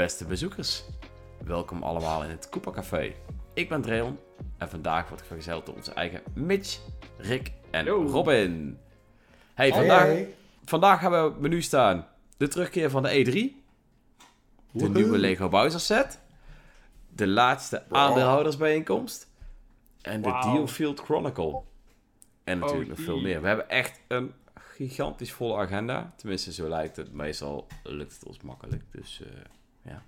Beste bezoekers, welkom allemaal in het Koopa Café. Ik ben Dreon en vandaag word ik vergezeld door onze eigen Mitch, Rick en Yo. Robin. Hey, vandaag, vandaag hebben we op het menu staan de terugkeer van de E3, de Woehoe. nieuwe Lego Bowser set, de laatste aandeelhoudersbijeenkomst en de Wauw. Dealfield Chronicle. En natuurlijk nog veel meer. We hebben echt een gigantisch volle agenda. Tenminste, zo lijkt het. Meestal lukt het ons makkelijk. Dus eh ja.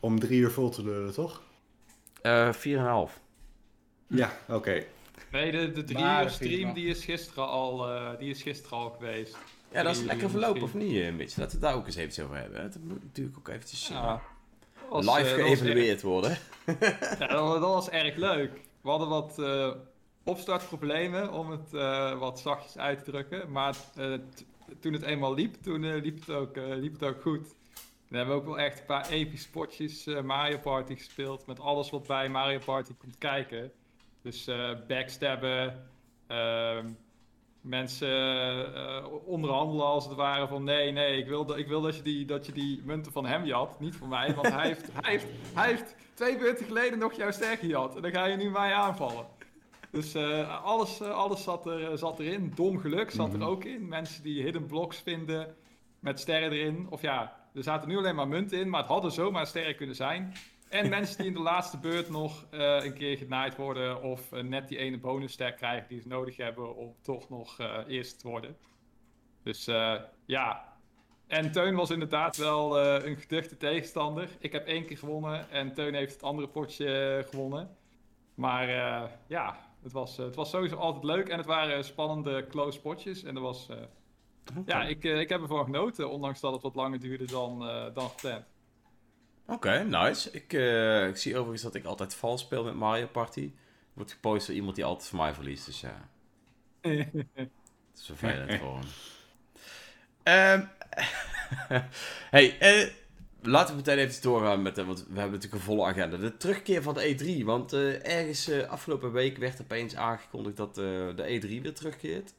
Om drie uur vol te lullen, toch? Eh 4,5. Ja, oké. Nee, de, de drie Maar uur stream die is, gisteren al, eh, die is gisteren al geweest. Ja, dat is lekker verlopen, of niet, eh, Mitch? Laten we het daar ook eens eventjes over hebben. Dat moet natuurlijk ook eventjes eh, Ja. Was, live geëvalueerd worden. Ja, dat, was- dat was erg leuk. We hadden wat eh, opstartproblemen, om het eh, wat zachtjes uit te drukken. Maar toen het eenmaal liep, toen liep, het ook, eh, liep het ook goed. We hebben ook wel echt een paar epische spotjes eh, Mario Party gespeeld. Met alles wat bij Mario Party komt kijken. Dus eh backstabben, ehm, mensen eh, onderhandelen als het ware van nee, nee, ik wil, dat- ik wil dat, je die, dat je die munten van hem jat, niet van mij. Want hij heeft, hij heeft, hij heeft twee beurten geleden nog jouw ster gejat en dan ga je nu mij aanvallen. Dus alles, alles zat, er, zat erin. Dom geluk zat Mhm. er ook in. Mensen die hidden blocks vinden met sterren erin. Of ja, er zaten nu alleen maar munten in, maar het hadden zomaar sterren kunnen zijn. En mensen die in de laatste beurt nog eh, een keer genaaid worden of eh, net die ene bonusster krijgen die ze nodig hebben om toch nog eh, eerst te worden. Dus ja. En Teun was inderdaad wel een geduchte tegenstander. Ik heb één keer gewonnen en Teun heeft het andere potje gewonnen. Maar ja, het was, het was sowieso altijd leuk en het waren spannende close potjes. En dat was, ja, ik, eh, ik heb ervan genoten, ondanks dat het wat langer duurde dan, eh, dan gepland. Oké, nice. Ik, eh, ik zie overigens dat ik altijd vals speel met Mario Party. Wordt gepost door iemand die altijd van mij verliest, dus ja. Het is vervelend voor hem. Ehm, hey, eh, laten we meteen even doorgaan met, want we hebben natuurlijk een volle agenda. De terugkeer van de E3, want eh, ergens eh, afgelopen week werd opeens aangekondigd dat eh, de E3 weer terugkeert.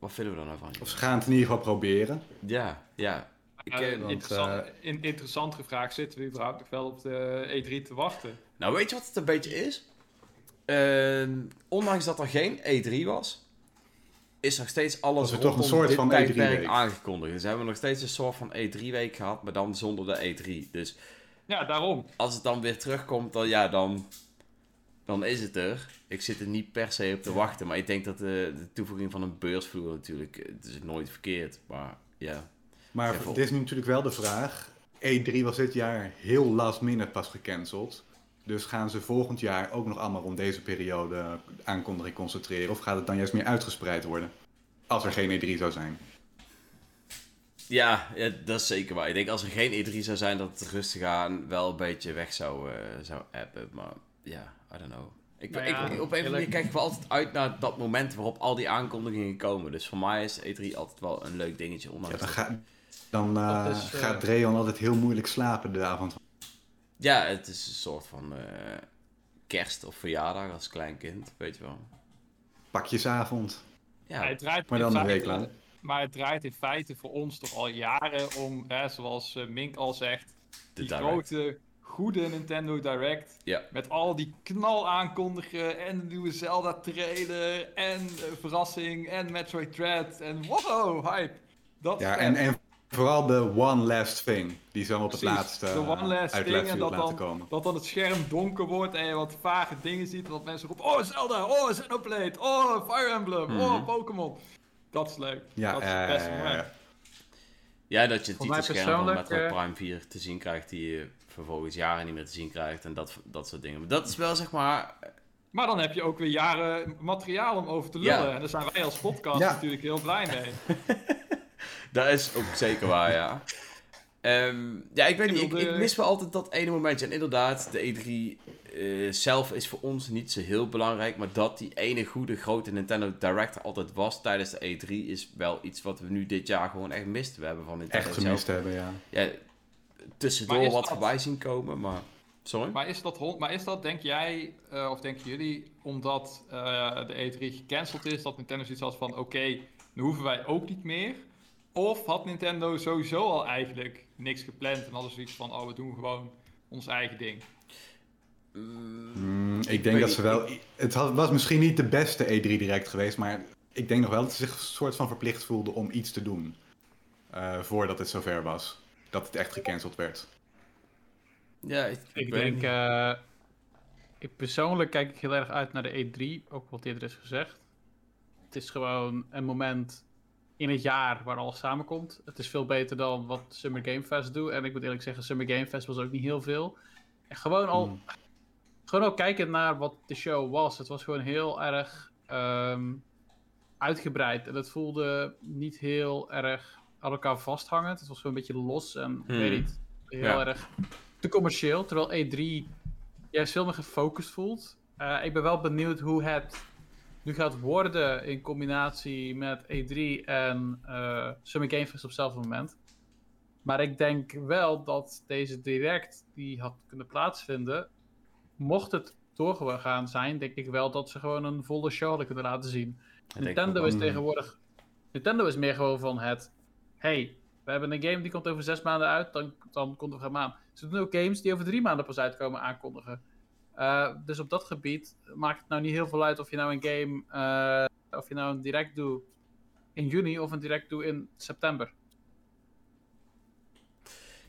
Wat vinden we dan nou van? Of ze gaan het in ieder geval proberen. Ja, ja. Ik, Eh, eh, want, interessant, in, interessant gevraagd, zitten we überhaupt nog wel op de E3 te wachten? Nou, weet je wat het een beetje is? Ehm, ondanks dat er geen E3 was, is nog steeds alles er toch een rondom soort dit van tijdperk E3-week? aangekondigd. Dus hebben we nog steeds een soort van E3-week gehad, maar dan zonder de E3. Dus Ja, daarom. als het dan weer terugkomt, dan, ja, dan, dan is het er. Ik zit er niet per se op te wachten, maar ik denk dat de, de toevoeging van een beursvloer natuurlijk, eh, het is nooit verkeerd, maar ja. Maar het is nu natuurlijk wel de vraag. E3 was dit jaar heel last minute pas gecanceld. Dus gaan ze volgend jaar ook nog allemaal rond deze periode aankondiging concentreren? Of gaat het dan juist meer uitgespreid worden? Als er geen E3 zou zijn. Ja, dat is zeker waar. Ik denk als er geen E3 zou zijn, dat het rustig aan wel een beetje weg zou, eh zou appen. Maar ja, I don't know. Ik, Nou ik, op een of andere manier kijk ik wel altijd uit naar dat moment waarop al die aankondigingen komen. Dus voor mij is E3 altijd wel een leuk dingetje. Ja, dan dat- ga- dan eh, is, eh, gaat Dreon altijd heel moeilijk slapen de avond. ja, het is een soort van eh, kerst of verjaardag als klein kind, weet je wel. Pakjesavond. Ja, Ja, het draait Maar dan een week lang. Maar het draait in feite voor ons toch al jaren om, hè, zoals Mink al zegt, de die direct. grote, goede Nintendo Direct. Ja. Met al die knal aankondigen en de nieuwe Zelda trailer en verrassing en Metroid Dread en wow, hype. Dat Ja, en, en vooral de one last thing. Die zo op het Precies, laatste de one last uit thing en dat laten dan, komen. dat dan het scherm donker wordt en je wat vage dingen ziet. Dat mensen roepen, oh Zelda, oh Xenoblade, oh Fire Emblem, Mhm. oh Pokémon. Dat is leuk. Ja, dat is het beste eh, moment. ja, dat je mij titelscherm van Metroid Prime 4 te zien krijgt, die je vervolgens jaren niet meer te zien krijgt. En dat, dat soort dingen. Maar dat is wel zeg maar Maar dan heb je ook weer jaren materiaal om over te lullen. Ja. En daar zijn wij als podcast Ja. natuurlijk heel blij mee. Dat is ook zeker waar, ja. Ehm, ja, ik weet niet. Ik, de- mis wel altijd dat ene momentje. En inderdaad, de E3 eh, zelf is voor ons niet zo heel belangrijk. Maar dat die ene goede grote Nintendo Direct er altijd was tijdens de E3 is wel iets wat we nu dit jaar gewoon echt misten. We hebben van Nintendo Echt zelf gemist hebben, ja. ja, tussendoor wat dat- voorbij zien komen. Maar, sorry? Maar is dat, maar is dat denk jij, eh, of denken jullie, omdat eh, de E3 gecanceld is, dat Nintendo zoiets had van, oké, dan hoeven wij ook niet meer? Of had Nintendo sowieso al eigenlijk niks gepland en hadden zoiets van, oh, we doen gewoon ons eigen ding. Mm, ik denk dat ze wel... Het had- was misschien niet de beste E3 direct geweest, maar ik denk nog wel dat ze zich een soort van verplicht voelden om iets te doen. eh, voordat het zover was. Dat het echt gecanceld werd. Ja, ik, denk, eh, ik persoonlijk kijk ik heel erg uit naar de E3, ook wat eerder is gezegd. Het is gewoon een moment in het jaar waar alles samenkomt. Het is veel beter dan wat Summer Game Fest doet. En ik moet eerlijk zeggen, Summer Game Fest was ook niet heel veel. En gewoon al, Mm. gewoon ook kijken naar wat de show was. Het was gewoon heel erg ehm, uitgebreid. En het voelde niet heel erg aan elkaar vasthangend. Het was gewoon een beetje los en ik Hmm. weet niet, heel Ja. erg te commercieel. Terwijl E3 juist veel meer gefocust voelt. Eh, ik ben wel benieuwd hoe het nu gaat worden in combinatie met E3 en eh, Summer Game Fest op hetzelfde moment. Maar ik denk wel dat deze direct die had kunnen plaatsvinden, mocht het doorgegaan zijn, denk ik wel dat ze gewoon een volle show hadden kunnen laten zien. Nintendo is wel. tegenwoordig. Nintendo is meer gewoon van het. Hey, we hebben een game die komt over zes maanden uit, dan, dan kondigen we hem aan. Ze doen ook games die over drie maanden pas uitkomen aankondigen. Eh, dus op dat gebied maakt het nou niet heel veel uit of je nou een game. eh, of je nou een direct doet in juni of een direct doet in september.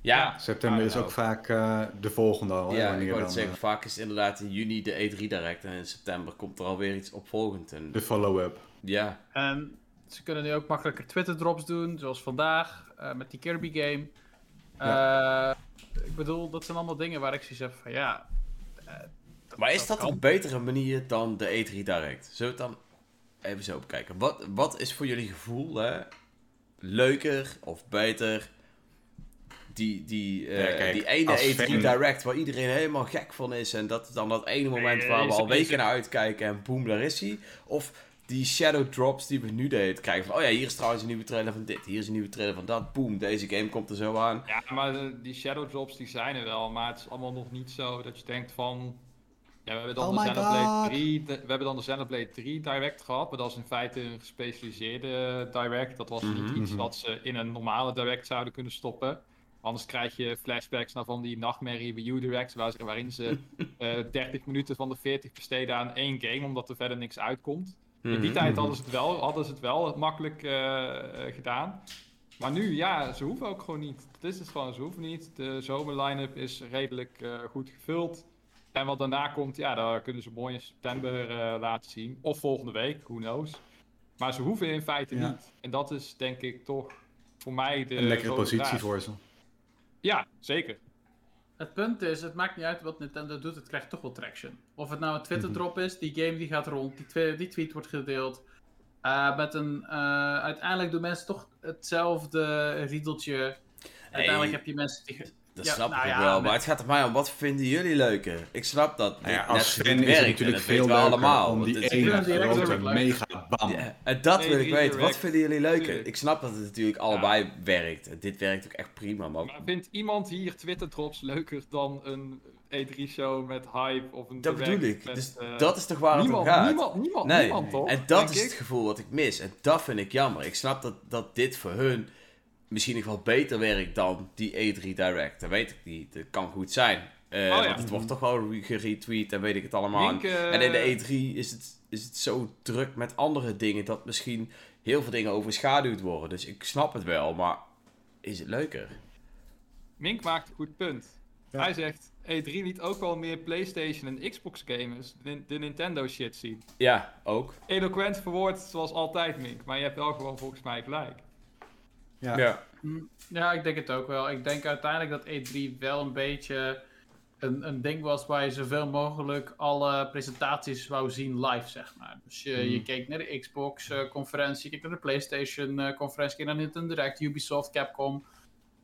Ja, September is ook vaak eh, de volgende al. Ja, ik wou het zeggen, vaak is inderdaad in juni de E3 direct en in september komt er alweer iets opvolgend. En, de follow-up. ja, En ze kunnen nu ook makkelijker Twitter drops doen, zoals vandaag eh, met die Kirby game. Eh, ik bedoel, dat zijn allemaal dingen waar ik zoiets heb van ja. eh, maar is dat kan. een betere manier dan de E3 direct? Zullen we het dan even zo bekijken? Wat, wat is voor jullie gevoel hè, leuker of beter? Die, die, eh, Ja, kijk, die ene als E3 fan- direct waar iedereen helemaal gek van is en dat is dan dat ene moment waar we al weken naar uitkijken en boem, daar is hij. Of die shadow drops die we nu deden krijgen van, oh ja, hier is trouwens een nieuwe trailer van dit, hier is een nieuwe trailer van dat, boem, deze game komt er zo aan. Ja, maar eh, die shadow drops die zijn er wel, maar het is allemaal nog niet zo dat je denkt van... Ja, we hebben dan Oh de Xenoblade God. 3, de- we hebben dan de Xenoblade 3 direct gehad, maar dat is in feite een gespecialiseerde direct. Dat was niet iets Mhm. wat ze in een normale direct zouden kunnen stoppen. Anders krijg je flashbacks naar van die nachtmerrie Wii U directs, waar ze- waarin ze eh 30 minuten van de 40 besteden aan één game, omdat er verder niks uitkomt. In die Mhm. tijd hadden ze het wel, hadden ze het wel makkelijk eh, eh, gedaan. Maar nu, ja, ze hoeven ook gewoon niet. Het is het gewoon, ze hoeven niet. De zomerline-up is redelijk eh, goed gevuld. En wat daarna komt, ja, daar kunnen ze mooi in september laten zien. Of volgende week, who knows. Maar ze hoeven in feite Ja. niet. En dat is denk ik toch voor mij de Een lekkere positie draad. voor ze. Ja, zeker. Het punt is, het maakt niet uit wat Nintendo doet, het krijgt toch wel traction. Of het nou een Twitter Mhm. drop is, die game die gaat rond, die, die tweet wordt gedeeld. Eh, met een, eh, uiteindelijk doen mensen toch hetzelfde riedeltje. Uiteindelijk heb je mensen die... Dat Ja, snap nou ik ja, wel, met- maar het gaat er mij om, wat vinden jullie leuker? Ik snap dat Nou ja, als is het werkt, natuurlijk dat veel we leuker allemaal. om die ene grote mega bam. Ja, en dat wil ik E3 weten. Wat vinden jullie leuker? Ik snap dat het natuurlijk allebei werkt. En dit werkt ook echt prima, maar Maar vindt iemand hier Twitter drops leuker dan een E3-show met hype of een dat bedoel ik. met, Dus eh, dat is toch waar het om niemand, gaat? niemand, niemand, Nee, niemand toch? en dat is ik? het gevoel wat ik mis. En dat vind ik jammer. Ik snap dat, dat dit voor hun misschien nog wel beter werkt dan die E3 Direct. Dat weet ik niet. Dat kan goed zijn. Eh, ja. Want het wordt toch wel re- geretweet en weet ik het allemaal. Eh, En in de E3 is het, is het zo druk met andere dingen dat misschien heel veel dingen overschaduwd worden. Dus ik snap het wel, maar is het leuker? Mink maakt een goed punt. Ja. Hij zegt, E3 liet ook wel meer PlayStation en Xbox gamers de, de Nintendo shit zien. Ja, ook. Eloquent verwoord zoals altijd, Mink. Maar je hebt wel gewoon volgens mij gelijk. Ja. Hm, Ja, ik denk het ook wel. Ik denk uiteindelijk dat E3 wel een beetje een, een ding was waar je zoveel mogelijk alle presentaties wou zien live, zeg maar. Dus je, je Hmm. keek naar de Xbox-conferentie, je keek naar de PlayStation-conferentie, je keek naar Nintendo Direct, Ubisoft, Capcom,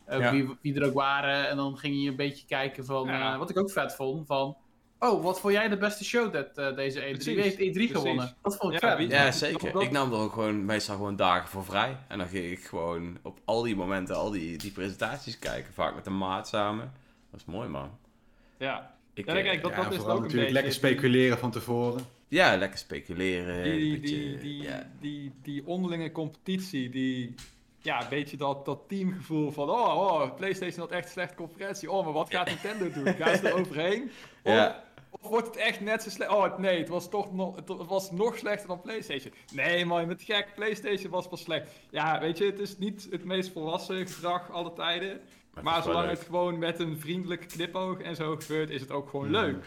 eh, Ja. wie, wie er ook waren. En dan ging je een beetje kijken van, Ja. eh, wat ik ook vet vond, van... Oh, wat vond jij de beste show dat, eh, deze E3? Wie Precies, heeft E3 precies. gewonnen? Dat vond ik Ja, vet. Ja, dat- zeker. dat- Ik nam er ook gewoon meestal gewoon dagen voor vrij. En dan ging ik gewoon op al die momenten, al die, die presentaties kijken. Vaak met een maat samen. Dat is mooi, man. Ja, Ik, Ja, eh, kijk, dat- Ja, is ook een natuurlijk beetje- lekker speculeren van tevoren. ja, lekker speculeren. die, een die, beetje, die, die, ja. die, die onderlinge competitie, die ja, een beetje dat, dat teamgevoel van, oh, oh, PlayStation had echt een slechte conferentie. Oh, maar wat gaat Nintendo doen? Gaan ze er overheen? Of, Ja. Of wordt het echt net zo slecht? Oh, nee, het was toch nog, het was nog slechter dan PlayStation. Nee, man, je bent gek. PlayStation was pas slecht. Ja, weet je, het is niet het meest volwassen gedrag alle tijden. het Maar zolang het gewoon met een vriendelijke knipoog en zo gebeurt, is het ook gewoon Mhm. leuk. Het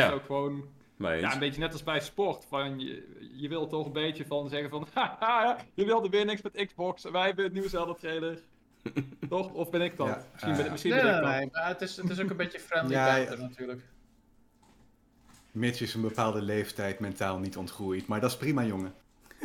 Ja, is ook gewoon ja, een beetje net als bij sport. Van, je, je wil toch een beetje van zeggen van... Haha, je wilde weer niks met Xbox. Wij hebben het nieuwe Zelda-trailer. toch? Of ben ik dat? Ja, misschien ben, misschien Nee, ben nee, ik dat. nee, maar het is, het is ook een beetje friendly Ja, banter natuurlijk. Mitch is een bepaalde leeftijd mentaal niet ontgroeid. Maar dat is prima, jongen.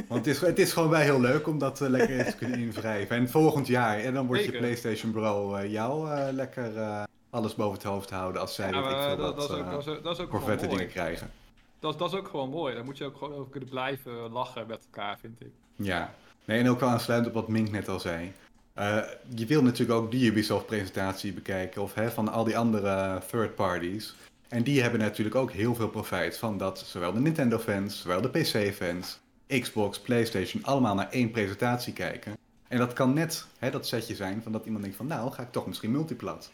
Want het is, het is gewoon wel heel leuk om dat eh, lekker eens te kunnen invrijven. En volgend jaar, en dan wordt je. PlayStation Bro eh, jou eh, lekker eh, alles boven het hoofd houden als zij Ja, weet ik dat, wat dat, is ook, eh, dat, is dat vette dingen krijgen. Dat, is- dat is ook gewoon mooi. Daar moet je ook gewoon over kunnen blijven lachen met elkaar, vind ik. Ja, nee, en ook wel aansluitend op wat Mink net al zei. Eh, je wil natuurlijk ook die Ubisoft-presentatie bekijken, of hè, van al die andere third parties. En die hebben natuurlijk ook heel veel profijt van dat zowel de Nintendo-fans, zowel de PC-fans, Xbox, PlayStation, allemaal naar één presentatie kijken. En dat kan net hè, dat setje zijn van dat iemand denkt van nou, ga ik toch misschien multiplat.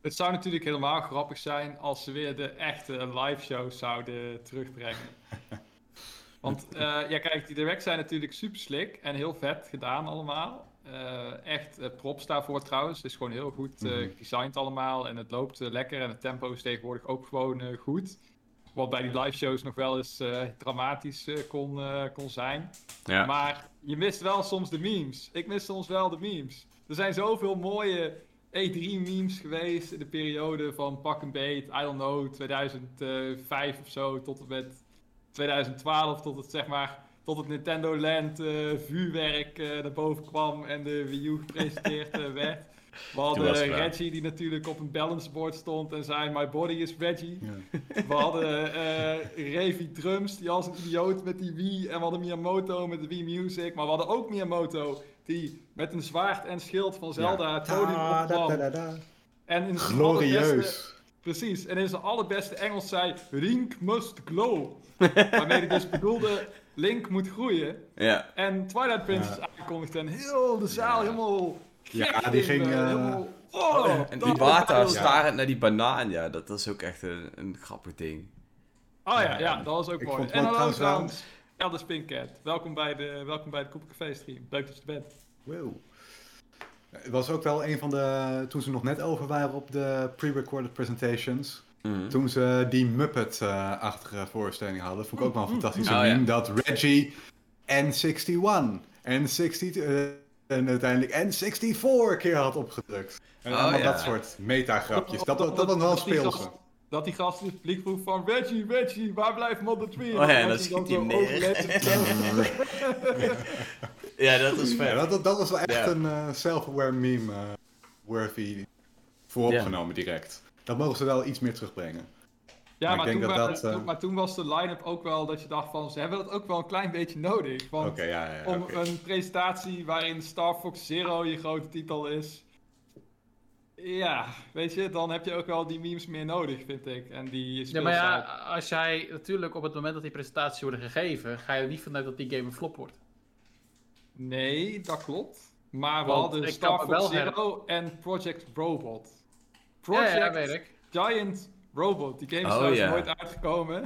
Het zou natuurlijk helemaal grappig zijn als ze weer de echte live shows zouden terugbrengen. Want eh, ja, kijk, die directs zijn natuurlijk super slick en heel vet gedaan allemaal. Eh, echt eh, props daarvoor trouwens. Het is gewoon heel goed gedesigned allemaal en het loopt lekker en het tempo is tegenwoordig ook gewoon goed. Wat bij die live shows nog wel eens dramatisch kon, kon zijn. Ja. Maar je mist wel soms de memes. Ik mis soms wel de memes. Er zijn zoveel mooie E3-memes geweest in de periode van pak een beet, I don't know, 2005 of zo, tot en met 2012, tot het zeg maar, tot het Nintendo Land eh, vuurwerk eh, naar boven kwam en de Wii U gepresenteerd eh, werd. We hadden. Reggie die natuurlijk op een balanceboard stond en zei My body is Reggie. Ja. We hadden eh Revi Drums, die als een idioot met die Wii. En we hadden Miyamoto met de Wii Music. Maar we hadden ook Miyamoto, die met een zwaard en schild van Zelda het podium opkwam. da- da- da. En in zijn allerbeste- Glorieus. Precies, en in zijn allerbeste Engels zei... Link must glow. Waarmee hij dus bedoelde, Link moet groeien. Ja. En Twilight Princess aangekondigd en heel de zaal Ja. helemaal... Ja, die in, ging, eh, eh, helemaal, oh, En Iwata dat- starend naar die banaan, ja, dat is ook echt een, een grappig ding. Oh ja, Ja, ja, dat was ook ik mooi. vond het En hallo trouwens trouwens, Elder Spincat. Welkom bij de, welkom bij de Koepel Café stream. Leuk dat je er bent. Wow. Het was ook wel een van de, toen ze nog net over waren op de pre-recorded presentations, Mhm. toen ze die Muppet-achtige voorstelling hadden, vond ik ook wel een fantastische Oh, meme, ja. dat Reggie N61, N60, eh, en uiteindelijk N64 keer had opgedrukt. En Oh, allemaal ja. dat soort meta-grapjes. Dat, dat, dat was wel speelse. Dat die gast in het publiek vroeg van Reggie, Reggie, waar blijft Mother Tree? Oh ja, en dan hij schiet hij hem neer. overlet- Ja, dat is vet. Ja, dat, dat, dat was wel echt Ja. een eh, self-aware meme eh, worthy vooropgenomen direct. Dat mogen ze wel iets meer terugbrengen. Ja, Maar toen, dat dat, eh, toen- maar toen was de line-up ook wel dat je dacht van, ze hebben dat ook wel een klein beetje nodig. Want Oké, ja, ja, om een presentatie waarin Star Fox Zero je grote titel is. Ja, weet je, dan heb je ook wel die memes meer nodig, vind ik. En die Ja, maar ja, als jij natuurlijk op het moment dat die presentaties worden gegeven, ga je er niet vanuit dat die game een flop wordt. Nee, dat klopt. Maar we Want hadden Star Fox her- Zero en Project Robot. Ja, Project ja, weet ik. Giant Robot. Die game is Oh, ja. nooit uitgekomen.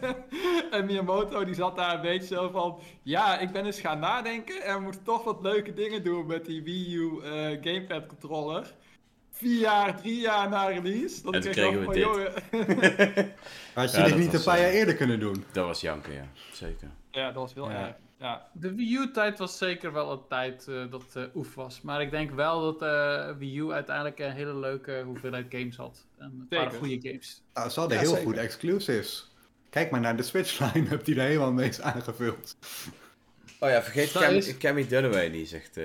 en Miyamoto die zat daar een beetje zo van... Ja, ik ben eens gaan nadenken en we moeten toch wat leuke dingen doen met die Wii U eh, Gamepad controller. Vier jaar, drie jaar na release. Dat En ik toen echt kregen we van, dit. jongen... Had je Ja, dit niet een paar jaar eh, eerder kunnen doen? Dat was janken, ja. Zeker. ja, dat was heel Ja. erg. Ja. De Wii U-tijd was zeker wel een tijd eh, dat eh oef was. Maar ik denk wel dat eh Wii U uiteindelijk een hele leuke hoeveelheid games had. En het waren goede games. Nou, ze hadden Ja, heel zeker. goed exclusives. Kijk maar naar de Switch line-up die er helemaal mee is aangevuld. Oh ja, vergeet Cam, is- Cammy Dunaway niet, zegt eh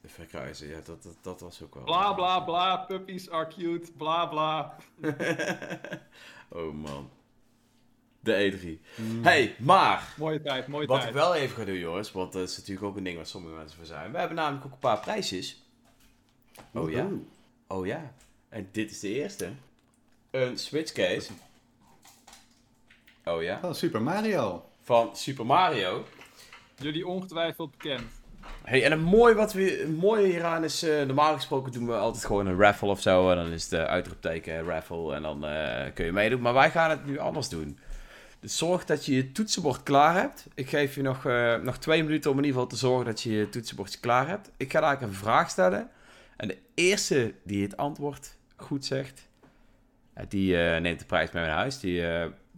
de verkruizen. Ja, dat, dat, dat was ook wel... Bla bla bla, puppies are cute, bla bla. oh man. De E3. Hey, maar... Mooie tijd, mooie Wat tijd. ik wel even ga doen, jongens, want dat is natuurlijk ook een ding waar sommige mensen voor zijn. We hebben namelijk ook een paar prijsjes. Oh ja? Oh ja. En dit is de eerste. Een Switch case. Oh ja. Oh, Super Mario. Van Super Mario. Jullie ongetwijfeld bekend. Hey, en een mooi wat we, een mooie hieraan is, eh, normaal gesproken doen we altijd gewoon een raffle of zo. En dan is het uitroepteken raffle en dan eh, kun je meedoen. Maar wij gaan het nu anders doen. Dus zorg dat je je toetsenbord klaar hebt. Ik geef je nog, eh, nog twee minuten om in ieder geval te zorgen dat je je toetsenbordje klaar hebt. Ik ga eigenlijk een vraag stellen. En de eerste die het antwoord goed zegt, eh, die eh, neemt de prijs mee naar huis. Die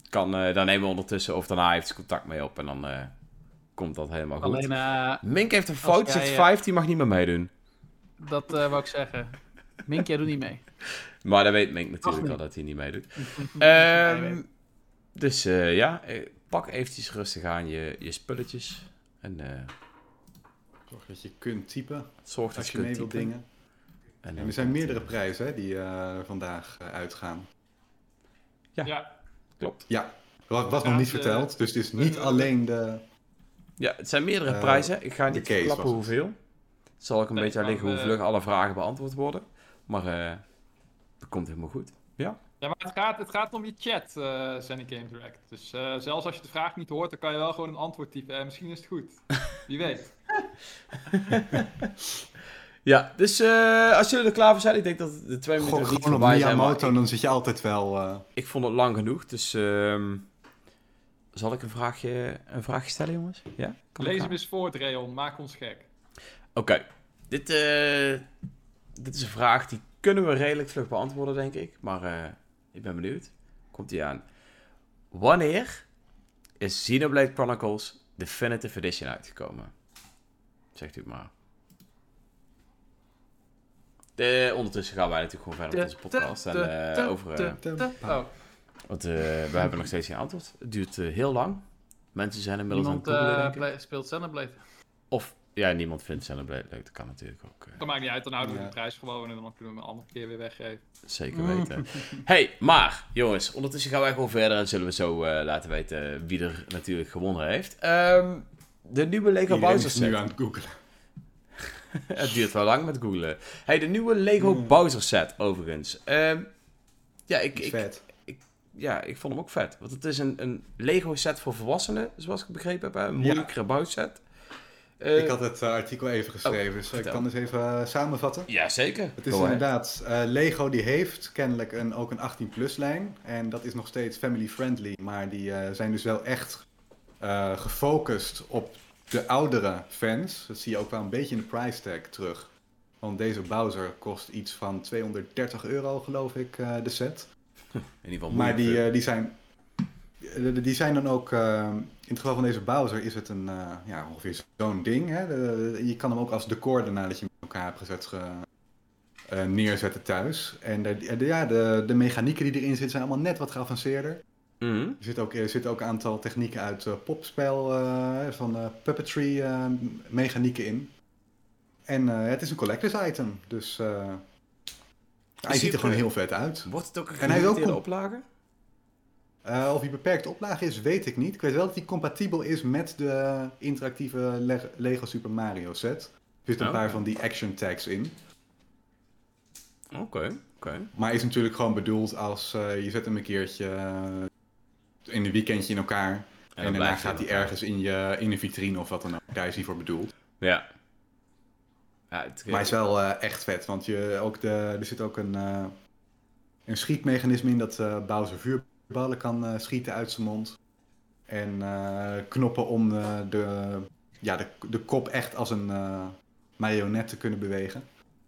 kan, dan nemen we ondertussen of daarna heeft ze contact mee op. En dan komt dat helemaal goed. Alleen, Mink heeft een fout, zegt eh, 15, mag niet meer meedoen. dat wou ik zeggen. Mink, jij doet niet mee. Maar dat weet Mink natuurlijk al dat hij niet meedoet. Ehm. Dus eh, ja, eh, pak eventjes rustig aan je, je spulletjes. En eh, Zorg dat je kunt typen zorg dat je je kunt mee wilt dingen. En er zijn meerdere prijzen hè, die eh, vandaag uitgaan. Ja. Ja, Klopt. Ja, was, was nog niet de- verteld. Dus het is niet de- alleen de... Ja, het zijn meerdere prijzen. Ik ga niet verklappen het. hoeveel. Het zal ook een Nee, beetje aan liggen hoe vlug alle vragen beantwoord worden. Maar eh dat komt helemaal goed. Ja? Ja maar het gaat, het gaat om je chat, eh Zenny Game Direct. Dus eh, zelfs als je de vraag niet hoort, dan kan je wel gewoon een antwoord typen. En misschien is het goed. Wie weet. Ja, dus eh, als jullie er klaar voor zijn, ik denk dat de twee minuten nog niet gewoon op voorbij zijn. Miyamoto, ik, dan zit je altijd wel... eh, ik vond het lang genoeg, dus ehm, zal ik een vraagje, een vraagje stellen, jongens? Ja? Kan Lees hem eens voor, Dreon. Maak ons gek. Oké, dit, eh, dit is een vraag die kunnen we redelijk vlug beantwoorden, denk ik. Maar eh, ik ben benieuwd. Komt die aan. Wanneer is Xenoblade Chronicles Definitive Edition uitgekomen? Zegt u het maar. De, ondertussen gaan wij natuurlijk gewoon verder met onze podcast. En, eh, over, Oh, want eh, we hebben nog steeds geen antwoord. Het duurt heel lang. Mensen zijn inmiddels aan het googlen, speelt Xenoblade. Of, ja, niemand vindt Xenoblade leuk. Dat kan natuurlijk ook. eh. Dat maakt niet uit, dan houden we Ja. de prijs gewoon en dan kunnen we hem een andere keer weer weggeven. Zeker weten. hey, maar jongens, ondertussen gaan wij gewoon verder en zullen we zo eh, laten weten wie er natuurlijk gewonnen heeft. Ehm, de nieuwe Lego Bowser is nu set. aan het googlen. Het duurt wel lang met googlen. Hey, de nieuwe Lego Hmm. Bowser set overigens. Ehm, ja, ik, ik, vet. ja, ik vond hem ook vet. Want het is een, een Lego set voor volwassenen, zoals ik begrepen heb. Een moeilijkere bouwset. Eh, ik had het eh, artikel even geschreven, dus ik vertel. kan het even eh, samenvatten. Ja, zeker. Het is inderdaad, eh, Lego die heeft kennelijk een, ook een 18-plus lijn. En dat is nog steeds family-friendly, maar die eh, zijn dus wel echt eh, gefocust op de oudere fans. Dat zie je ook wel een beetje in de price tag terug. Want deze Bowser kost iets van 230 euro, geloof ik, eh, de set. In ieder geval Maar die, eh, die, zijn, eh, die zijn dan ook, eh, in het geval van deze Bowser is het een, eh, ja, ongeveer zo'n ding. Hè? De- je kan hem ook als decor daarna dat je hem in elkaar hebt gezet ge- eh, neerzetten thuis. En de, de- ja, de, de mechanieken die erin zitten zijn allemaal net wat geavanceerder. Mhm. Er zitten ook, er zitten ook een aantal technieken uit eh, popspel, eh, van eh, puppetry eh, mechanieken in. En eh, het is een collectors item, dus eh, hij ziet er gewoon eh, heel vet uit. Wordt het ook een gelimiteerde com- oplage? Eh, of die beperkte oplage is, weet ik niet. Ik weet wel dat die compatibel is met de interactieve Le- Lego Super Mario set. Er zitten een Oh, paar van die action tags in. Oké, oké. Maar is natuurlijk gewoon bedoeld als eh, je zet hem een keertje eh, in een weekendje in elkaar. En, dan daarna gaat hij ergens in, je, in een vitrine of wat dan ook. Daar is hij voor bedoeld. Ja. ja het, Maar hij is wel echt vet, want je, ook de, er zit ook een, een schietmechanisme in dat Bowser vuurballen kan eh, schieten uit zijn mond. En eh, knoppen om eh, de, ja, de, de kop echt als een eh, marionet te kunnen bewegen.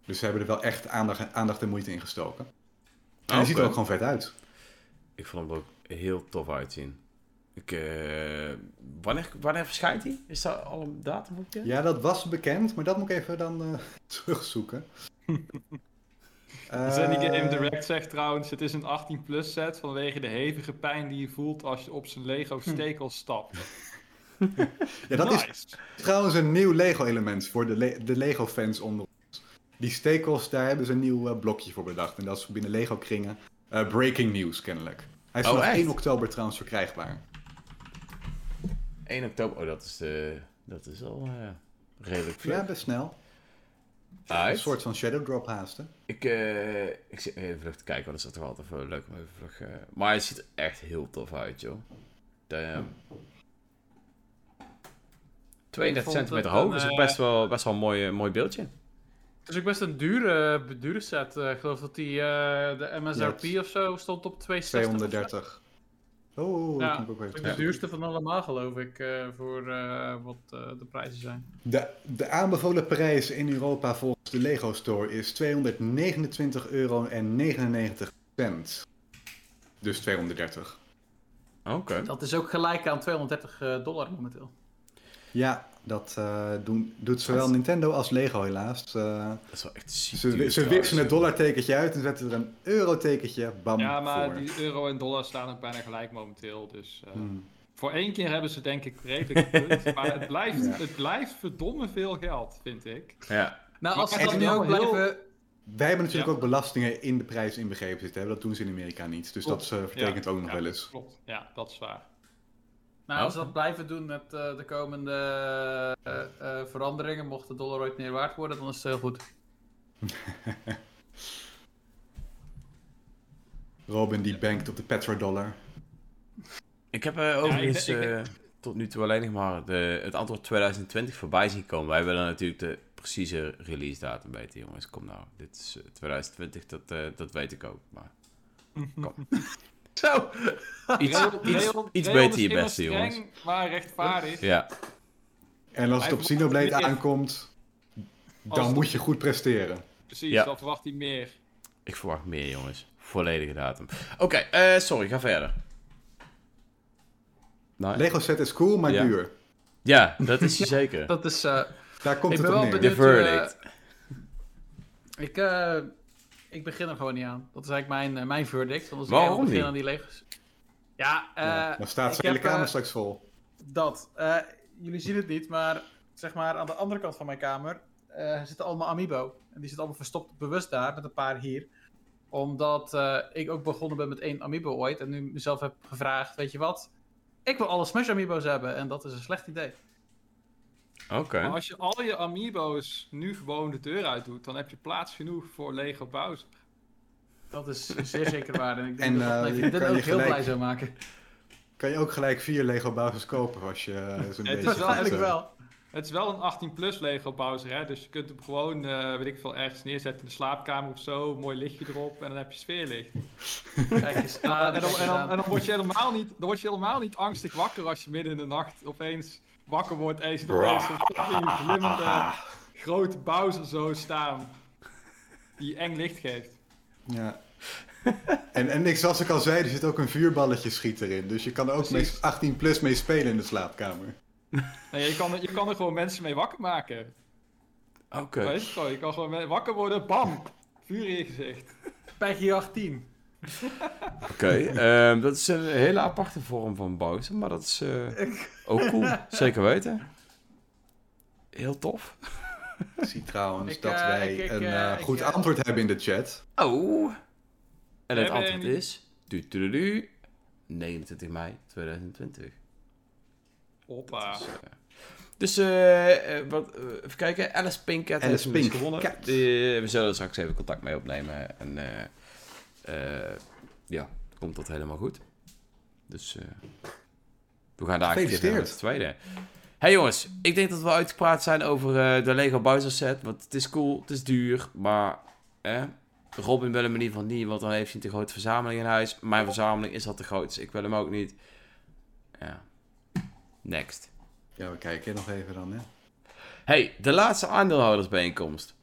Dus ze hebben er wel echt aandacht, aandacht en moeite in gestoken. En hij ziet er ook gewoon vet uit. Ik vond hem er ook heel tof uitzien. Ik, eh, wanneer, wanneer verschijnt hij? Is daar al een datum op? Ja? Ja, dat was bekend, maar dat moet ik even dan eh, terugzoeken. Zenny Game Eh, Direct zegt trouwens, het is een 18-plus set vanwege de hevige pijn die je voelt als je op zijn Lego stekels stapt. Ja, dat is. Trouwens, een nieuw Lego-element voor de, Le- de Lego-fans onder ons. Die stekels, daar hebben ze een nieuw eh, blokje voor bedacht. En dat is binnen Lego-kringen eh, breaking news, kennelijk. Hij is Oh, vanaf echt? 1 oktober trouwens verkrijgbaar. 1 oktober. Oh, dat is, de, dat is al eh, redelijk veel. Ja, best snel. Een soort van shadow drop haasten. Ik, eh, ik zit even vlug te kijken, want dat is toch altijd wel leuk om even vlug... eh, Maar hij ziet er echt heel tof uit, joh. Damn. 32 vond centimeter het hoog is ook eh, best wel, best wel een mooi, mooi beeldje. Het is ook best een dure, dure set. eh, ik geloof dat die, eh, de MSRP Ja, of zo stond op 260. of zo. 230. Oh, Ja, dat moet ik ook Dat de duurste van allemaal, geloof ik, eh, voor eh, wat eh, de prijzen zijn. De, de aanbevolen prijs in Europa volgens de Lego Store is 229,99 euro. Dus 230. Oké. Dat is ook gelijk aan 230 eh, dollar momenteel. Ja, dat eh, doen, doet zowel Nintendo als Lego helaas. Eh, Dat is wel echt ziek ze duur ze het dollartekentje uit en zetten er een eurotekentje bam Ja, maar voor. die euro en dollar staan ook bijna gelijk momenteel. Dus eh, Hmm. voor één keer hebben ze denk ik redelijk punt. maar het blijft, Ja. het blijft verdomme veel geld, vind ik. Ja. Nou, als ze dat nu ook heel- blijven... Wij hebben natuurlijk Ja. ook belastingen in de prijs inbegrepen zitten. Hè? Dat doen ze in Amerika niet. Dus Klopt. dat eh, vertekent ook nog Ja, wel eens. Klopt, ja, dat is waar. Nou, als ze Oh. dat blijven doen met eh, de komende eh, eh, veranderingen, mocht de dollar ooit meer waard worden, dan is het heel goed. Robin die bankt op de petrodollar. Ik heb eh, overigens ik- ik- eh, tot nu toe alleen nog maar de, het antwoord 2020 voorbij zien komen. Wij willen natuurlijk de precieze release datum weten, jongens. Kom nou, dit is eh, 2020, dat, eh, dat weet ik ook. Maar Zo! iets, iets, iets beter je immer beste, jongens. streng, maar rechtvaardig. Ja, En als het op Xenoblade meer. aankomt, dan moet je goed presteren. Precies, Ja. dan verwacht hij meer. ik verwacht meer, jongens. Volledige datum. Oké, eh, sorry, ga verder. Nou, Lego set is cool, maar Ja. duur. ja, dat is zeker. Dat is... eh, Daar komt Ik het ben op wel neer. De verdict. ik, eh, ik begin er gewoon niet aan. Dat is eigenlijk mijn, eh, mijn verdict. Want als Waarom ik helemaal begin niet? aan die legers... Ja, eh, Ja, dan staat zijn hele kamer eh, straks vol. Dat. Eh, jullie zien het niet, maar zeg maar aan de andere kant van mijn kamer eh, zitten allemaal Amiibo. En die zitten allemaal verstopt bewust daar, met een paar hier. Omdat eh, ik ook begonnen ben met één Amiibo ooit. En nu mezelf heb gevraagd, weet je wat? Ik wil alle Smash Amiibo's hebben. En dat is een slecht idee. Oké. Maar als je al je amiibo's nu gewoon de deur uit doet, dan heb je plaats genoeg voor Lego Bowser. Dat is zeer zeker waar. En ik denk En, dat dat eh, je kan ook je heel gelijk- blij zou maken. Kan je ook gelijk vier Lego Bowsers kopen als je eh, zo'n Het is beetje... wel- eh, wel. Het is wel een 18 plus Lego Bowser, hè? dus je kunt hem gewoon, eh, weet ik veel, ergens neerzetten in de slaapkamer of zo, een mooi lichtje erop en dan heb je sfeerlicht. Kijk eens aan. en, dan, en, dan, en dan word je helemaal niet, dan word je helemaal niet angstig wakker als je midden in de nacht opeens wakker wordt en je ziet opeens zo'n fucking glimmende grote Bowser zo staan, die eng licht geeft. Ja. En, en ik, zoals ik al zei, er zit ook een vuurballetje schiet erin. Dus je kan er ook mee Precies. 18 plus mee spelen in de slaapkamer. En je, kan, er- je kan er gewoon mensen mee wakker maken. Oké. Weet je, gewoon, je kan gewoon wakker worden, bam, vuur in je gezicht. Peggy 18. Oké, ehm, dat is een hele aparte vorm van Bowser, maar dat is eh, ook cool. Zeker weten. Heel tof. Ik zie trouwens Ik, dat eh, wij ik- ik, een eh, ik, goed antwoord hebben in de chat. Oh. En het antwoord is... Du, du, du, du, 29 mei 2020. Hoppa. Dus, wat, even kijken. Alice Pinkett Alice heeft dus Pink gewonnen. Die- we zullen er straks even contact mee opnemen. En eh, ja, komt dat helemaal goed. Dus eh, we gaan daar actief naar met de tweede. Hey jongens, ik denk dat we uitgepraat zijn over eh, de Lego Bowser set. Want het is cool, het is duur, maar... Eh, Robin wil hem in ieder geval niet, want dan heeft hij een te grote verzameling in huis. Mijn verzameling is al te groot, dus ik wil hem ook niet. Ja. Next. Ja, we kijken nog even dan, hè. Hey, de laatste aandeelhoudersbijeenkomst.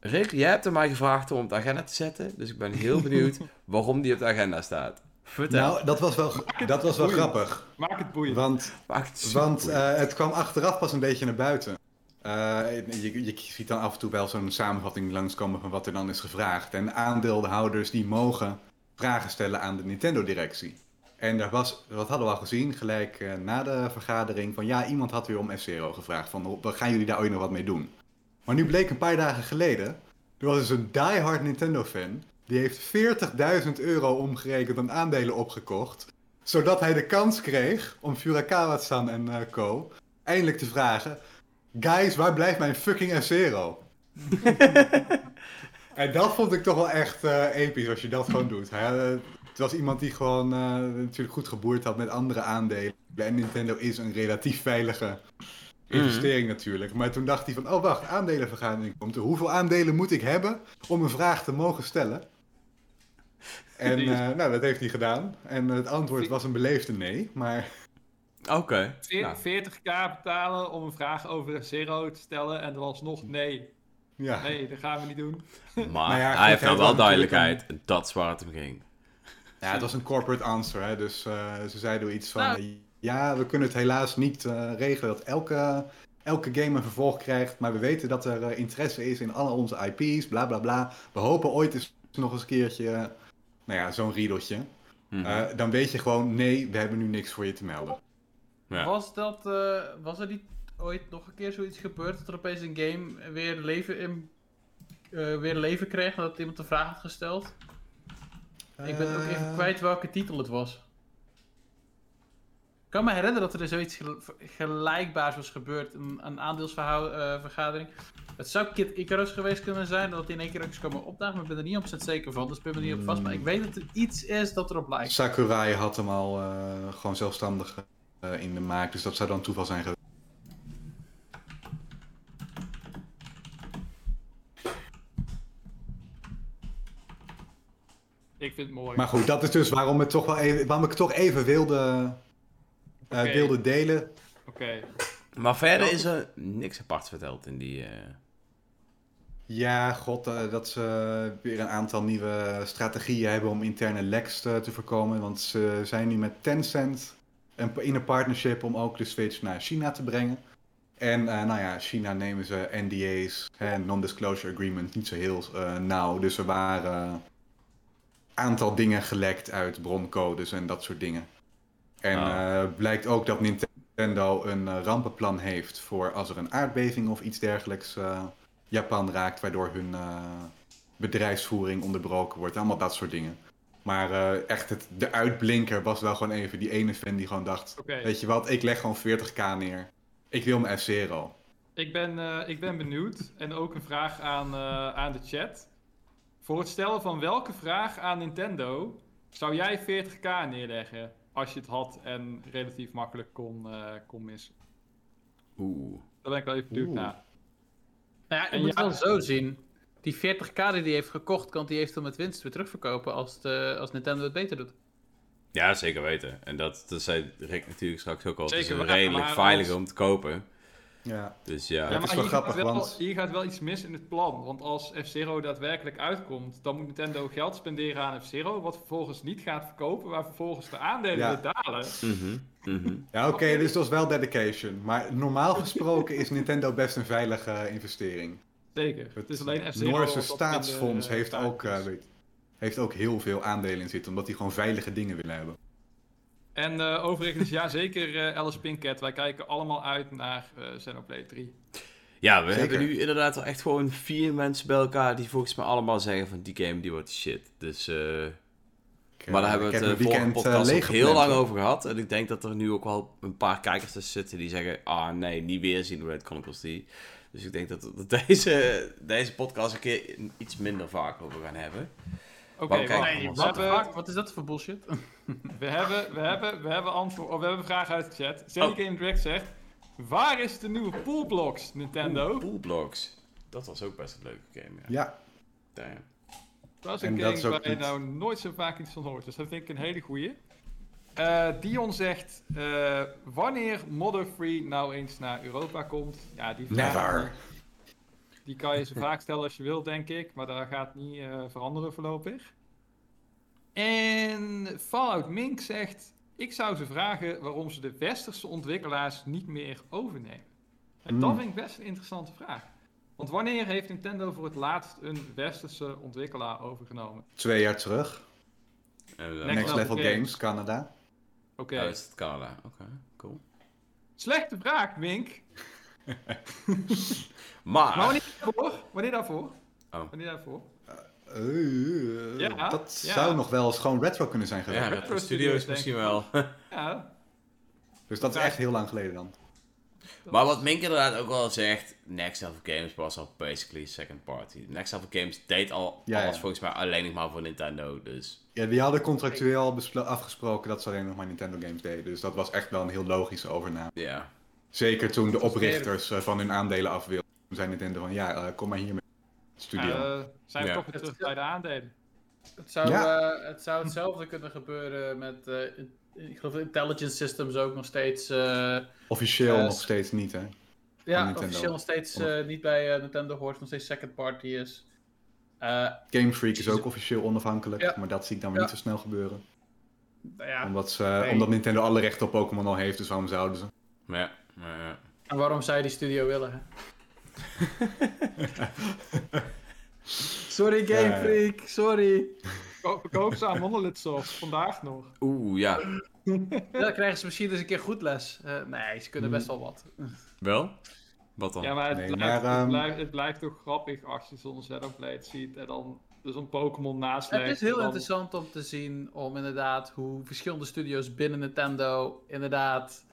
Rick, jij hebt er mij gevraagd om op de agenda te zetten. Dus ik ben heel benieuwd waarom die op de agenda staat. Vertel. Nou, dat was wel, dat was wel grappig. Maak het boeiend. Want, Maak het want eh, het kwam achteraf pas een beetje naar buiten. Eh, je, je ziet dan af en toe wel zo'n samenvatting langskomen van wat er dan is gevraagd. En aandeelhouders die mogen vragen stellen aan de Nintendo-directie. En daar was, wat hadden we al gezien, gelijk eh, na de vergadering, van ja, iemand had weer om F-Zero gevraagd. Van, "Wat gaan jullie daar ooit nog wat mee doen? Maar nu bleek een paar dagen geleden, er was dus een diehard Nintendo-fan, die heeft 40.000 euro omgerekend aan aandelen opgekocht, zodat hij de kans kreeg om Furakawa-san en eh, co. eindelijk te vragen, guys, waar blijft mijn fucking F-Zero? en dat vond ik toch wel echt eh, episch als je dat gewoon doet. Hij, eh, het was iemand die gewoon natuurlijk goed geboerd had met andere aandelen. En Nintendo is een relatief veilige investering natuurlijk. Maar toen dacht hij van, oh wacht, aandelenvergadering komt er. Hoeveel aandelen moet ik hebben om een vraag te mogen stellen? En eh, nou, dat heeft hij gedaan. En het antwoord was een beleefde nee. Maar Oké. Nou, 40k betalen om een vraag over zero te stellen en dan alsnog nee. ja, Nee, dat gaan we niet doen. maar Nou ja, hij heeft nou wel duidelijkheid. Dat is waar het om ging. ja het was een corporate answer. Hè? Dus eh, ze zeiden iets van, Nou. Ja, we kunnen het helaas niet eh, regelen dat elke, elke game een vervolg krijgt. Maar we weten dat er eh, interesse is in alle onze IP's, bla bla bla. We hopen ooit eens nog eens een keertje, nou ja, zo'n riedeltje. Mhm. Eh, dan weet je gewoon, nee, we hebben nu niks voor je te melden. Ja. Was, dat, eh, was er niet ooit nog een keer zoiets gebeurd dat er opeens een game weer leven, in, eh, weer leven kreeg nadat iemand een vraag had gesteld? Ik ben ook even kwijt welke titel het was. Ik kan me herinneren dat er zoiets gel- gelijkbaars was gebeurd, een, een aandelsvergadering. het zou Kid Icarus geweest kunnen zijn, dat hij in één keer ook is komen opdagen, maar ik ben er niet op zeker van, dus ik ben me niet op vast. Maar ik weet dat er iets is dat erop lijkt. Sakurai had hem al eh, gewoon zelfstandig eh, in de maak, dus dat zou dan toeval zijn geweest. Ik vind het mooi. Maar goed, dat is dus waarom, het toch wel even, waarom ik het toch even wilde, eh, Oké. wilde delen. Oké. Maar verder is er niks apart verteld in die... eh, Ja, god, eh, dat ze weer een aantal nieuwe strategieën hebben om interne leks te, te voorkomen. Want ze zijn nu met Tencent een- in een partnership om ook de Switch naar China te brengen. En eh, nou ja, China nemen ze NDA's, hè, Non-Disclosure Agreement, niet zo heel eh, nauw. Dus er waren een aantal dingen gelekt uit broncodes en dat soort dingen. En Ah. eh, blijkt ook dat Nintendo een eh, rampenplan heeft voor als er een aardbeving of iets dergelijks eh, Japan raakt, waardoor hun bedrijfsvoering onderbroken wordt. Allemaal dat soort dingen. Maar echt, het, de uitblinker was wel gewoon even die ene fan die gewoon dacht... Weet je wat, ik leg gewoon 40k neer. Ik wil mijn F-Zero. Ik ben, ik ben benieuwd. En ook een vraag aan, aan de chat. Voor het stellen van welke vraag aan Nintendo zou jij 40k neerleggen als je het had en relatief makkelijk kon, eh, kon missen? Oeh. Daar ben ik wel even benieuwd Oeh. naar. Nou ja, je En moet ja- het wel zo zien. Die 40k die hij heeft gekocht, kan hij eventueel met winst weer terugverkopen als, eh, als Nintendo het beter doet. Ja, zeker weten. En dat, dat zei Rick natuurlijk straks ook al. Het is redelijk veilig als- om te kopen. Ja. Dus ja. Het is wel hier, grappig, gaat wel, want- hier gaat wel iets mis in het plan. Want als F-Zero daadwerkelijk uitkomt, dan moet Nintendo geld spenderen aan F-Zero, wat vervolgens niet gaat verkopen, waar vervolgens de aandelen Ja. dalen. Mhm, mhm. Ja, oké, dus dat is wel dedication. Maar normaal gesproken is Nintendo best een veilige eh, investering. Zeker. Het is alleen F-Zero. Noorse staatsfonds heeft ook, eh, heeft ook heel veel aandelen in zitten, omdat die gewoon veilige dingen willen hebben. En eh, overigens, ja zeker eh Alice Pinkett. Wij kijken allemaal uit naar eh Xenoblade 3. Ja, we Zeker. hebben nu inderdaad wel echt gewoon vier mensen bij elkaar die volgens mij allemaal zeggen van die game die wordt shit. Dus, eh, Ik, maar daar hebben we het heb vorige weekend, podcast ook heel lang over gehad. En ik denk dat er nu ook wel een paar kijkers tussen zitten die zeggen, ah nee, niet weer Xenoblade Chronicles 3. Dus ik denk dat we deze, deze podcast een keer iets minder vaak over gaan hebben. Oké, we, Wat, wat is dat voor bullshit? We, hebben, we, hebben, we hebben antwoord. Oh, we hebben een vraag uit de chat. Sandy Oh. Game Direct zegt: Waar is de nieuwe Poolblocks, Nintendo? Poolblocks. Dat was ook best een leuke game, ja. Ja, Damn. Dat is En een game waar je niet- nou nooit zo vaak iets van hoort. Dus dat vind ik een hele goeie. Eh, Dion zegt: eh, Wanneer Modder Free nou eens naar Europa komt? Ja, die vraag. never. Die kan je zo vaak stellen als je wilt, denk ik. Maar dat gaat niet eh, veranderen voorlopig. En Fallout Mink zegt... Ik zou ze vragen waarom ze de westerse ontwikkelaars niet meer overnemen. En dat Hmm. vind ik best een interessante vraag. Want wanneer heeft Nintendo voor het laatst een westerse ontwikkelaar overgenomen? Twee jaar terug. Next Next Level Level Games. Games, Canada. Oké. Ja, is het Canada. Oké, cool. Slechte vraag, Mink. Maar, Maar wanneer daarvoor? Wanneer daarvoor? Oh. Wanneer daarvoor? Ja, dat ja. zou nog wel eens gewoon retro kunnen zijn geweest. ja, Retro de studio is Studios, misschien wel. Ja. Dus dat is echt heel lang geleden dan. Maar wat Mink inderdaad ook wel zegt, Next Level Games was al basically second party. Next Level Games deed al Ja, alles ja. volgens mij alleen nog maar voor Nintendo, dus... Ja, die hadden contractueel afgesproken dat ze alleen nog maar Nintendo games deden. Dus dat was echt wel een heel logische overname. Ja. Zeker toen de oprichters eh, van hun aandelen af wilden. Toen zei Nintendo van, ja, eh, kom maar hier met studio. Eh, zijn we Ja. toch weer terug bij de aandelen. Het zou, Ja. eh, het zou hetzelfde kunnen gebeuren met, eh, ik geloof intelligence systems ook nog steeds. eh, Officieel nog steeds niet, hè? ja, officieel nog steeds eh, niet bij eh, Nintendo hoort, nog steeds second party is. Eh, Game Freak is ook officieel onafhankelijk, Ja. maar dat zie ik dan weer Ja. niet zo snel gebeuren. nou ja, Omdat, ze, Nee. omdat Nintendo alle rechten op Pokémon al heeft, dus waarom zouden ze? Maar ja, maar ja. en waarom zou je die studio willen? Hè? sorry Game. Freak, sorry. Ko- Koop ze aan Monolith Soft, vandaag nog. Oeh, ja. Ja, dan krijgen ze misschien eens een keer goed les. Eh, nee, ze kunnen best wel wat. Wel? Wat dan? Ja, maar het, Nee, blijft, maar, het, ehm, blijft, het blijft toch grappig als je zo'n Xenoblade ziet en dan dus een Pokémon naast Het is heel dan- interessant om te zien om inderdaad hoe verschillende studios binnen Nintendo inderdaad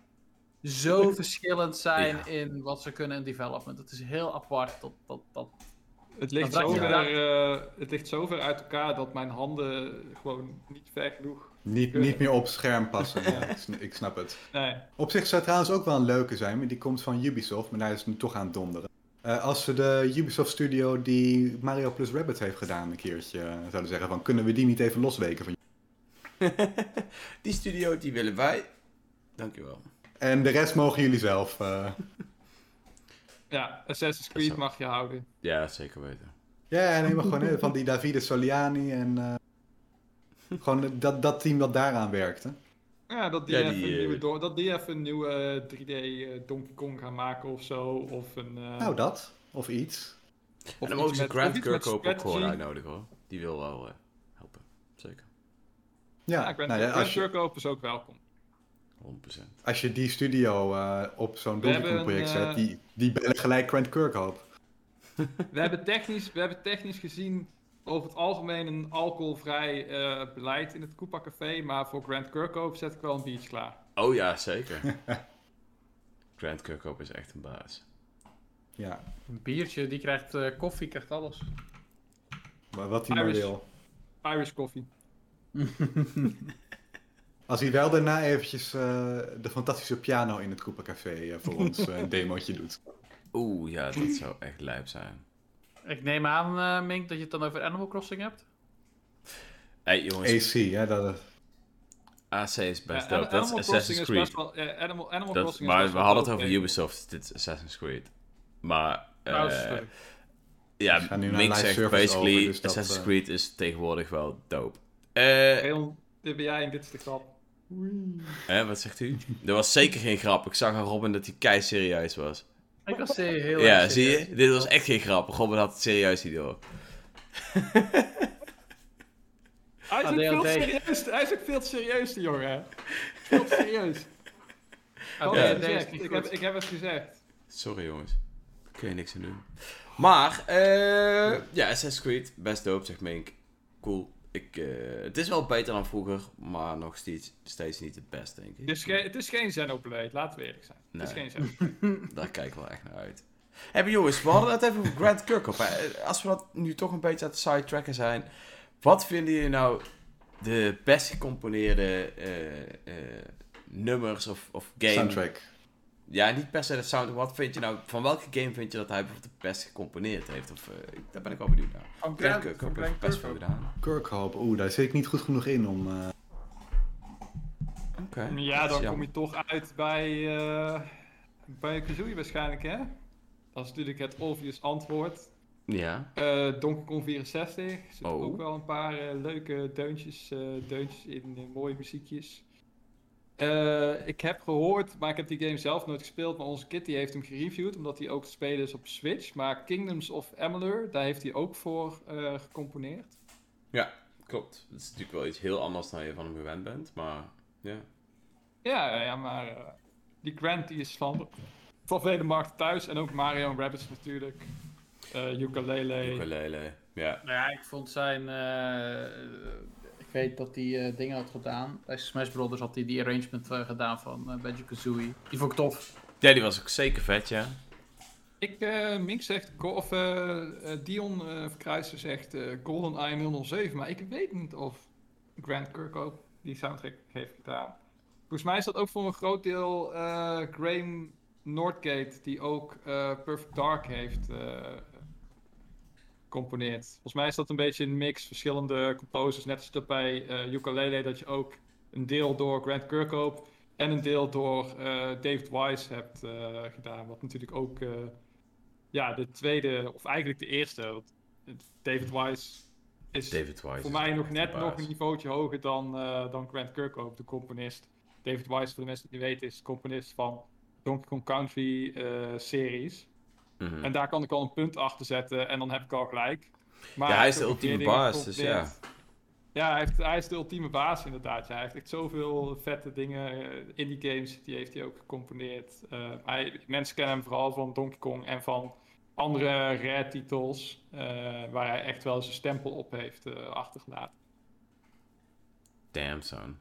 zo verschillend zijn Ja. in wat ze kunnen in development. Het is heel apart dat, dat, dat Het ligt, zo ver, eh, het ligt zo ver uit elkaar dat mijn handen gewoon niet ver genoeg. Niet, Kunnen. niet meer op scherm passen. ja, ik snap het. Nee. Op zich zou het trouwens ook wel een leuke zijn, maar die komt van Ubisoft, maar daar is het nu toch aan het donderen. Eh, als ze de Ubisoft studio die Mario plus Rabbit heeft gedaan een keertje eh, zouden zeggen van kunnen we die niet even losweken van die studio, die willen wij. Dankjewel. En de rest mogen jullie zelf. eh. Ja, Assassin's Creed zo. mag je houden. Ja, zeker weten. Ja, nee, maar gewoon hè, van die Davide Soliani en eh, gewoon dat, dat team dat daaraan werkte. Ja, dat die, Ja, even, die, een eh, nieuwe do- dat die even een nieuwe eh, 3D eh, Donkey Kong gaan maken of zo. Of een. eh, Nou, dat. Of iets. of en dan mogen ze Grant Kirkhope ook gewoon uitnodigen hoor. Die wil wel eh, helpen. Zeker. Ja, Ja, Grant, nou ja, Grant als, je, Kirkhope is ook welkom. 100%. als je die studio eh, op zo'n Donkey project zet, eh, die, die bellen gelijk Grant Kirkhope. We hebben, technisch, we hebben technisch gezien over het algemeen een alcoholvrij eh, beleid in het Koopa Café. Maar voor Grant Kirkhope zet ik wel een biertje klaar. Oh ja, zeker. Grant Kirkhope is echt een baas. Ja, een biertje, die krijgt eh, koffie, krijgt alles. maar wat hij maar wil. Irish coffee. Als hij wel daarna eventjes eh, de fantastische piano in het Koopa Café eh, voor ons eh, een demootje doet. Oeh, ja, dat zou echt lijp zijn. Ik neem aan, eh, Mink, dat je het dan over Animal Crossing hebt. Hé hey, jongens, AC, hè, dat, AC is best Ja, dope. Dat is Animal Assassin's Crossing is Creed. best wel- eh, Animal, Animal Crossing is maar we hadden het over game. Ubisoft, dit is Assassin's Creed. Maar, eh, leuk. ja, Mink zegt basically, over, dus dat, Assassin's eh, Creed is tegenwoordig wel dope. Eh, Heel, dit ben jij en dit is de grap. Hè, wat zegt u? Dat was zeker geen grap. Ik zag aan Robin dat hij kei serieus was. Ik was heel ja, zie je? Dit was echt geen grap. Robin had het serieus niet door. Hij is, ook veel te serieus, hij is ook veel te serieus, die jongen. Veel te serieus. Ik Ja. het gezegd. heb, ik heb het gezegd. Sorry jongens. Daar kun je niks aan doen. Maar, eh ja, Assassin's Creed, best dope, zegt Mink. Cool. Ik, eh, het is wel beter dan vroeger, maar nog steeds, steeds niet het best, denk ik. Het is, geen, het is geen Xenoblade, laten we eerlijk zijn. Het is geen Xenoblade. Daar kijk ik wel echt naar uit. Hey, maar jongens, we hadden het even over Grant Kirkhope. hè. Als we dat nu toch een beetje aan het sidetracken zijn. Wat vinden jullie nou de best gecomponeerde eh, eh, nummers of, of games? soundtrack. Ja, niet per se de soundtrack. Wat vind je nou, van welke game vind je dat hij bijvoorbeeld het best gecomponeerd heeft? Of, eh, daar ben ik wel benieuwd naar. Van Kirkhope heeft best veel gedaan. Kirkhope, oeh, daar zit ik niet goed genoeg in om... eh, Oké. Ja, dan kom je toch uit bij, eh bij Kazooie waarschijnlijk, hè? Dat is natuurlijk het obvious antwoord. Ja. Eh Donkey Kong 64. Er zitten Oh. ook wel een paar leuke deuntjes, eh, deuntjes in, mooie muziekjes. Eh, ik heb gehoord, maar ik heb die game zelf nooit gespeeld, maar onze Kitty heeft hem gereviewd, omdat hij ook te spelen is op Switch. Maar Kingdoms of Amalur, daar heeft hij ook voor eh, gecomponeerd. Klopt. Dat is natuurlijk wel iets heel anders dan je van hem gewend bent, maar ja. Ja, ja maar eh, die Grant die is van, van vele markten thuis. En ook Mario en Rabbids natuurlijk. Eh ukulele. Ukulele. Ja. Nou ja, ik vond zijn. Eh, weet dat hij eh, dingen had gedaan. Bij Smash Brothers had hij die arrangement eh, gedaan van uh, Banjo Kazooie. Die vond ik tof. ja, die was ook zeker vet, ja. Ik, eh Mink zegt, of eh, eh, Dion eh Verkruijsen zegt eh, GoldenEye 007. Maar ik weet niet of Grant Kirkhope die soundtrack heeft gedaan. Volgens mij is dat ook voor een groot deel eh, Graham Northgate, die ook eh, Perfect Dark heeft gecomponeerd. Volgens mij is dat een beetje een mix, verschillende composers. Net als dat bij uh, Ukulele, dat je ook een deel door Grant Kirkhope en een deel door David Wise hebt gedaan. Wat natuurlijk ook ja, de tweede, of eigenlijk de eerste. David Wise is David Wise voor mij nog net nog een niveautje hoger dan, dan Grant Kirkhope, de componist. David Wise, voor de mensen die weten, is componist van Donkey Kong Country series. Mm -hmm. En daar kan ik al een punt achter zetten en dan heb ik al gelijk. Maar ja, hij is de ultieme baas, dus ja. Ja, hij, heeft, hij, is de ultieme baas inderdaad. Ja. Hij heeft echt zoveel vette dingen. Uh, indie games, die heeft hij ook gecomponeerd. Uh, hij, mensen kennen hem vooral van Donkey Kong en van andere rare titels. waar hij echt wel zijn stempel op heeft achtergelaten. Damn, son.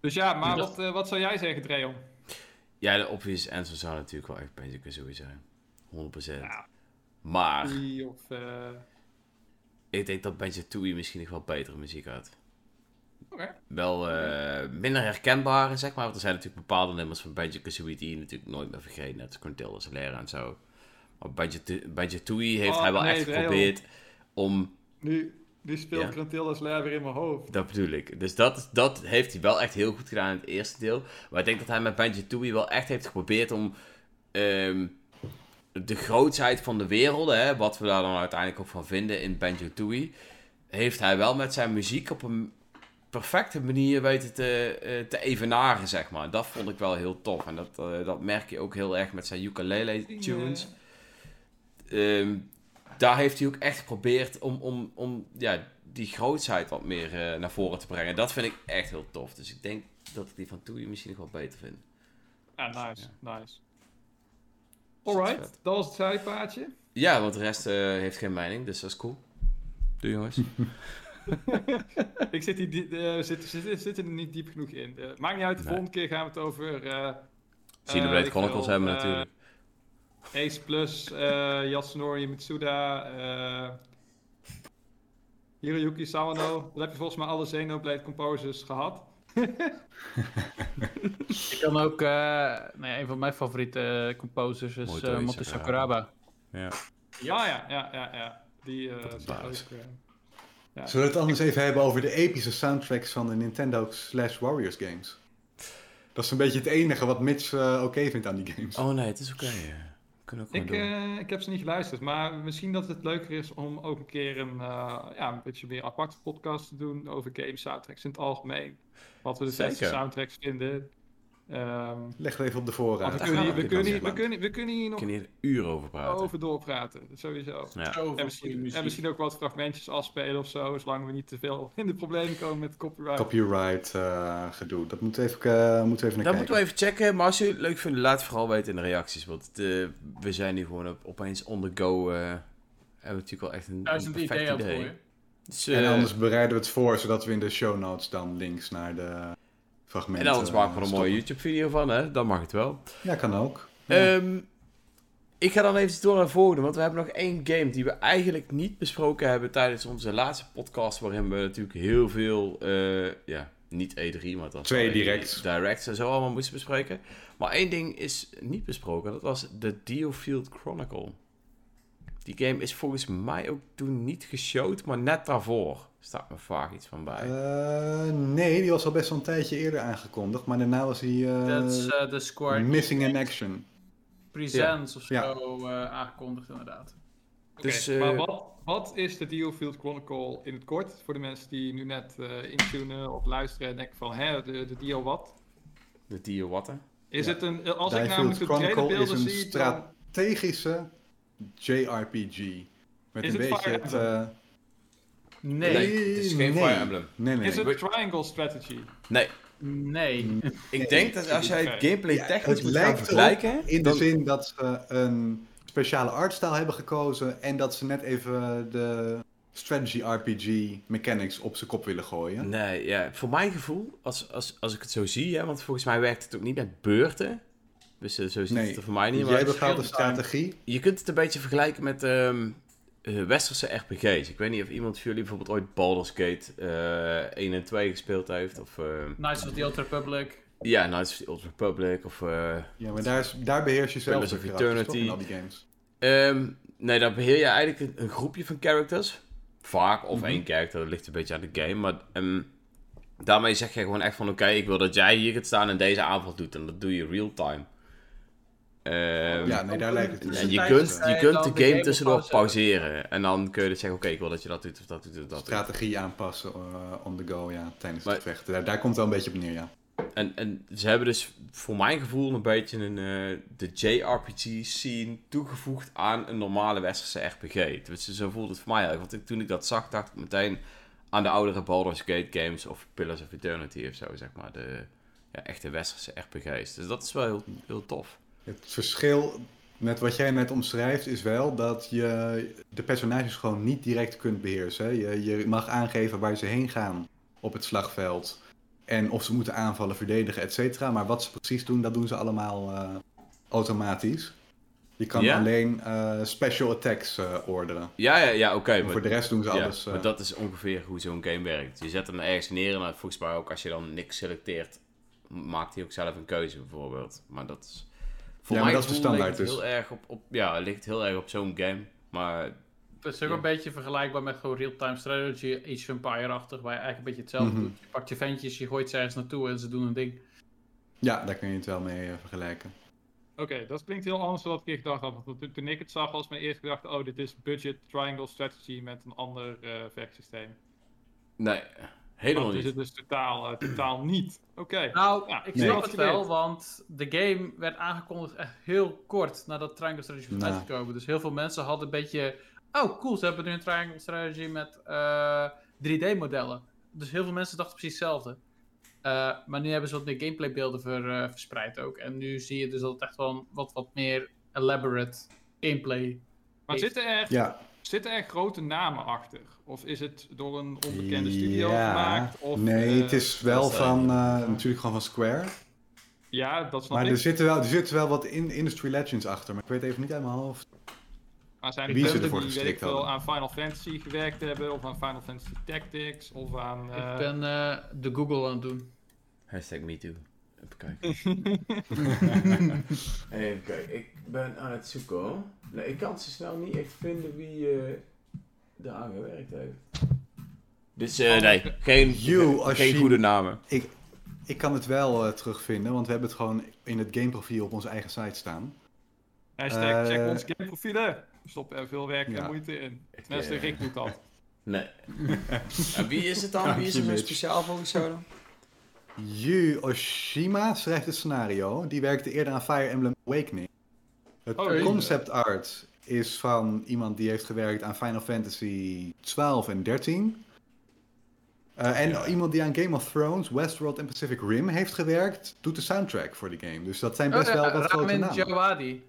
Dus ja, maar wat, uh, wat zou jij zeggen, Dreon? Ja, de obvious answer zou natuurlijk wel echt Banjo-Kazooie zijn. 100%. Ja. Maar... Of, uh... Ik denk dat Banjo-Tooie misschien nog wel betere muziek had. Okay. Wel uh, minder herkenbare, zeg maar. Want er zijn natuurlijk bepaalde nummers van Banjo-Kazooie die je natuurlijk nooit meer vergeet. Net als Solera en zo. Maar Banjo-Tooie heeft oh, hij wel nee, echt geprobeerd om... Nu, die speelt ja. Gruntilda's weer in mijn hoofd. Dat bedoel ik. Dus dat, dat heeft hij wel echt heel goed gedaan in het eerste deel. Maar ik denk dat hij met Banjo-Tooie wel echt heeft geprobeerd om... Um, de grootsheid van de wereld, hè, wat we daar dan uiteindelijk ook van vinden in Banjo-Tooie... heeft hij wel met zijn muziek op een perfecte manier weten te, uh, te evenaren, zeg maar. Dat vond ik wel heel tof. En dat, uh, dat merk je ook heel erg met zijn ukulele-tunes. Yeah. Um, daar heeft hij ook echt geprobeerd om, om, om ja, die grootsheid wat meer uh, naar voren te brengen. Dat vind ik echt heel tof. Dus ik denk dat ik die van Toei misschien nog wel beter vind. Ja, nice, ja. nice. Alright, dat was het zijpaadje. Ja, want de rest uh, heeft geen mening, dus dat is cool. Doe jongens. ik zit, hier, uh, zit, zit, zit, er niet diep genoeg in. Uh, maakt niet uit, de nee. volgende keer gaan we het over... Uh, Xenoblade Chronicles hebben natuurlijk. Ace Plus, uh, Yasunori Mitsuda, uh, Hiroyuki Sawano. Dan heb je volgens mij alle Xenoblade composers gehad. ik kan ook, uh, nee, een van mijn favoriete composers is uh, Moto Sakuraba. Ja. Ja, ja, ja, ja, ja. Die uh, ook, ja. Zullen we het anders even hebben over de epische soundtracks van de Nintendo slash Warriors games? Dat is een beetje het enige wat Mitch oké okay vindt aan die games. Oh nee, het is oké. Okay, ik, uh, ik heb ze niet geluisterd, maar misschien dat het leuker is om ook een keer een, uh, ja, een beetje meer aparte podcast te doen over game soundtracks in het algemeen. Wat we de beste soundtracks vinden. Um, Leg het even op de voorraad. We kunnen, we, kunnen, we, kunnen, we kunnen hier nog kunnen hier uren over praten. Over doorpraten, sowieso. Ja. En, misschien, en misschien ook wat fragmentjes afspelen of zo, zolang we niet te veel in de problemen komen met copyright. Copyright uh, gedoe, dat moeten we even, uh, moeten we even naar Dat moeten we even checken, maar als jullie het leuk vinden, laat het vooral weten in de reacties. Want de, we zijn nu gewoon op, opeens on the go. Uh, hebben we natuurlijk wel echt een, een perfect idee. idee. Dus, en anders bereiden we het voor, zodat we in de show notes dan links naar de fragmenten. En anders maken we er een mooie YouTube-video van, hè? Dan mag het wel. Ja, kan ook. Um, ik ga dan even door naar de volgende, want we hebben nog één game die we eigenlijk niet besproken hebben tijdens onze laatste podcast, waarin we natuurlijk heel veel, uh, ja, niet E3, maar dat Twee direct. Directs en zo allemaal moesten bespreken. Maar één ding is niet besproken, dat was de Diofield Chronicle. Die game is volgens mij ook toen niet geshowd, maar net daarvoor. Staat me vaak iets van bij. Uh, nee, die was al best wel een tijdje eerder aangekondigd, maar daarna was hij uh, uh, Square Missing in Action. Presents ja. of zo ja. aangekondigd inderdaad. Okay, dus, maar wat, wat is de Diofield Chronicle in het kort? Voor de mensen die nu net intunen of luisteren en denken van, hè, de, de Dio wat? De Dio wat, Is het een, als ik namelijk de trailerbeelden zie... is een strategische JRPG. Met een beetje het... Nee. nee. het is geen Fire Emblem. Nee, nee. Is het Triangle Strategy? Nee. Nee. Ik denk dat als jij gameplay technisch ja, moet gaan vergelijken... In de zin dat ze een speciale artstyle hebben gekozen... en dat ze net even de strategy RPG mechanics op zijn kop willen gooien. Nee, ja. Voor mijn gevoel, als, als, als ik het zo zie... Hè, want volgens mij werkt het ook niet met beurten... Dus zo ziet nee, het er voor mij niet. Jij bepaalt de strategie. Je kunt het een beetje vergelijken met um, uh, westerse RPG's. Ik weet niet of iemand van jullie bijvoorbeeld ooit Baldur's Gate uh, 1 en 2 gespeeld heeft. Of, uh, Knights of the Old Republic. Ja, Knights of the Old Republic of... eh, Ja, maar daar, is, daar beheers je zelf of Eternity. toch, in al die games. Ehm, nee, dan beheer je eigenlijk een, een groepje van characters. Vaak, of Mhm. één character, dat ligt een beetje aan de game. Maar ehm, daarmee zeg je gewoon echt van... Oké, ik wil dat jij hier gaat staan en deze aanval doet. En dat doe je real-time. Ehm, Ja, nee, daar lijkt het en dus. je kunt, je kunt de de game game tussendoor pauzeren. pauzeren. En dan kun je dus zeggen... Oké, ik wil dat je dat doet of dat doet of dat doet. Strategie aanpassen eh, on the go, ja, tijdens Maar- het vechten. Daar, daar komt het wel een beetje op neer, ja. En, en ze hebben dus voor mijn gevoel een beetje een, eh, de JRPG-scene toegevoegd aan een normale westerse RPG. Dus zo voelt het voor mij eigenlijk. Want ik, toen ik dat zag, dacht ik meteen aan de oudere Baldur's Gate games of Pillars of Eternity of zo, zeg maar. De ja, echte westerse RPG's. Dus dat is wel heel, heel tof. Het verschil met wat jij net omschrijft is wel dat je de personages gewoon niet direct kunt beheersen. Je, je mag aangeven waar ze heen gaan op het slagveld. En of ze moeten aanvallen, verdedigen, et cetera. Maar wat ze precies doen, dat doen ze allemaal eh, automatisch. Je kan Ja? alleen eh, special attacks eh, orderen. Ja, ja, ja oké. Maar maar- voor de rest doen ze Ja, alles. maar dat is ongeveer hoe zo'n game werkt. Je zet hem ergens neer dan volgens mij ook als je dan niks selecteert, maakt hij ook zelf een keuze bijvoorbeeld. Maar dat is... Voor Ja, mij dat is de standaard dus. heel erg op, op, ja, het ligt heel erg op zo'n game. Maar Het is ook Ja. een beetje vergelijkbaar met gewoon real-time strategy, Age of Empire-achtig, waar je eigenlijk een beetje hetzelfde Mhm. doet. Je pakt je ventjes, je gooit ze ergens naartoe en ze doen een ding. Ja, daar kun je het wel mee eh, vergelijken. Oké, dat klinkt heel anders dan wat ik gedacht had. Want toen, ik het zag, was mijn eerste gedachte: oh, dit is budget triangle strategy met een ander eh vechtsysteem. nee, helemaal Dat is niet. het dus totaal, eh, totaal niet. Oké. Nou, Ja, ik nee. snap het wel, want de game werd aangekondigd echt heel kort nadat Triangle Strategy was Nou. uitgekomen. Dus heel veel mensen hadden een beetje, oh cool, ze hebben nu een Triangle Strategy met eh, 3D-modellen. Dus heel veel mensen dachten precies hetzelfde. Eh, maar nu hebben ze wat meer gameplaybeelden ver, eh, verspreid ook. En nu zie je dus dat het echt wel een wat, wat meer elaborate gameplay Maar zitten er, Ja, zitten er grote namen achter? Of is het door een onbekende studio ja. gemaakt? Of, nee, eh, het is wel van, eh, natuurlijk gewoon van Square. Ja, dat snap Maar ik. er zitten, wel, er zitten wel wat in industry legends achter. Maar ik weet even niet uit mijn hoofd. Maar zijn Wie er ze ervoor die weet ik aan Final Fantasy gewerkt hebben? Of aan Final Fantasy Tactics? Of aan... eh, Ik ben eh, de Google aan het doen. Hashtag MeToo. Even kijken. Even kijken, ik ben aan het zoeken. Nee, ik kan zo snel niet echt vinden wie eh er aan gewerkt heeft. Dus eh, nee, geen, You, geen goede namen. Ik kan het wel eh, terugvinden, want we hebben het gewoon in het gameprofiel op onze eigen site staan. Hashtag check onze gameprofielen. We stoppen er veel werk Ja. en moeite in. Ik, Tenminste, Rick doet dat. Nee. en wie is het dan? Wie is er zo Mitch. speciaal volgens jou dan? Yu Oshima schrijft het scenario. Die werkte eerder aan Fire Emblem Awakening. Het Oh, concept art is van iemand die heeft gewerkt aan Final Fantasy 12 en 13. Eh, en Ja. iemand die aan Game of Thrones, Westworld en Pacific Rim heeft gewerkt, doet de soundtrack voor de game. Dus dat zijn best Oh, ja, wel wat grote Ramin namen. Djawadi.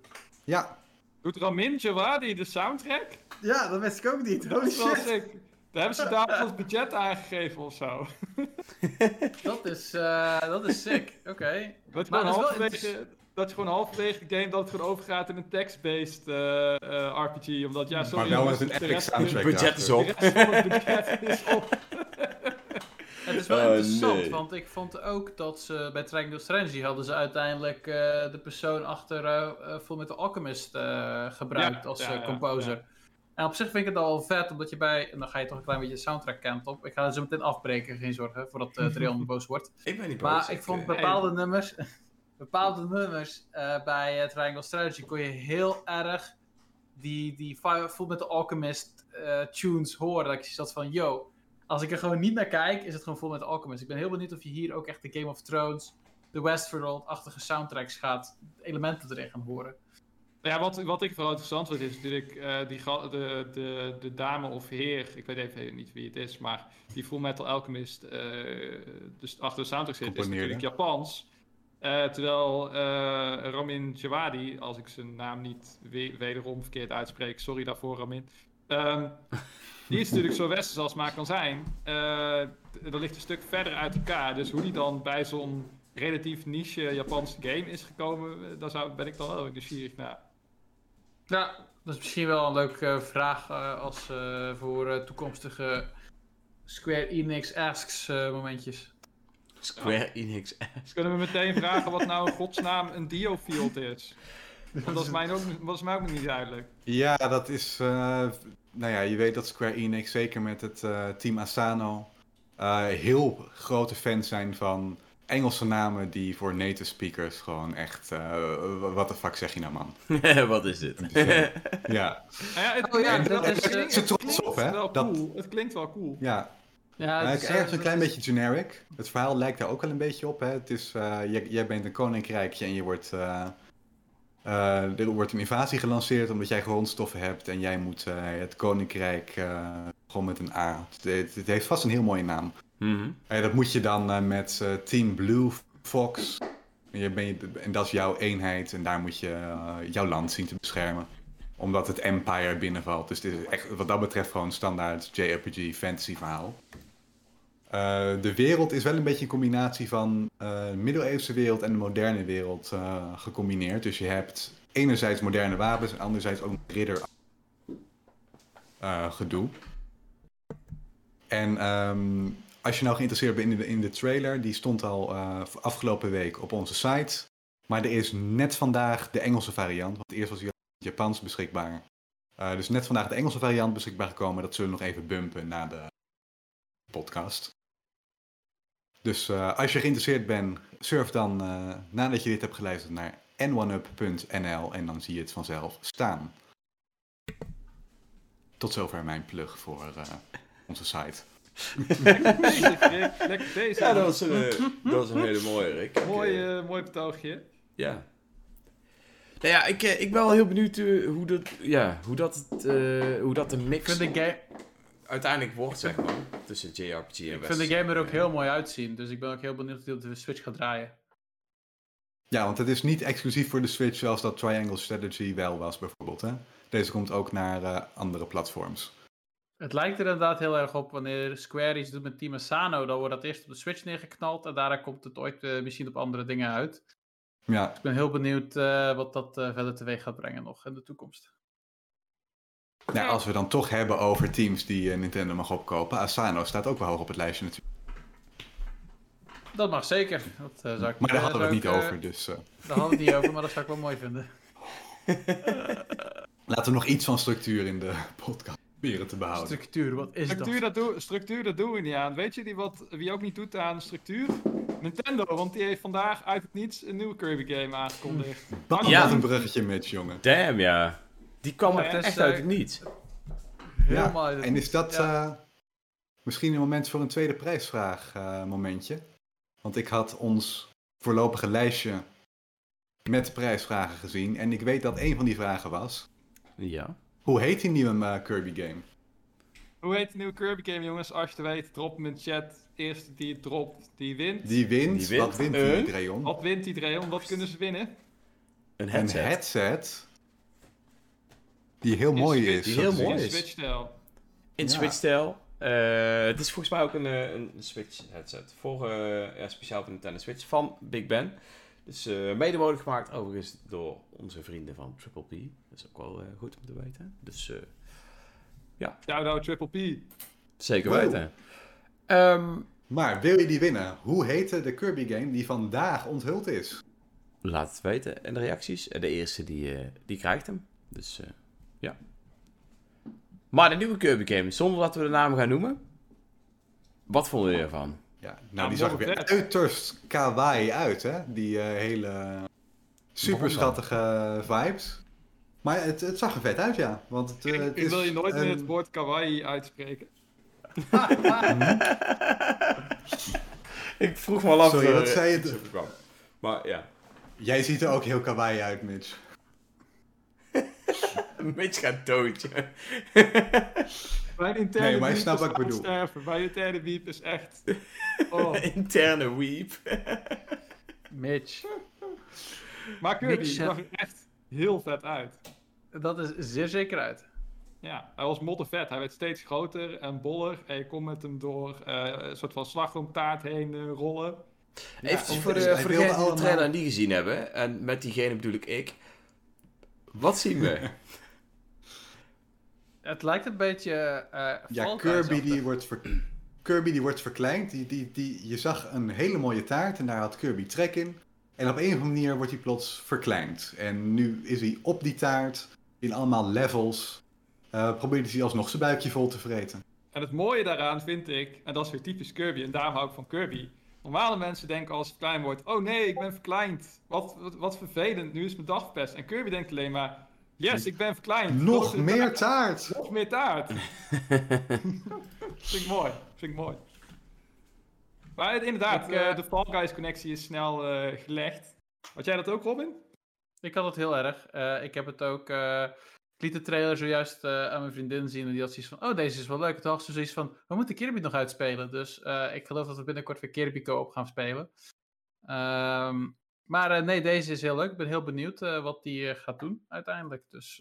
Ja. Doet Ramin Djawadi de soundtrack? ja, dat wist ik ook niet. Dat is wel sick. Daar hebben ze daar als budget aangegeven of zo. Dat is, eh, dat is sick. Oké. Dat Maar gewoon dat is wel halverwege, dat je gewoon halverwege de game dat het gewoon overgaat in een text-based eh, eh, RPG. Omdat ja, sorry. maar wel met een de epic soundtrack. Budget is op. De het budget is op. Het is wel Oh, interessant, nee. want ik vond ook dat ze bij Triangle Strategy hadden ze uiteindelijk eh, de persoon achter eh eh, Fullmetal Alchemist eh, gebruikt Ja, als ja, composer. ja. En op zich vind ik het al vet, omdat je bij, en dan ga je toch een klein beetje soundtrack kant op. Ik ga het zo meteen afbreken, geen zorgen, voordat uh, Trian boos wordt. Ik ben niet boos. Maar ik vond bepaalde nummers, bepaalde nummers eh, bij Triangle Strategy kon je heel erg die, die Fire- Fullmetal Alchemist eh, tunes horen. Dat ik zat van, yo, als ik er gewoon niet naar kijk, is het gewoon Fullmetal Alchemist. Ik ben heel benieuwd of je hier ook echt de Game of Thrones, de Westworld-achtige soundtracks gaat, elementen erin gaan horen. Ja, wat, wat ik vooral interessant vind is natuurlijk eh, die, de, de, de dame of heer, ik weet even niet wie het is, maar die Full Metal Alchemist eh, dus achter de soundtrack zit, is natuurlijk Japans. Eh, terwijl eh, Ramin Djawadi, als ik zijn naam niet we- wederom verkeerd uitspreek, sorry daarvoor Ramin, ehm, die is natuurlijk zo westers als maar kan zijn. Eh, dat ligt een stuk verder uit elkaar, dus hoe die dan bij zo'n relatief niche Japanse game is gekomen, daar zou, ben ik dan wel nieuwsgierig naar. Ja, dat is misschien wel een leuke vraag als, voor toekomstige Square Enix Asks momentjes. Square Enix. Dus kunnen we meteen vragen wat nou in godsnaam een Dio-field is? Want dat is mij ook, was mij ook nog niet duidelijk. Ja, dat is. eh, nou ja, je weet dat Square Enix, zeker met het eh, team Asano, eh, heel grote fans zijn van Engelse namen die voor native speakers gewoon echt. eh, wat de fuck zeg je nou, man? Wat is dit? Ja, ja, Nou ja, het, Oh ja, dat is, ze trots op, hè? wel Dat- cool. Het klinkt wel cool. ja. Ja, het is, ergens een klein beetje generic. Het verhaal lijkt daar ook wel een beetje op. Hè? Het is, eh, jij, jij bent een koninkrijkje en je wordt, eh, eh, er wordt een invasie gelanceerd omdat jij grondstoffen hebt en jij moet het koninkrijk gewoon met een A. Het, heeft vast een heel mooie naam. Mhm. Dat moet je dan met Team Blue Fox. En, je ben je, en dat is jouw eenheid en daar moet je jouw land zien te beschermen. Omdat het Empire binnenvalt. Dus dit is echt wat dat betreft gewoon een standaard JRPG fantasy verhaal. Eh, de wereld is wel een beetje een combinatie van eh, de middeleeuwse wereld en de moderne wereld eh, gecombineerd. Dus je hebt enerzijds moderne wapens en anderzijds ook ridder gedoe. En ehm, als je nou geïnteresseerd bent in de, trailer, die stond al afgelopen week op onze site. Maar er is net vandaag de Engelse variant, want eerst was het Japans beschikbaar. Dus net vandaag de Engelse variant beschikbaar gekomen. Dat zullen we nog even bumpen na de podcast. Dus eh, als je geïnteresseerd bent, surf dan eh, nadat je dit hebt geluisterd naar n1up.nl en dan zie je het vanzelf staan. Tot zover mijn plug voor eh, onze site. Bezig, Rick. Lekker bezig. Ja, dat was, een, dat was een hele mooie, Rick. Mooi, mooi betoogje. Ja. Nou ja, ik, ik ben wel heel benieuwd hoe, dat, ja, hoe, dat, het, eh, hoe dat de Ik mix vind de, game, uiteindelijk wordt, zeg maar. Tussen JRPG en ik vind de game er ook heel mooi uitzien. Dus ik ben ook heel benieuwd hoe die op de Switch gaat draaien. Ja, want het is niet exclusief voor de Switch zoals dat Triangle Strategy wel was bijvoorbeeld. Hè? Deze komt ook naar eh, andere platforms. Het lijkt er inderdaad heel erg op wanneer Square iets doet met Team Asano. Dan wordt dat eerst op de Switch neergeknald. En daarna komt het ooit eh, misschien op andere dingen uit. Ja, Ik ben heel benieuwd eh, wat dat verder teweeg gaat brengen nog in de toekomst. Nou, als we dan toch hebben over teams die eh, Nintendo mag opkopen. Asano staat ook wel hoog op het lijstje natuurlijk. Dat mag zeker. Dat, eh, zou ik, Maar daar eh, hadden we het niet over, dus eh, Daar hadden we het niet over, maar dat zou ik wel mooi vinden. laten we nog iets van structuur in de podcast proberen te behouden. Structuur, wat is Structuur dat? dat, structuur, dat doen we niet aan. Weet je die wat, wie ook niet doet aan structuur? Nintendo, want die heeft vandaag uit het niets een nieuwe Kirby game aangekondigd. Bam, Ja. Wat een bruggetje, Mitch, jongen. Damn, ja. Die kwam Ja, er echt uit het niets. Helemaal uit het En is dat Ja. eh, misschien een moment voor een tweede prijsvraag eh, momentje? Want ik had ons voorlopige lijstje met prijsvragen gezien. En ik weet dat een van die vragen was... Ja. Hoe heet die nieuwe eh, Kirby game? Hoe heet de nieuwe Kirby game, jongens? Als je het weet, drop hem in de chat. Eerste die het dropt, die wint. Die wint. Die wint. Wat wint die, Dreon? Wat wint die Dreon? Wat kunnen ze winnen? Een Een headset. Die heel mooi Switch- is. die heel mooi In is. Switch-stijl. In Ja. Switch-stijl. Eh, het is volgens mij ook een, eh, een Switch headset. Voor, eh, ja, speciaal voor Nintendo Switch van Big Ben. Dus eh, mede mogelijk gemaakt overigens door onze vrienden van Triple P. Dat is ook wel eh, goed om te weten. Dus eh, Shout-out Triple P. zeker Wow. weten. Ehm, Maar wil je die winnen? Hoe heette de Kirby game die vandaag onthuld is? laat het weten. En de reacties. En de eerste die, eh, die krijgt hem. Dus eh, ja. Maar de nieuwe Kirby game, zonder dat we de naam gaan noemen. Wat vonden jullie ervan? Ja, nou, Nou, die zag er weer uiterst kawaii uit, hè? Die eh, hele super schattige vibes. Maar het, het zag er vet uit, ja. Want het, eh, Ik, het ik is wil je nooit meer het woord kawaii uitspreken. Ik vroeg me al af. Sorry, eh, wat zei kwam. Maar ja. Jij ziet er ook heel kawaii uit, Mitch. Mitch gaat dood. Mijn interne Nee, maar je wiep snapt is wat ik bedoel. sterven. Mijn interne wiep is echt... Oh. Interne weep. Mitch, Maar Kirby Niks, zag er echt heel vet uit. dat is zeer zeker uit. Ja, hij was moddervet. Hij werd steeds groter en boller. En je kon met hem door eh, een soort van slagroomtaart heen eh, rollen. Even Ja, voor, de, voor degenen die de allemaal- trailer niet gezien hebben. En met diegene bedoel ik ik. Wat zien we? Het lijkt een beetje. eh Ja, Kirby die wordt ver- Kirby die wordt verkleind. Die, die, die, je zag een hele mooie taart en daar had Kirby trek in. En op een of andere manier wordt hij plots verkleind. En nu is hij op die taart, in allemaal levels, eh probeert hij alsnog zijn buikje vol te vreten. En het mooie daaraan vind ik, en dat is weer typisch Kirby, en daarom hou ik van Kirby. Normale mensen denken als het klein wordt, oh nee, ik ben verkleind. Wat, wat, wat vervelend, nu is mijn dag verpest. En Kirby denkt alleen maar, yes, ik ben verkleind. Nog een meer taart. taart! Nog meer taart. vind ik mooi, vind ik mooi. Maar het- inderdaad, Ik, eh, eh, de Fall Guys connectie is snel eh, gelegd. Had jij dat ook, Robin? Ik had het heel erg. Eh, ik heb het ook. Ik liet de trailer zojuist eh, aan mijn vriendin zien. En die had zoiets van: Oh, deze is wel leuk. En toen had ze zoiets van: We moeten Kirby nog uitspelen. Dus eh, ik geloof dat we binnenkort weer Kirby Co-op gaan spelen. Ehm, maar eh, nee, deze is heel leuk. Ik ben heel benieuwd wat die gaat doen uiteindelijk. Dus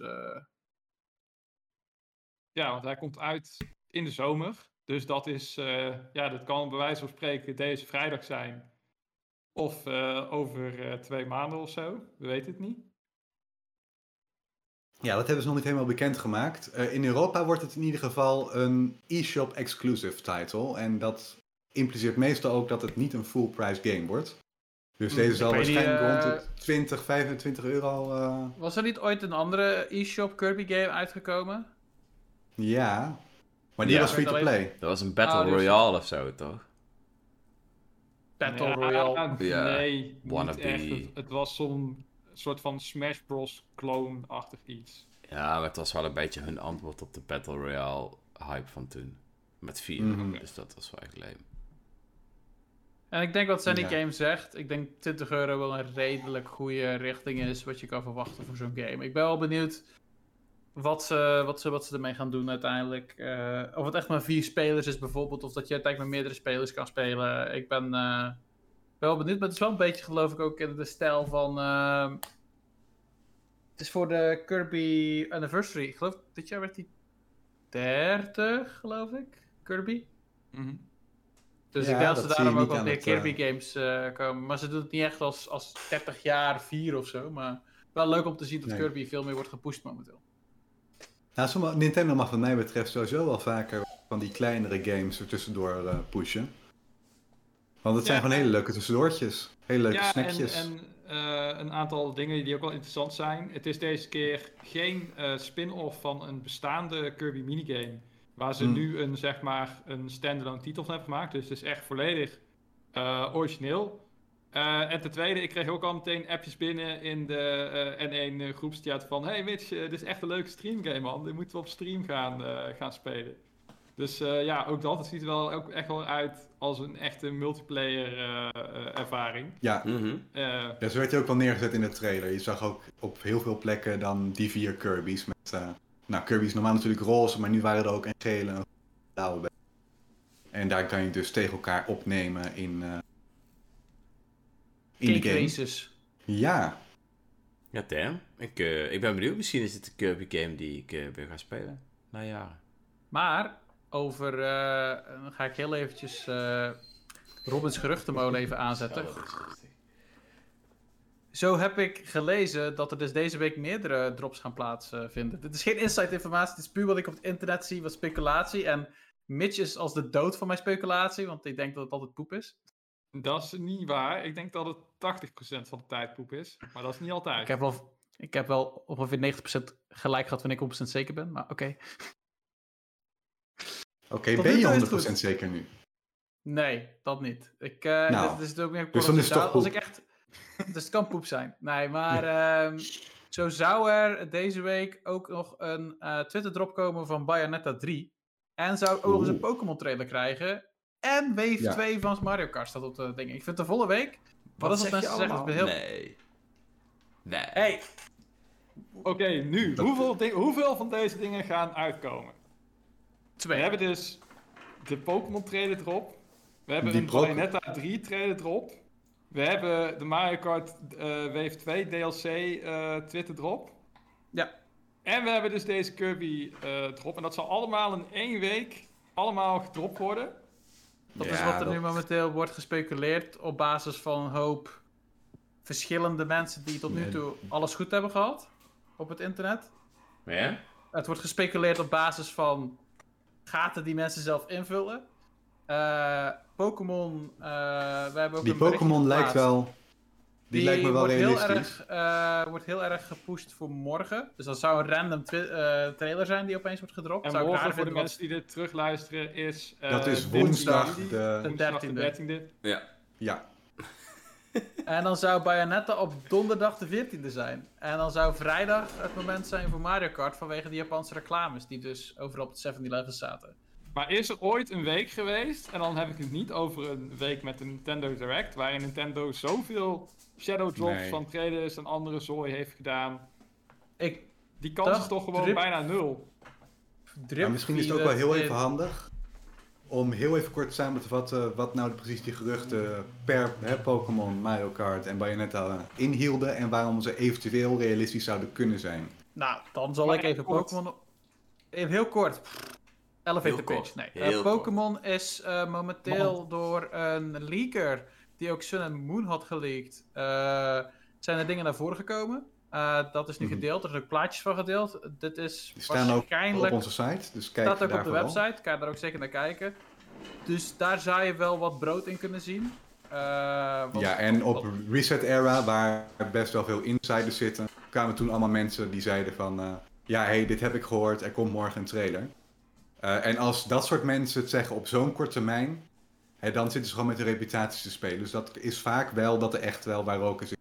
Ja, want hij komt uit in de zomer. Dus dat is, ja, dat kan bij wijze van spreken deze vrijdag zijn. Of over twee maanden of zo. We weten het niet. Ja, dat hebben ze nog niet helemaal bekendgemaakt. Eh in Europa wordt het in ieder geval een eShop exclusive title. En dat impliceert meestal ook dat het niet een full price game wordt. Dus Hmm, deze zal waarschijnlijk eh, rond de 20, 25 euro. eh, was er niet ooit een andere eShop Kirby game uitgekomen? ja. Maar die Ja, was free to play. Dat was een Battle Ah, dus- Royale of zo, toch? Battle Ja, Royale. Ja, Nee, wannabe. niet echt. Het, het was zo'n soort van Smash Bros. clone-achtig iets. Ja, maar het was wel een beetje hun antwoord op de Battle Royale hype van toen. Met vier. Mhm. Dus dat was wel echt leem. En ik denk wat Sandy Ja. Game zegt. Ik denk 20 euro wel een redelijk goede richting is wat je kan verwachten voor zo'n game. Ik ben wel benieuwd wat ze, wat ze, wat ze ermee gaan doen uiteindelijk. Eh, of het echt maar vier spelers is bijvoorbeeld. Of dat je uiteindelijk met meerdere spelers kan spelen. Ik ben eh, wel benieuwd. Maar het is wel een beetje geloof ik ook in de stijl van... ehm, het is voor de Kirby Anniversary. Ik geloof dit jaar werd die 30 geloof ik. Kirby. Dus Ja, ik denk dat ze daarom ook wat meer Kirby eh, games eh, komen. Maar ze doen het niet echt als, als 30 jaar 4 of zo. Maar wel leuk om te zien dat Nee. Kirby veel meer wordt gepusht momenteel. Nou, sommige- Nintendo mag wat mij betreft sowieso wel vaker van die kleinere games er tussendoor eh, pushen. Want het zijn gewoon hele leuke tussendoortjes. Hele leuke snackjes. en, en eh, een aantal dingen die ook wel interessant zijn. Het is deze keer geen eh, spin-off van een bestaande Kirby minigame. Waar ze Hmm. nu een, zeg maar, een standalone titel van hebben gemaakt. Dus het is echt volledig eh, origineel. En ten tweede, ik kreeg ook al meteen appjes binnen in de eh, N1 eh, groepschat van... Hey Mitch, dit is echt een leuke streamgame man. Dit moeten we op stream gaan, gaan spelen. Dus eh, ja, ook dat. Het ziet er wel ook echt wel uit als een echte multiplayer eh, eh, ervaring. Ja. Eh, ja, zo werd hij ook wel neergezet in de trailer. Je zag ook op heel veel plekken dan die vier Kirby's. Met, eh, nou, Kirby is normaal natuurlijk roze, maar nu waren er ook een gele en blauwe bij. En daar kan je dus tegen elkaar opnemen in, eh in de game. Races. Ja, Ja, damn. Ik, eh, ik ben benieuwd. Misschien is het de Kirby game die ik weer ga spelen. Na jaren. Maar over... eh, dan ga ik heel eventjes eh Robins geruchtenmolen even aanzetten. Zo heb ik gelezen dat er dus deze week meerdere drops gaan plaatsvinden. Dit is geen inside informatie, dit is puur wat ik op het internet zie, wat speculatie. En Mitch is als de dood van mijn speculatie, want ik denk dat het altijd poep is. dat is niet waar. Ik denk dat het 80% van de tijd poep is. Maar dat is niet altijd. Ik heb wel, ik heb wel ongeveer 90% gelijk gehad wanneer ik 100% zeker ben, maar oké. Oké, ben je het 100% goed. zeker nu? Nee, dat niet. Ik, eh Nou, dit is ook niet dus dan is het toch Als ik echt... Dus het kan poep zijn. Nee, maar ehm, zo zou er deze week ook nog een eh Twitter drop komen van Bayonetta 3. En zou ook nog eens een Oeh. Pokémon trailer krijgen. En Wave Ja. 2 van Mario Kart staat op de ding. Ik vind het een volle week. Dat is wat mensen zeggen. Ik ben heel... Nee. Nee. Hey, Oké, nu. Dat- Hoeveel, ding- hoeveel van deze dingen gaan uitkomen? We hebben dus de Pokémon trailer erop. We hebben Die een Bayonetta 3 trailer erop. We hebben de Mario Kart eh, Wave 2 DLC eh Twitter drop. Ja. En we hebben dus deze Kirby eh drop. En dat zal allemaal in één week allemaal gedropt worden. Dat Ja, is wat er nu momenteel wordt gespeculeerd op basis van een hoop verschillende mensen die tot nu toe alles goed hebben gehad op het internet. Ja? Het wordt gespeculeerd op basis van gaten die mensen zelf invullen. Eh, Pokémon, eh, we hebben ook Die Pokémon lijkt wel... Die, lijkt me wel wordt realistisch. Heel erg, eh, wordt heel erg gepusht voor morgen. Dus dat zou een random twi- eh, trailer zijn die opeens wordt gedropt. En zou morgen voor de mensen die dit terugluisteren is... eh, Dat is 13 woensdag de... De 13e. 13e. Ja. Ja, En dan zou Bayonetta op donderdag de 14e zijn. En dan zou vrijdag het moment zijn voor Mario Kart vanwege die Japanse reclames die dus overal op het 7-Eleven zaten. Maar is er ooit een week geweest, en dan heb ik het niet over een week met de Nintendo Direct, waarin Nintendo zoveel Shadow Drops Nee. van trailers en andere zooi heeft gedaan. Ik Die kans is toch gewoon drip- bijna nul. drip maar misschien is het ook wel heel even handig om heel even kort samen te vatten wat nou precies die geruchten per hè, Pokémon, Mario Kart en Bayonetta inhielden en waarom ze eventueel realistisch zouden kunnen zijn. Nou, dan zal Maar ik even. Pokémon... Even heel kort. Elevator Heel pitch. kort, Nee. Eh, Pokémon is eh, momenteel door een leaker die ook Sun and Moon had geleakt, eh, zijn er dingen naar voren gekomen. Eh, dat is nu Mhm. gedeeld, er zijn ook plaatjes van gedeeld. Dit is Die staan ook waarschijnlijk... op onze site, dus kijk staat ook daar op de vooral. website, kan je daar ook zeker naar kijken. Dus daar zou je wel wat brood in kunnen zien. Eh, Ja, en op Reset Era, waar best wel veel insiders zitten, kwamen toen allemaal mensen die zeiden van... eh, ja, hey, dit heb ik gehoord, er komt morgen een trailer. En als dat soort mensen het zeggen op zo'n korte termijn, dan zitten ze gewoon met de reputatie te spelen. Dus dat is vaak wel dat er echt wel waar roken zit.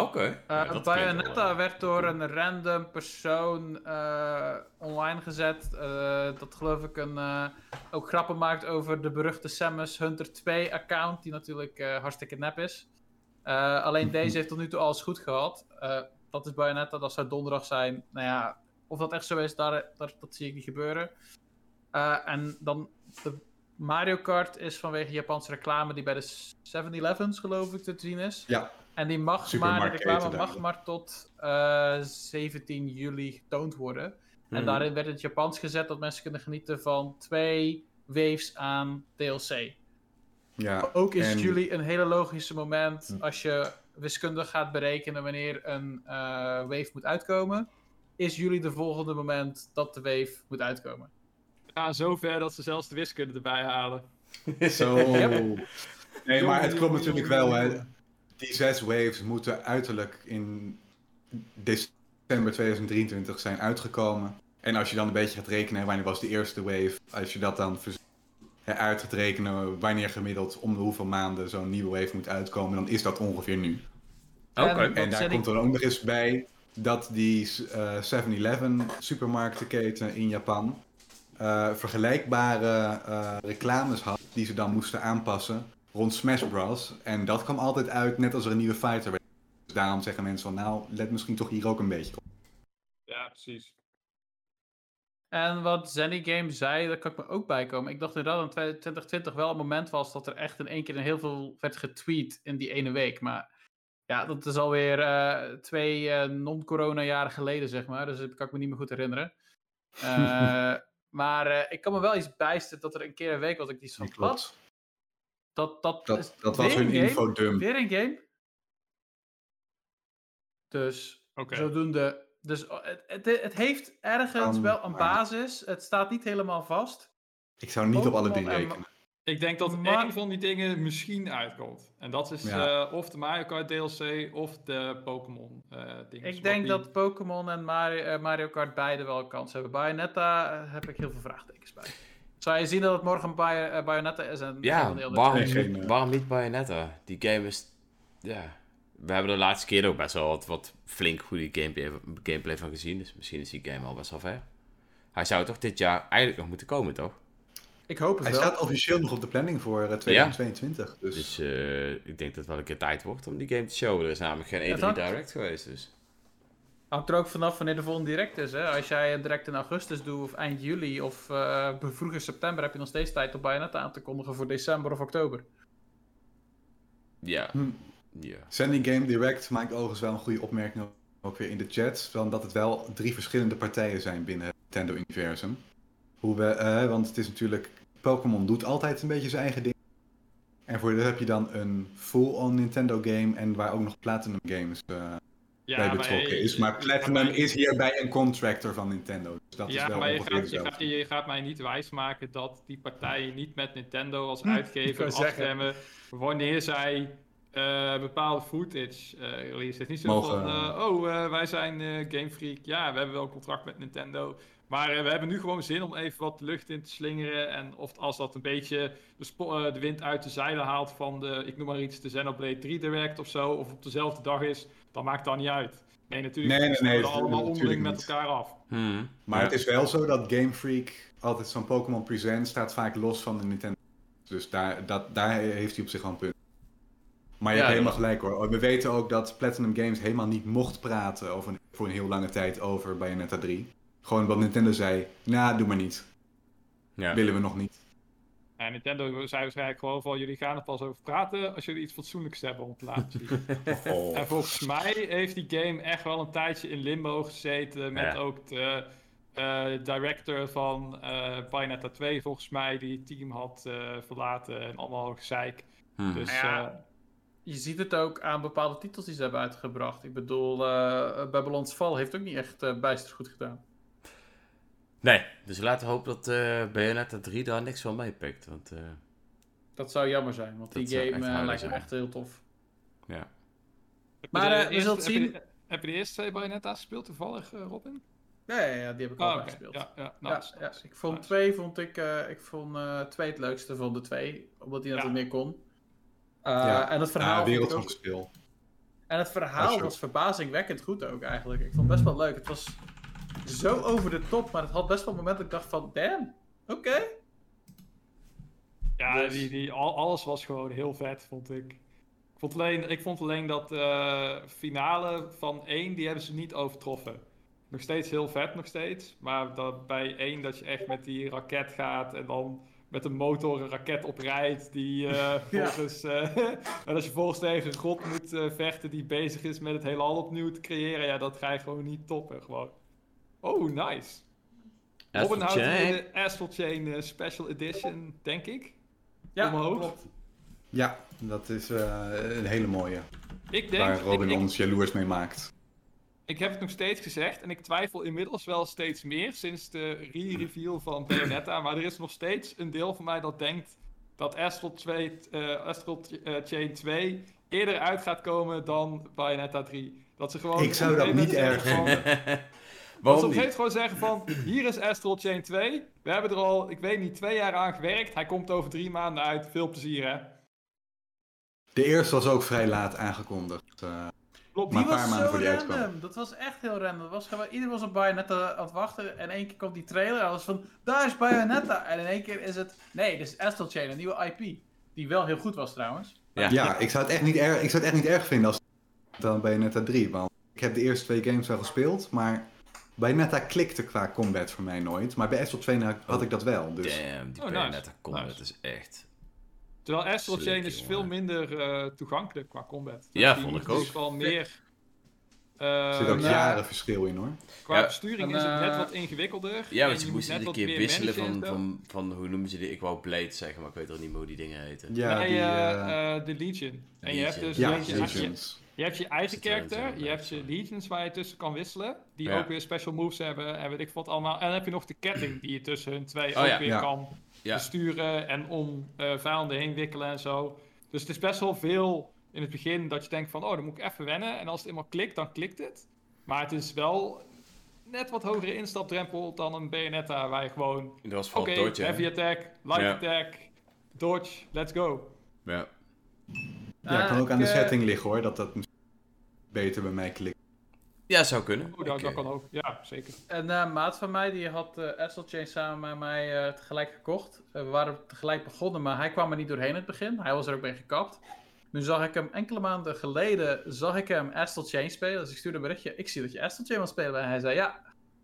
Oké. Eh Ja, Bayonetta wel, werd door een random persoon eh, online gezet. eh, dat geloof ik een, eh, ook grappen maakt over de beruchte Samus Hunter 2 account, die natuurlijk eh, hartstikke nep is. Eh, alleen deze heeft tot nu toe alles goed gehad. Eh, dat is Bayonetta, dat zou donderdag zijn. Nou ja, of dat echt zo is, daar, daar- dat zie ik niet gebeuren. Eh, en dan de Mario Kart is vanwege Japanse reclame die bij de 7-Elevens geloof ik te zien is. Ja, En die mag maar, de reclame mag maar tot eh, 17 juli getoond worden. En Mhm. daarin werd in het Japans gezet dat mensen kunnen genieten van twee waves aan DLC. ja. Ook is en- juli een hele logische moment Hm. als je wiskundig gaat berekenen wanneer een eh, wave moet uitkomen. Is juli de volgende moment dat de wave moet uitkomen. Ja, zover dat ze zelfs de wiskunde erbij halen. Zo. Yep. Nee, maar het klopt natuurlijk wel. Hè. Die zes waves moeten uiterlijk in december 2023 zijn uitgekomen. En als je dan een beetje gaat rekenen, wanneer was de eerste wave? Als je dat dan uit gaat rekenen, wanneer gemiddeld om de hoeveel maanden zo'n nieuwe wave moet uitkomen, dan is dat ongeveer nu. Oké. En- En daar komt er ook nog eens bij dat die eh 7-Eleven supermarktenketen in Japan eh, vergelijkbare eh, reclames had die ze dan moesten aanpassen rond Smash Bros. En dat kwam altijd uit net als er een nieuwe fighter werd. Dus daarom zeggen mensen van nou, let misschien toch hier ook een beetje op. Ja, precies. En wat Zenny Game zei, daar kan ik me ook bij komen. Ik dacht inderdaad dat in 2020 wel een moment was dat er echt in één keer heel veel werd getweet in die ene week. Maar ja, dat is alweer eh twee eh, non-corona jaren geleden, zeg maar. Dus dat kan ik me niet meer goed herinneren. Eh, maar eh, ik kan me wel iets bijstellen dat er een keer een week was dat ik die van klopt. Dat, dat, Dat, is dat was hun een infodump. Weer een game? Dus Oké. zodoende. Dus oh, het, het, het heeft ergens wel een basis. Het staat niet helemaal vast. Ik zou niet op alle drie rekenen. Ik denk dat Maar- één van die dingen misschien uitkomt. En dat is Ja. eh, of de Mario Kart DLC of de Pokémon eh dingen. Ik denk dat Pokémon en Mario, eh, Mario Kart beide wel kans hebben. Bayonetta heb ik heel veel vraagtekens bij. Zou je zien dat het morgen Bay eh, Bayonetta is en Ja, een heel waarom, Nee, geen, niet, eh, waarom niet Bayonetta? Die game is... Ja. We hebben de laatste keer ook best wel wat, wat flink goede gameplay, gameplay van gezien. Dus misschien is die game al best wel ver. Hij zou toch dit jaar eigenlijk nog moeten komen, toch? Ik hoop het Hij wel. staat officieel nog op de planning voor eh, 2022. Dus, Dus eh, ik denk dat het wel een keer tijd wordt om die game te showen. Er is namelijk geen Ja, E3 dat- Direct geweest, dus... Hangt er ook vanaf wanneer de volgende direct is. Hè? Als jij het direct in augustus doet of eind juli of eh vroeg in september heb je nog steeds tijd om Bayonetta aan te kondigen voor december of oktober. Ja. Hm. Ja. Sandy Game Direct maakt overigens wel een goede opmerking ook weer in de chat. Van dat het wel drie verschillende partijen zijn binnen het Nintendo-universum. Hoe we, eh, want het is natuurlijk, Pokémon doet altijd een beetje zijn eigen ding. En voor dat heb je dan een full-on Nintendo game en waar ook nog Platinum Games. eh, bij maar betrokken je- is. Maar je- Platinum is hierbij een contractor van Nintendo. Dus dat ja, is wel maar je gaat, je, gaat, je gaat mij niet wijsmaken dat die partijen niet met Nintendo als Hm, uitgever afstemmen wanneer zij eh, bepaalde footage eh release. Het is niet zo Mogen- van, eh, oh, eh, wij zijn eh, Game Freak, ja, we hebben wel een contract met Nintendo. Maar eh, we hebben nu gewoon zin om even wat lucht in te slingeren. En of als dat een beetje de, eh, de wind uit de zeilen haalt van de, ik noem maar iets, de Xenoblade 3 Direct of zo, of op dezelfde dag is, dan maakt dat niet uit. Nee, natuurlijk Nee, nee, stemmen nee, we allemaal natuurlijk onderling met elkaar af. Hmm. Maar Ja. het is wel zo dat Game Freak altijd zo'n Pokémon Present staat vaak los van de Nintendo. Dus daar, dat, daar heeft hij op zich wel een punt. Maar je Ja, hebt helemaal dat- gelijk hoor. We weten ook dat Platinum Games helemaal niet mocht praten over, voor een heel lange tijd over Bayonetta 3. Gewoon omdat Nintendo zei, nou doe maar niet. Ja. Willen we nog niet. En Nintendo zei waarschijnlijk gewoon van jullie gaan er pas over praten als jullie iets fatsoenlijks hebben om te laten zien. Oh. en volgens mij heeft die game echt wel een tijdje in limbo gezeten met Ja. ook de eh, director van eh Bayonetta 2 volgens mij die het team had eh, verlaten en allemaal gezeik. Hmm. Dus Ja. eh, Je ziet het ook aan bepaalde titels die ze hebben uitgebracht. Ik bedoel, eh Babylon's Fall heeft ook niet echt eh bijster goed gedaan. Nee, dus laten we hopen dat eh Bayonetta 3 daar niks van meepikt. Want eh, Dat zou jammer zijn, want die game echt eh, lijkt me echt heel tof. ja. heb je Maar, de eh, we eerste- zullen heb je zien. de- Heb je de eerste twee Bayonetta's gespeeld toevallig, eh, Robin? Ja, ja, ja, die heb ik Ah, al oké. gespeeld. Ja, ja, Ja, nice, ja, nice, ik vond nice. twee vond ik, eh, ik vond eh, twee het leukste van de twee, omdat hij net Ja. wat meer kon. Eh, Ja. En het verhaal, Ja, wereld van ook, en het verhaal sure. was verbazingwekkend goed ook eigenlijk. Ik vond het best wel leuk. Het was zo over de top, maar het had best wel momenten dat ik dacht van, damn, oké. Ja, Dus- die, die, al, alles was gewoon heel vet, vond ik. Ik vond alleen, ik vond alleen dat eh, finale van 1, die hebben ze niet overtroffen. Nog steeds heel vet, nog steeds. Maar dat bij 1 dat je echt met die raket gaat en dan met een motor een raket oprijdt. Die eh volgens. eh, en als je volgens tegen een god moet vechten die bezig is met het heelal opnieuw te creëren. Ja, dat ga je gewoon niet toppen. Gewoon. Oh, nice. Robin houdt Chain. de Astral Chain eh, Special Edition, denk ik. Ja, Omhoog. klopt. Ja, dat is eh, een hele mooie. Ik denk, waar Robin ik, ik, ons jaloers mee maakt. ik heb het nog steeds gezegd en ik twijfel inmiddels wel steeds meer sinds de re-reveal van Bayonetta. maar er is nog steeds een deel van mij dat denkt dat Astral, 2, eh, Astral eh, Chain 2 eerder uit gaat komen dan Bayonetta 3. Dat ze gewoon Ik zou dat niet erg zeggen Waarom op een gegeven moment gewoon zeggen van, hier is Astral Chain 2. We hebben er al, ik weet niet, twee jaar aan gewerkt. Hij komt over drie maanden uit. Veel plezier hè. De eerste was ook vrij laat aangekondigd. eh, Klopt. Maar Die een paar was maanden zo random. uitkwam. Dat was echt heel random. Dat was gewoon, iedereen was op Bayonetta aan het wachten. En in één keer komt die trailer. En was van, daar is Bayonetta. En in één keer is het, nee, dit is Astral Chain, een nieuwe IP. Die wel heel goed was trouwens. Ja. ja, ik zou, het echt niet erg, ik zou het echt niet erg vinden als dan Bayonetta 3. Want ik heb de eerste twee games wel gespeeld, maar Bayonetta klikte qua combat voor mij nooit. Maar bij Astral 2 had, had ik dat wel. Dus Damn, die Oh, nice. Bayonetta combat Nice. is echt... Terwijl Astral Sick, Chain is jongen. veel minder eh, toegankelijk qua combat. Ja, vond ik dus ook. wel meer... er eh, zit ook ja. jaren verschil in hoor. qua Ja. besturing En, is het net eh, wat ingewikkelder. Ja, want je moet moest iedere wat keer wisselen van, van, van, hoe noemen ze die? Ik wou Blade zeggen, maar ik weet ook niet meer hoe die dingen heten. Ja, nee, die, eh, eh, eh, de Legion. En je Legion. hebt dus ja, je, hebt je, hebt je eigen character, je hebt je Legions waar je tussen kan wisselen, die Ja. ook weer special moves hebben en weet ik wat allemaal. En dan heb je nog de ketting die je tussen hun twee Oh ook ja. weer Ja. kan Ja. besturen en om eh, vijanden heen wikkelen en zo. Dus het is best wel veel in het begin dat je denkt van, oh, dan moet ik even wennen. En als het eenmaal klikt, dan klikt het. Maar het is wel net wat hogere instapdrempel dan een Bayonetta, waar je gewoon, Dat was oké, hè? heavy attack, light Ja. attack, dodge, let's go. Ja. Ja, Ah, kan ook aan de eh, setting liggen hoor, dat dat misschien beter bij mij klikt. ja, zou kunnen. Oh, dat, kan ook, ja, zeker. Een eh, maat van mij die had eh Astral Chain samen met mij eh, tegelijk gekocht. We waren tegelijk begonnen, maar hij kwam er niet doorheen in het begin. Hij was er ook mee gekapt. Nu zag ik hem enkele maanden geleden, zag ik hem Astral Chain spelen. Dus ik stuurde een berichtje, ik zie dat je Astral Chain wil spelen. En hij zei ja.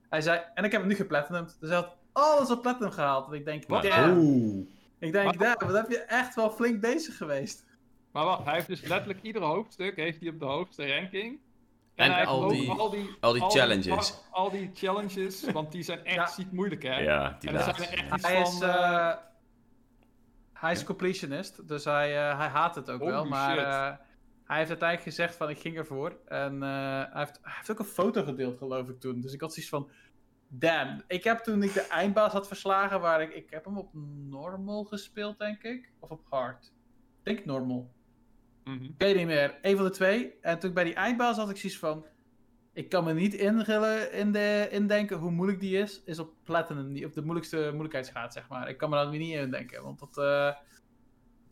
Hij zei, en ik heb hem nu geplatinumd. Dus hij had alles op platinum gehaald. En ik denk, Wat? damn. Oeh. Ik denk, damn, wat heb je echt wel flink bezig geweest. Maar wacht, hij heeft dus letterlijk ieder hoofdstuk heeft hij op de hoogste ranking. En hij heeft al ook die- al die, al die challenges. al die challenges, want die zijn echt Ja. ziek moeilijk, hè? Ja, die en er zijn er echt iets Hij van... is, eh, eh, hij is completionist, dus hij, eh, hij haat het ook Holy wel. Maar eh, hij heeft uiteindelijk gezegd van ik ging ervoor. En eh, hij, heeft, hij heeft ook een foto gedeeld geloof ik toen. Dus ik had zoiets van, damn. Ik heb toen ik de eindbaas had verslagen, waar ik, ik heb hem op normal gespeeld denk ik. Of op hard. Ik denk normal. Mhm. Ik weet niet meer. Een van de twee. En toen bij die eindbaas had ik zoiets van... Ik kan me niet ingillen in de, indenken hoe moeilijk die is. Is op platinum, die op de moeilijkste moeilijkheidsgraad, zeg maar. Ik kan me daar niet indenken. Want dat... eh,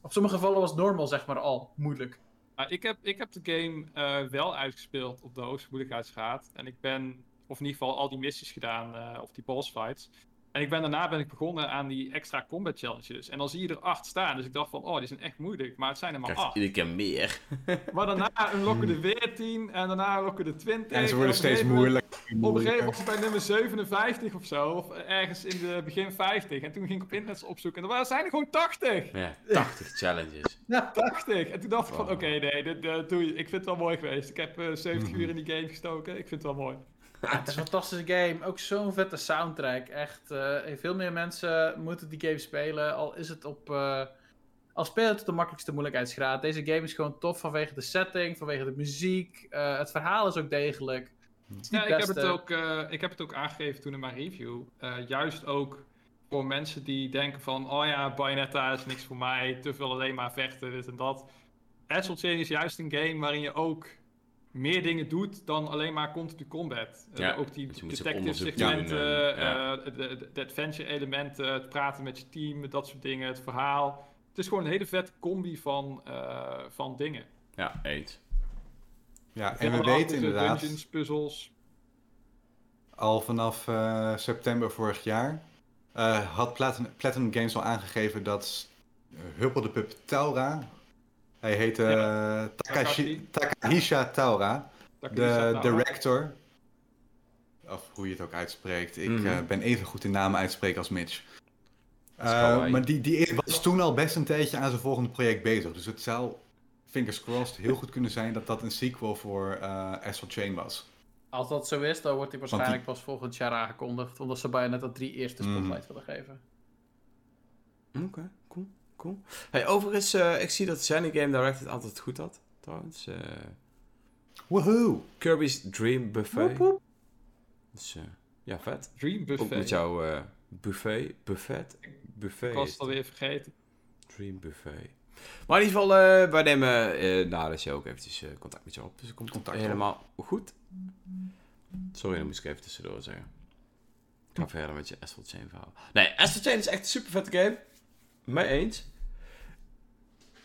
op sommige gevallen was normal, zeg maar, al moeilijk. Maar ik, heb, ik heb de game eh, wel uitgespeeld op de hoogste moeilijkheidsgraad. En ik ben, of in ieder geval al die missies gedaan, eh, of die boss fights. En ik ben, daarna ben ik begonnen aan die extra combat challenges. En dan zie je er acht staan. Dus ik dacht van, oh, die zijn echt moeilijk. Maar het zijn er maar Krijgt acht. iedere keer meer. Maar daarna unlocken er weer 10 en daarna unlocken er 20. En ze worden op een steeds gegeven moment- moeilijker. Op een gegeven moment was ik bij nummer 57 of zo, of ergens in de begin 50. En toen ging ik op internet opzoeken en er waren- zijn er gewoon 80. Ja, 80 challenges. Ja, 80. En toen dacht ik van, Wow. oké, nee, dit, eh, doe je. ik vind het wel mooi geweest. Ik heb eh, 70 Mhm. uur in die game gestoken, ik vind het wel mooi. Ja, het is een fantastische game. Ook zo'n vette soundtrack. Echt, eh, veel meer mensen moeten die game spelen. Al is het op. eh al spelen het op de makkelijkste moeilijkheidsgraad. Deze game is gewoon tof vanwege de setting, vanwege de muziek. Eh, het verhaal is ook degelijk. Is Ja, ik heb, het ook, ik heb het ook aangegeven toen in mijn review. Juist ook voor mensen die denken van, oh ja, Bayonetta is niks voor mij, te veel alleen maar vechten, dit en dat. Chain is juist een game waarin je ook meer dingen doet dan alleen maar continu combat. Eh, Ja, ook die dus detective segmenten, ja. eh, de, adventure elementen, het praten met je team, dat soort dingen, het verhaal. Het is gewoon een hele vette combi van, eh, van dingen. Ja, eens. Ja, en we weten inderdaad Dungeons, puzzels. al vanaf eh, september vorig jaar eh, had Platinum, Platinum Games al aangegeven dat Huppel de Pup Taura, hij heet eh, Takashi, Takahisha Taura, de director, of hoe je het ook uitspreekt, ik Mhm. eh, ben even goed in namen uitspreken als Mitch. Eh, kawaii. maar die, die was toen al best een tijdje aan zijn volgende project bezig. Dus het zou, fingers crossed, heel goed kunnen zijn dat dat een sequel voor eh Astral Chain was. Als dat zo is, dan wordt hij waarschijnlijk pas volgend jaar aangekondigd. Omdat ze bijna net dat drie eerste Mm. spotlight willen geven. Oké, cool. Hey, overigens, eh, ik zie dat Shiny Game Direct het altijd goed had, trouwens. Eh, Woohoo! Kirby's Dream Buffet. Woep, woep. Dus, eh, ja, vet. Dream Ook Buffet. met jouw eh, buffet, buffet, buffet. Ik was het alweer vergeten. Dream Buffet. Maar in ieder geval, eh, wij nemen eh, na de show ook eventjes eh, contact met je op. Dus het komt Contact helemaal goed. Sorry, dat moest ik even tussendoor zeggen. Ik ga verder met je Astral Chain verhaal. Nee, Astral Chain is echt een super vette game. Mee eens.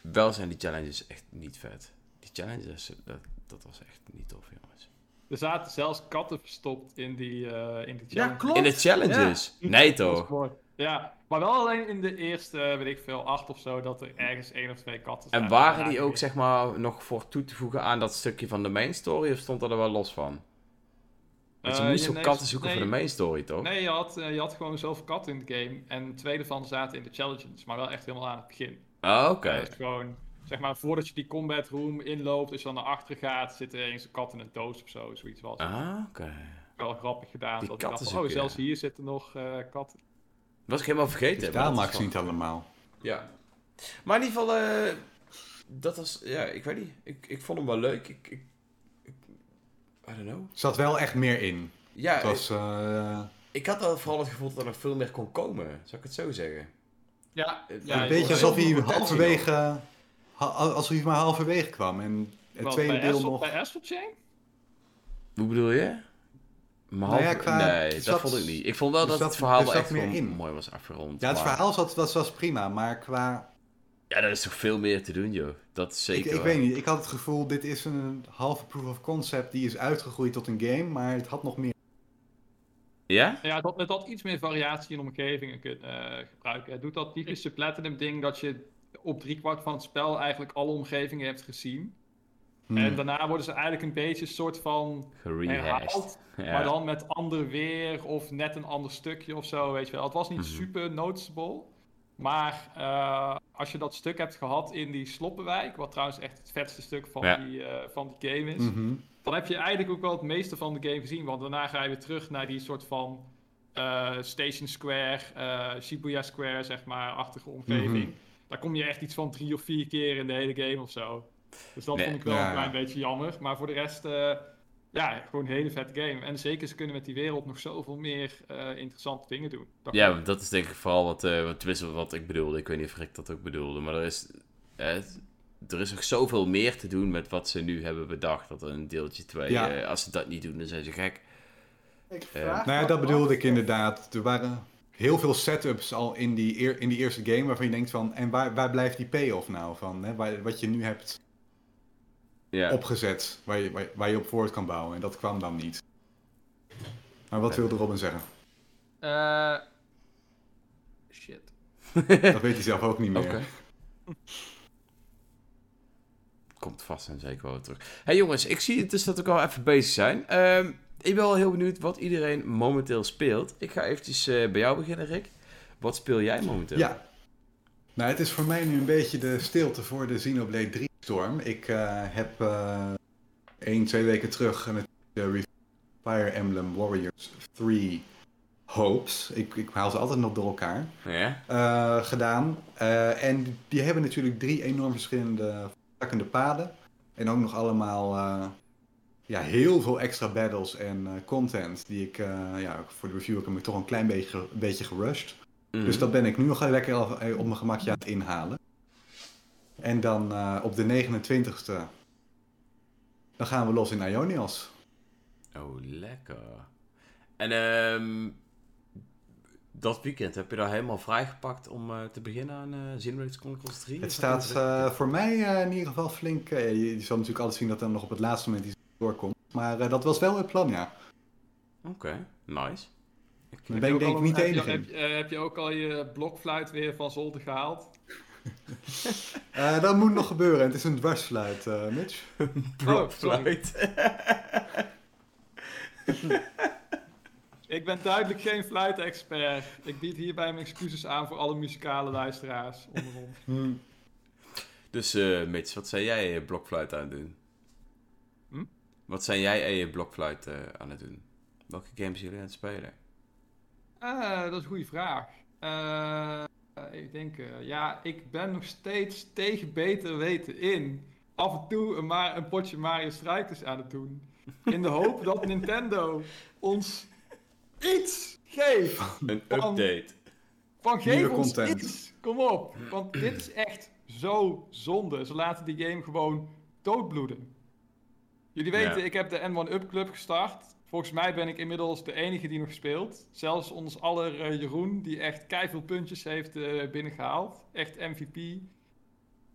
Wel zijn die challenges echt niet vet. Die challenges, dat, dat was echt niet tof, jongens. Er zaten zelfs katten verstopt in die, eh in die Ja, klopt. In de challenges? Nee toch? Ja, maar wel alleen in de eerste, eh, weet ik veel, acht of zo, dat er ergens één of twee katten En waren die ook zeg maar nog voor toe te voegen aan dat stukje van de main story? Of stond dat er wel los van? Want je Eh, moest nee, katten zoeken nee. voor de main story, toch? Nee, je had, je had gewoon zoveel katten in de game. En twee daarvan zaten in de challenges, maar wel echt helemaal aan het begin. Ah, oké. Dat is gewoon, zeg maar, voordat je die combat room inloopt, als je dan naar achteren gaat, zit er eens een kat in een doos of zo, zoiets was. Ah, oké. Wel grappig gedaan. Die dat ik dacht oh, zelfs hier zitten nog eh, katten. Was ik helemaal vergeten. Dus maar daar maakt ze niet allemaal. Ja. Maar in ieder geval, eh, dat was, ja, ik weet niet. Ik, ik vond hem wel leuk. Ik, ik, ik I don't know. Er zat wel echt meer in. Ja, Het was, eh, ik had al vooral het gevoel dat er nog veel meer kon komen. Zou ik het zo zeggen? Ja, Ja, een je beetje alsof hij halverwege, ha- alsof hij maar halverwege kwam. En het Wat, tweede deel nog... Bij Astral Chain? Hoe bedoel je? Maar Nou ja, half- qua- nee, dat zat- vond ik niet. Ik vond wel dat zat- het verhaal er wel echt meer in. mooi was afgerond. Ja, het maar- verhaal zat, was, was prima, maar qua... Ja, er is toch veel meer te doen, joh. Dat is Ik, zeker ik wel. weet niet, ik had het gevoel, dit is een halve proof of concept die is uitgegroeid tot een game, maar het had nog meer. Ja? Ja, dat, het had iets meer variatie in omgevingen kunnen eh, gebruiken. Het doet dat typische Platinum ding dat je op driekwart van het spel eigenlijk alle omgevingen hebt gezien. Hmm. En daarna worden ze eigenlijk een beetje een soort van herhaald. Ja. Maar dan met ander weer of net een ander stukje of zo, weet je wel. Het was niet Mhm. super noticeable. Maar eh, als je dat stuk hebt gehad in die Sloppenwijk, wat trouwens echt het vetste stuk van, Ja. die, eh, van die game is, Mhm. Dan heb je eigenlijk ook wel het meeste van de game gezien. Want daarna ga je weer terug naar die soort van eh, Station Square, eh, Shibuya Square, zeg maar, achtige omgeving. Mhm. Daar kom je echt iets van drie of vier keer in de hele game of zo. Dus dat Nee, vond ik wel ja. een klein beetje jammer. Maar voor de rest, eh, ja, gewoon een hele vette game. En zeker, ze kunnen met die wereld nog zoveel meer interessante dingen doen. Dat Ja, dat is denk ik vooral wat, wat, wat ik bedoelde. Ik weet niet of Rick dat ook bedoelde. Maar er is, er is nog zoveel meer te doen met wat ze nu hebben bedacht. Dat er een deeltje 2, Ja. als ze dat niet doen, dan zijn ze gek. Ik vraag nou ja, dat bedoelde ik inderdaad. Er waren heel veel setups al in die, eer- in die eerste game waarvan je denkt van... En waar, waar blijft die payoff nou van? Hè? Waar, wat je nu hebt Ja. opgezet, waar je, waar, waar je op voort kan bouwen. En dat kwam dan niet. Maar wat wilde Robin zeggen? Eh, shit. Dat weet hij zelf ook niet meer. Oké. Komt vast en zeker wel terug. hey jongens, ik zie dus dat we ook al even bezig zijn. Ehm, ik ben wel heel benieuwd wat iedereen momenteel speelt. Ik ga eventjes eh, bij jou beginnen, Rick. Wat speel jij momenteel? Ja. Nou, het is voor mij nu een beetje de stilte voor de Xenoblade 3 storm. Ik eh, heb eh één, twee weken terug de Fire Emblem Warriors 3 Hopes. Ik, ik haal ze altijd nog door elkaar. Ja? gedaan. En die hebben natuurlijk drie enorm verschillende paden. En ook nog allemaal eh, ja, heel veel extra battles en eh, content. Die ik, eh, ja, voor de review heb ik me toch een klein beetje, een beetje gerushed. Mhm. Dus dat ben ik nu nog lekker op mijn gemakje aan het inhalen. En dan op de 29e, dan gaan we los in Ionios. Oh, lekker. En ehm dat weekend heb je daar helemaal vrijgepakt om eh, te beginnen aan eh Xenoblade Chronicles 3? Het staat eh, voor mij eh, in ieder geval flink. eh, je, je zal natuurlijk altijd zien dat er nog op het laatste moment iets doorkomt. Maar eh, dat was wel het plan, ja. Oké, nice. Ik, ben ik denk ik niet de heb je, enige heb, heb je ook al je blokfluit weer van zolder gehaald? Eh, dat moet nog gebeuren. Het is een dwarsfluit, eh Mitch. Blokfluit. Ik ben duidelijk geen fluitexpert. Ik bied hierbij mijn excuses aan voor alle muzikale luisteraars onder ons. Dus eh Mitch, wat zijn jij je blokfluit aan het doen? Hm? Wat zijn jij en je blokfluit eh, aan het doen? Welke games jullie aan het spelen? Ah, dat is een goede vraag. Eh, ik denk, eh, ja, ik ben nog steeds tegen beter weten in. Af en toe een potje Mario Strikers aan het doen. In de hoop dat Nintendo ons iets geeft. Een Van- update. Van geef Nieuwe ons content. iets. Kom op. Want dit is echt zo zonde. Ze laten die game gewoon doodbloeden. Jullie weten, Ja. ik heb de N1 Up Club gestart. Volgens mij ben ik inmiddels de enige die nog speelt. Zelfs ons aller eh, Jeroen, die echt keiveel puntjes heeft eh, binnengehaald. Echt MVP.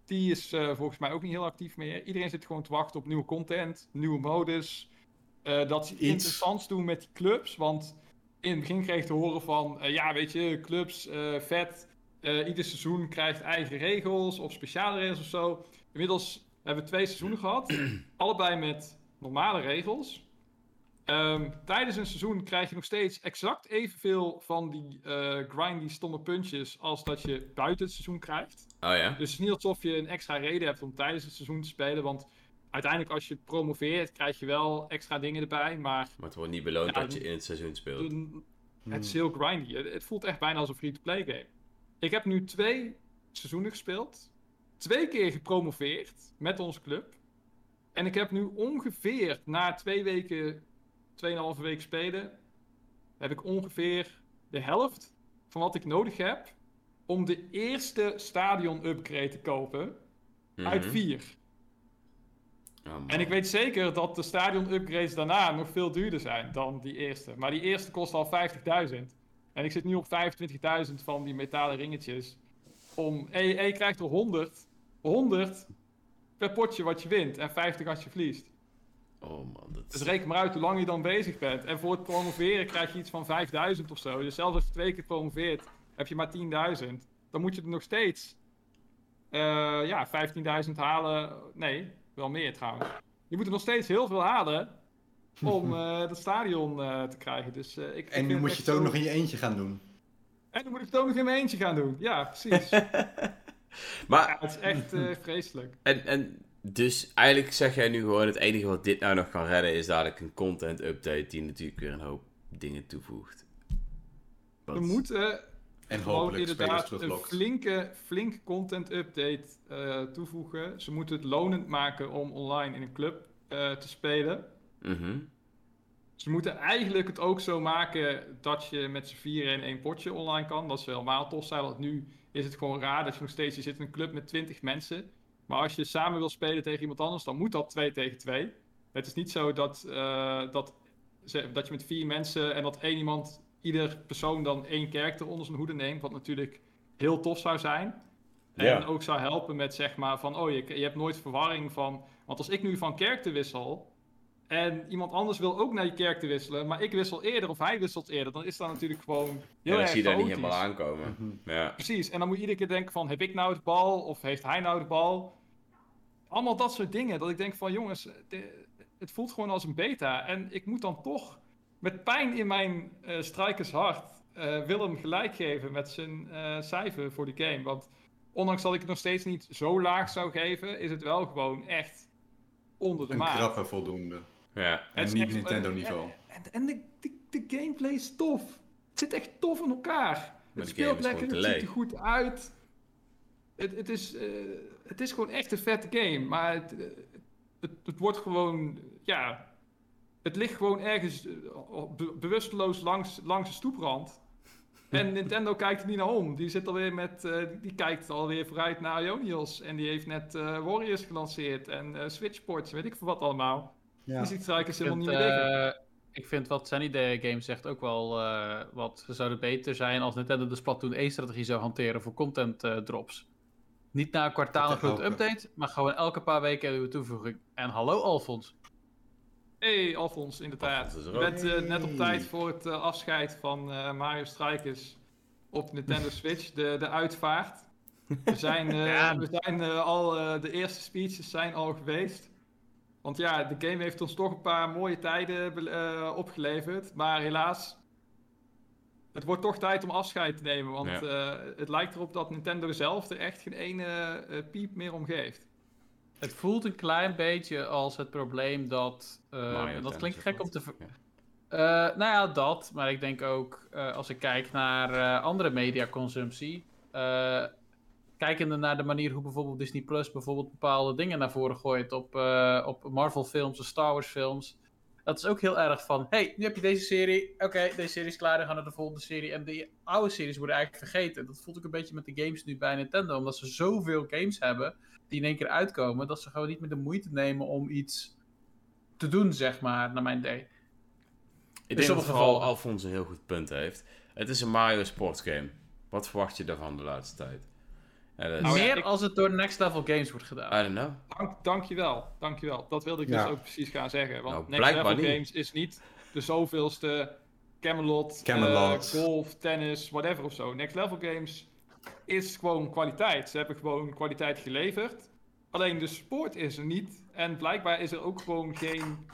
Die is eh, volgens mij ook niet heel actief meer. Iedereen zit gewoon te wachten op nieuwe content, nieuwe modus. Eh, dat ze iets Iets. interessants doen met die clubs. Want in het begin kreeg te horen van... eh, ja, weet je, clubs, eh, vet. Eh, ieder seizoen krijgt eigen regels of speciale regels of zo. Inmiddels hebben we twee seizoenen gehad. allebei met normale regels. Ehm, tijdens een seizoen krijg je nog steeds exact evenveel van die grindy stomme puntjes als dat je buiten het seizoen krijgt. Oh ja? Dus het is niet alsof je een extra reden hebt om tijdens het seizoen te spelen, want uiteindelijk als je promoveert krijg je wel extra dingen erbij, maar Maar het wordt niet beloond Ja, dat je in het seizoen speelt. het is heel grindy. Het, het voelt echt bijna als een free-to-play game. Ik heb nu twee seizoenen gespeeld, twee keer gepromoveerd met onze club. En ik heb nu ongeveer na twee weken, tweeënhalve week spelen, heb ik ongeveer de helft van wat ik nodig heb om de eerste stadion upgrade te kopen uit Mhm. vier. Oh. En ik weet zeker dat de stadion upgrades daarna nog veel duurder zijn dan die eerste. Maar die eerste kost al 50.000. En ik zit nu op 25.000 van die metalen ringetjes. Om, en je, en je krijgt er 100, 100 per potje wat je wint en 50 als je verliest. Oh man, dat Dus reken maar uit hoe lang je dan bezig bent. En voor het promoveren krijg je iets van 5000 of zo. Dus zelfs als je twee keer promoveert, heb je maar 10.000. Dan moet je er nog steeds eh, ja, 15.000 halen. Nee, wel meer trouwens. Je moet er nog steeds heel veel halen om eh dat stadion eh, te krijgen. Dus, eh, ik, ik En nu moet je het ook zo- nog in je eentje gaan doen. En dan moet ik het ook nog in mijn eentje gaan doen. Ja, precies. ja, Maar, het is echt eh, vreselijk. en, en dus eigenlijk zeg jij nu gewoon het enige wat dit nou nog kan redden is dadelijk een content update die natuurlijk weer een hoop dingen toevoegt. Wat- We moeten En gewoon hopelijk inderdaad een flinke, flinke content update eh, toevoegen. Ze moeten het lonend maken om online in een club eh, te spelen. Mhm. Ze moeten eigenlijk het ook zo maken dat je met z'n vieren in één potje online kan. Dat is helemaal tof zijn, want nu is het gewoon raar dat je nog steeds... Je zit in een club met 20 mensen. Maar als je samen wil spelen tegen iemand anders, dan moet dat 2 tegen 2. Het is niet zo dat, eh, dat, dat je met vier mensen en dat één iemand... Ieder persoon dan één karakter onder zijn hoede neemt. Wat natuurlijk heel tof zou zijn. En ook zou helpen met zeg maar van... Oh, je, je hebt nooit verwarring van... Want als ik nu van karakter wissel... En iemand anders wil ook naar je kerk te wisselen, maar ik wissel eerder of hij wisselt eerder, dan is dat natuurlijk gewoon heel Ja, dan erg zie je dat niet helemaal aankomen. Mhm. Ja. Precies, en dan moet je iedere keer denken van, heb ik nou de bal of heeft hij nou de bal? Allemaal dat soort dingen, dat ik denk van, jongens, het voelt gewoon als een beta. En ik moet dan toch met pijn in mijn eh strijkershart eh, Willem gelijk geven met zijn eh, cijfer voor de game. Want ondanks dat ik het nog steeds niet zo laag zou geven, is het wel gewoon echt onder de Een maat. krappe voldoende. Ja. En is niet Nintendo en- niveau. En, en de, de, de gameplay is tof. Het zit echt tof in elkaar. de het game speelt lekker, het ziet er goed uit. Het, het, is, eh, het is gewoon echt een vette game. Maar het, het, het wordt gewoon... Ja, het ligt gewoon ergens eh, be- bewusteloos langs, langs de stoeprand. En Nintendo kijkt er niet naar om. Die zit alweer met... eh, die, kijkt alweer vooruit naar Ionios. En die heeft net eh, Warriors gelanceerd. En eh Switch Sports, weet ik veel wat allemaal. Ja. Die ziet Strikers helemaal niet meer liggen. eh, ik vind wat Sunny Day Games zegt ook wel eh, wat. Ze zouden beter zijn als Nintendo de Splatoon 1-strategie zou hanteren voor content drops. Niet na een kwartaal een grote update, maar gewoon elke paar weken een nieuwe toevoeging. En hallo Alfons. Hey Alfons, inderdaad. Alfons is er Je ook. bent eh, net op tijd voor het eh, afscheid van eh, Mario Strikers op Nintendo Switch, de, de uitvaart. We zijn, eh, Ja. we zijn al, eh, de eerste speeches zijn al geweest. Want ja, de game heeft ons toch een paar mooie tijden eh, opgeleverd. Maar helaas, het wordt toch tijd om afscheid te nemen. Want Ja. eh, het lijkt erop dat Nintendo zelf er echt geen ene eh, piep meer om geeft. Het voelt een klein beetje als het probleem dat. eh, dat klinkt gek om te. Ja. Eh, nou ja, dat. Maar ik denk ook eh, als ik kijk naar andere mediaconsumptie. kijkende naar de manier hoe bijvoorbeeld Disney Plus bijvoorbeeld bepaalde dingen naar voren gooit op, op Marvel films of Star Wars films. Dat is ook heel erg van, hey, nu heb je deze serie. Oké, deze serie is klaar, dan gaan we naar de volgende serie. En die oude series worden eigenlijk vergeten. Dat voelt ook een beetje met de games nu bij Nintendo. Omdat ze zoveel games hebben die in één keer uitkomen, dat ze gewoon niet meer de moeite nemen om iets te doen, zeg maar, naar mijn idee. Ik In denk dat vooral. Alfons een heel goed punt heeft. Het is een Mario sportsgame. Wat verwacht je daarvan de laatste tijd? Ja, dat is- Nou ja, meer ik- als het door Next Level Games wordt gedaan. I don't know. Dank, dankjewel, dankjewel. Dat wilde ik Ja. dus ook precies gaan zeggen. Want Nou, Next Level niet. Games is niet de zoveelste Camelot, Camelot. eh, golf, tennis, whatever of zo. Next Level Games is gewoon kwaliteit. Ze hebben gewoon kwaliteit geleverd. Alleen de sport is er niet. En blijkbaar is er ook gewoon geen...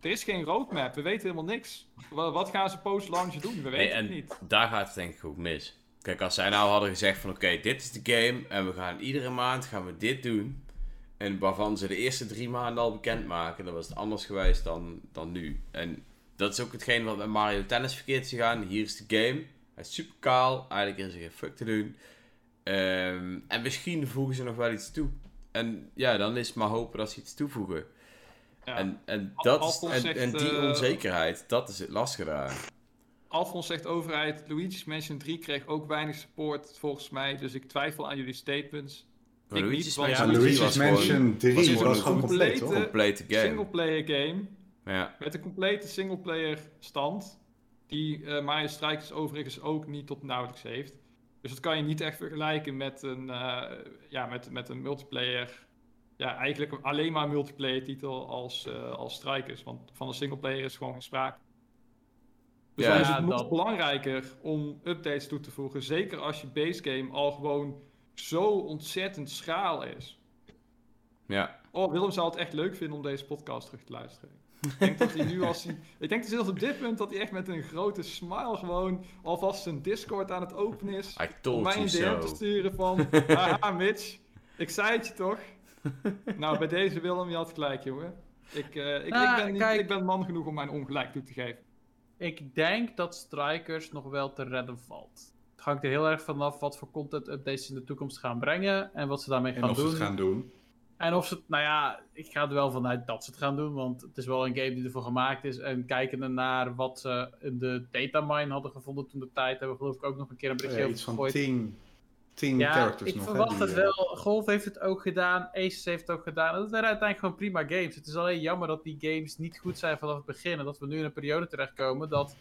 Er is geen roadmap. We weten helemaal niks. Wa- Wat gaan ze post-launch doen? We Nee, weten en het niet. daar gaat het denk ik ook mis. Kijk, als zij nou hadden gezegd van oké, dit is de game en we gaan iedere maand gaan we dit doen. En waarvan ze de eerste drie maanden al bekend maken, dan was het anders geweest dan, dan nu. En dat is ook hetgeen wat met Mario Tennis verkeerd is gegaan. Hier is de game. Hij is super kaal. Eigenlijk is er geen fuck te doen. Ehm, en misschien voegen ze nog wel iets toe. En ja, dan is het maar hopen dat ze iets toevoegen. Ja. En, en, dat en, zegt, en die eh, onzekerheid, dat is het lastige daar. Alfons zegt overheid, Luigi's Mansion 3 kreeg ook weinig support volgens mij. Dus ik twijfel aan jullie statements. Maar Ik Luigi's niet, Ja, 3 Luigi's was gewoon- Mansion 3 was was, gewoon complete- toch? complete game. Singleplayer game. Ja. Met een complete singleplayer stand. Die eh Mario Strikers overigens ook niet tot nauwelijks heeft. Dus dat kan je niet echt vergelijken met een, eh, ja, met, met een multiplayer. Ja, eigenlijk alleen maar een multiplayer titel als, eh, als Strikers. Want van een singleplayer is gewoon geen sprake. Dus Ja, dan is het nog dat- belangrijker om updates toe te voegen. Zeker als je base game al gewoon zo ontzettend schaal is. Ja. Oh, Willem zou het echt leuk vinden om deze podcast terug te luisteren. Ik denk dat hij nu als hij... Ik denk zelfs op dit punt dat hij echt met een grote smile gewoon alvast zijn Discord aan het openen is. I Om told mij you een DM te sturen van... Haha, Mitch. Ik zei het je toch? nou, bij deze Willem, je had gelijk, jongen. Ik, eh, ik, Nou, ik, ben niet, kijk. ik ben man genoeg om mijn ongelijk toe te geven. Ik denk dat Strikers nog wel te redden valt. Het hangt er heel erg vanaf wat voor content updates ze in de toekomst gaan brengen en wat ze daarmee En gaan of ze doen. het gaan doen. En of ze het, nou ja, ik ga er wel vanuit dat ze het gaan doen, want het is wel een game die ervoor gemaakt is. En kijkende naar wat ze in de datamine hadden gevonden toen de tijd, hebben we geloof ik ook nog een keer een berichtje Ja, over iets van gegooid. 10, 10 Ja, characters ik nog. hè, verwacht die, het eh, wel. Golf heeft het ook gedaan, Aces heeft het ook gedaan. En dat waren uiteindelijk gewoon prima games. Het is alleen jammer dat die games niet goed zijn vanaf het begin. En dat we nu in een periode terechtkomen dat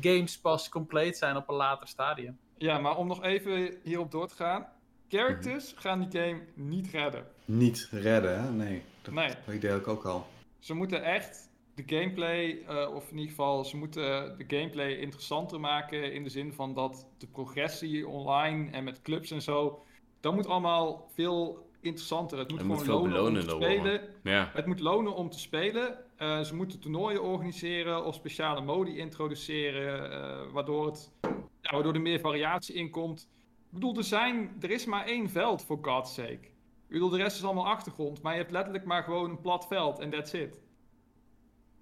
games pas compleet zijn op een later stadium. Ja, maar om nog even hierop door te gaan. Characters gaan die game niet redden. Niet redden, hè? Nee. Dat, Nee. dat had ik ook al. Ze moeten echt de gameplay, eh, of in ieder geval, ze moeten de gameplay interessanter maken. In de zin van dat de progressie online en met clubs en zo. Dat moet allemaal veel interessanter. Het moet Het moet gewoon veel lonen om te spelen. Ja. Het moet lonen om te spelen. Eh, ze moeten toernooien organiseren of speciale modi introduceren, eh, waardoor, het, ja, waardoor er meer variatie in komt. Ik bedoel, er, zijn, er is maar één veld, voor God's sake. Ik de rest is allemaal achtergrond, maar je hebt letterlijk maar gewoon een plat veld en that's it.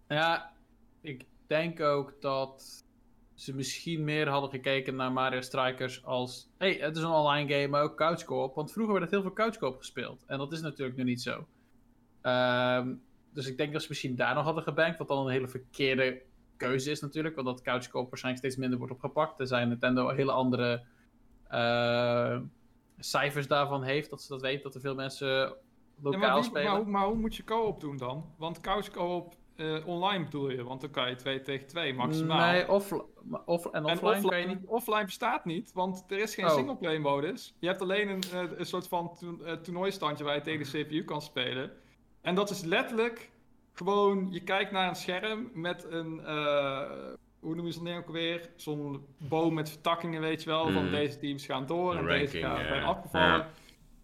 Ja, ik denk ook dat ze misschien meer hadden gekeken naar Mario Strikers als... hey, het is een online game, maar ook co-op. Want vroeger werd het heel veel couch co-op gespeeld. En dat is natuurlijk nu niet zo. Ehm, dus ik denk dat ze misschien daar nog hadden gebankt. Wat dan een hele verkeerde keuze is natuurlijk. Want dat couch co-op waarschijnlijk steeds minder wordt opgepakt. Er zijn Nintendo hele andere eh, cijfers daarvan heeft. Dat ze dat weten, dat er veel mensen Ja, lokaal maar, wie- spelen. maar, hoe, maar hoe moet je co-op doen dan? Want couch co-op eh, online bedoel je, want dan kan je 2 tegen 2 maximaal. Nee, off en en offline, kan je niet. offline bestaat niet, want er is geen Oh. singleplay modus. Je hebt alleen een, eh, een soort van to eh, toernooistandje waar je tegen de CPU kan spelen. En dat is letterlijk gewoon, je kijkt naar een scherm met een, hoe noemen ze dat nou ook weer? Zo'n boom met vertakkingen, weet je wel. Van Mhm. deze teams gaan door en deze gaan, zijn afgevallen.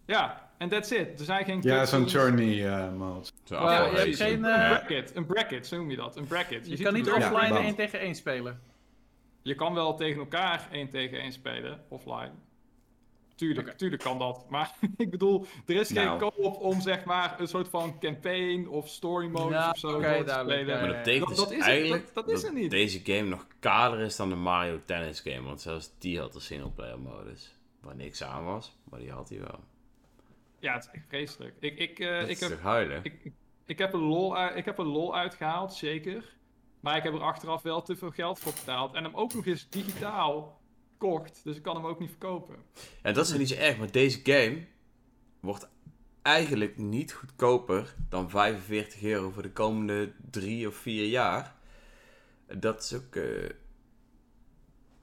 Ja. En that's it. Er zijn geen Ja, zo'n journey eh, mode. Zo Ja, je geen, Een bracket, een bracket, zo noem je dat. Een bracket. Je ziet kan niet offline band. 1 tegen 1 spelen. Je kan wel tegen elkaar 1 tegen 1 spelen, offline. Tuurlijk, tuurlijk kan dat. Maar ik bedoel, er is geen Nou. co-op om zeg maar een soort van campaign of story modus Ja, of zo te spelen. ja, Maar dat betekent Dat- dus dat is het, eigenlijk dat- dat is er niet. deze game nog kaler is dan de Mario Tennis game. Want zelfs die had een singleplayer modus. Waar niks aan was, maar die had hij wel. Ja, het is echt vreselijk. Ik, ik, eh, Dat ik, is heb, toch huilen? ik, ik, heb er lol uit, ik heb er lol uitgehaald, zeker. Maar ik heb er achteraf wel te veel geld voor betaald. En hem ook nog eens digitaal kocht. Dus ik kan hem ook niet verkopen. En dat is niet zo erg, maar deze game wordt eigenlijk niet goedkoper dan 45 euro voor de komende drie of vier jaar. Dat is ook. eh,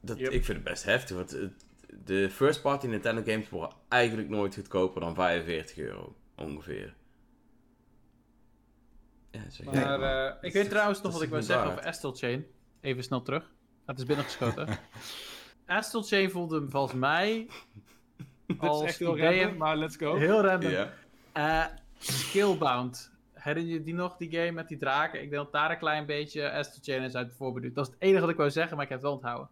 dat, Yep. Ik vind het best heftig, want de first party Nintendo games worden eigenlijk nooit goedkoper dan 45 euro, ongeveer. Ja, Maar. Maar maar eh, ik weet trouwens nog wat ik wil zeggen over Astral Chain. Even snel terug. Het is binnengeschoten. Astral Chain voelde hem volgens mij als is echt heel random, maar let's go. heel random. Ja. Eh, Skillbound. Herinner je die nog, die game met die draken? Ik denk dat daar een klein beetje Astral Chain is uit voorbeduurd. Dat is het enige wat ik wou zeggen, maar ik heb het wel onthouden.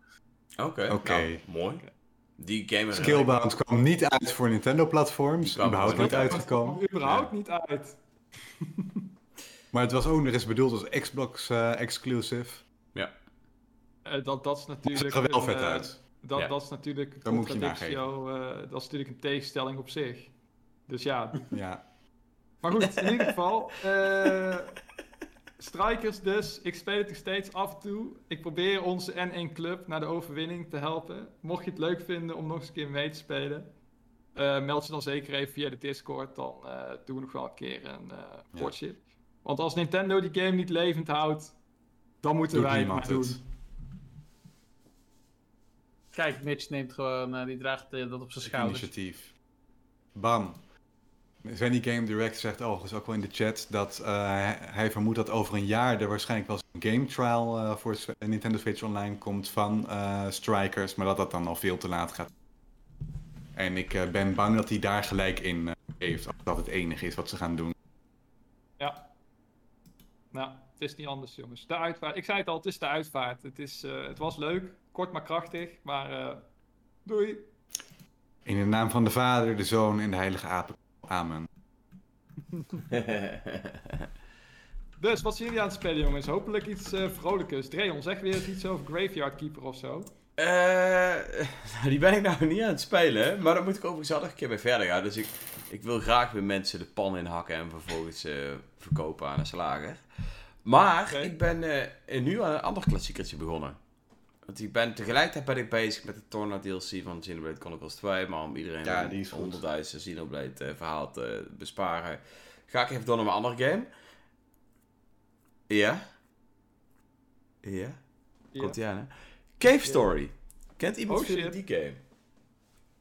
Oké, Oké. nou, mooi. Die game Skillbound kwam niet uit voor Nintendo-platforms. Überhaupt er niet niet uit. uitgekomen. überhaupt niet uit. Maar het was ook nog eens bedoeld als Xbox eh, exclusive. Eh, dat, dat is Het natuurlijk. zag er wel een, vet uit. Dat, Ja. dat is natuurlijk een Dat moet je eh, dat is natuurlijk een tegenstelling op zich. Dus ja. Ja. Maar goed, in ieder geval. eh, strikers dus. Ik speel het nog steeds af en toe. Ik probeer onze N1 Club naar de overwinning te helpen. Mocht je het leuk vinden om nog eens een keer mee te spelen. eh, meld je dan zeker even via de Discord. Dan eh, doen we nog wel een keer een eh Ja. potje. Want als Nintendo die game niet levend houdt. Dan moeten Doet wij het maar doen. het. Kijk, Mitch neemt gewoon, eh, die draagt eh, dat op zijn schouders. Initiatief. Bam. Zenny Game Direct zegt overigens ook wel in de chat dat eh, hij- vermoedt dat over een jaar er waarschijnlijk wel eens een game trial eh, voor Nintendo Switch Online komt van eh, Strikers, maar dat dat dan al veel te laat gaat. En ik eh, ben bang dat hij daar gelijk in eh, heeft, als dat het enige is wat ze gaan doen. Ja. Nou, het is niet anders, jongens. De uitvaart. Ik zei het al, het is de uitvaart. Het, is, eh, het was leuk, kort maar krachtig. Maar eh, doei. In de naam van de Vader, de Zoon en de Heilige Apen. Amen. Dus, wat zijn jullie aan het spelen, jongens? Hopelijk iets eh vrolijkers. Dreon, zeg weer eens iets over Graveyard Keeper of zo. Eh, die ben ik nou niet aan het spelen, maar dan moet ik overigens al een keer mee verder gaan. Dus ik, ik wil graag weer mensen de pan in hakken en vervolgens eh, verkopen aan een slager. Maar ik ben eh, nu aan een ander klassiekertje begonnen. Want ik ben tegelijkertijd ben ik bezig met de Torna DLC van Xenoblade Chronicles 2. Maar om iedereen Ja, een die is goed. 100.000 Xenoblade eh, verhaal te besparen, ga ik even door naar mijn andere game. Ja? Ja? Komt ie aan, hè? Cave Story. Kent iemand Oh, die game?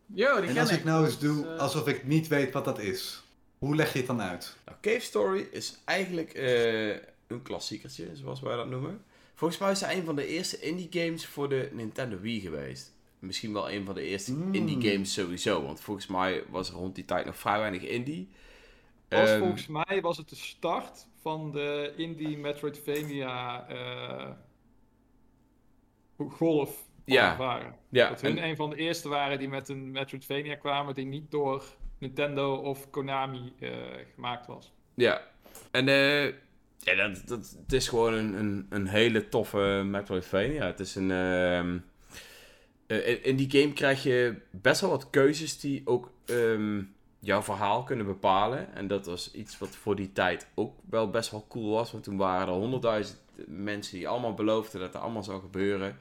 Yo, die En als ik nou eens doe eh, alsof ik niet weet wat dat is, hoe leg je het dan uit? Nou, Cave Story is eigenlijk eh, een klassiekertje, zoals wij dat noemen. Volgens mij is het een van de eerste indie games voor de Nintendo Wii geweest. Misschien wel een van de eerste Mm. indie games sowieso. Want volgens mij was er rond die tijd nog vrij weinig indie. Was Ehm, volgens mij was het de start van de indie Metroidvania eh, golf Ja. waren. ja, Dat hun en- een van de eerste waren die met een Metroidvania kwamen die niet door Nintendo of Konami eh, gemaakt was. Ja, en eh, ja, dat, dat, het is gewoon een, een, een hele toffe Metroidvania. Het is een... ehm, eh, in- die game krijg je best wel wat keuzes die ook ehm, jouw verhaal kunnen bepalen. En dat was iets wat voor die tijd ook wel best wel cool was. Want toen waren er honderdduizend mensen die allemaal beloofden dat er allemaal zou gebeuren.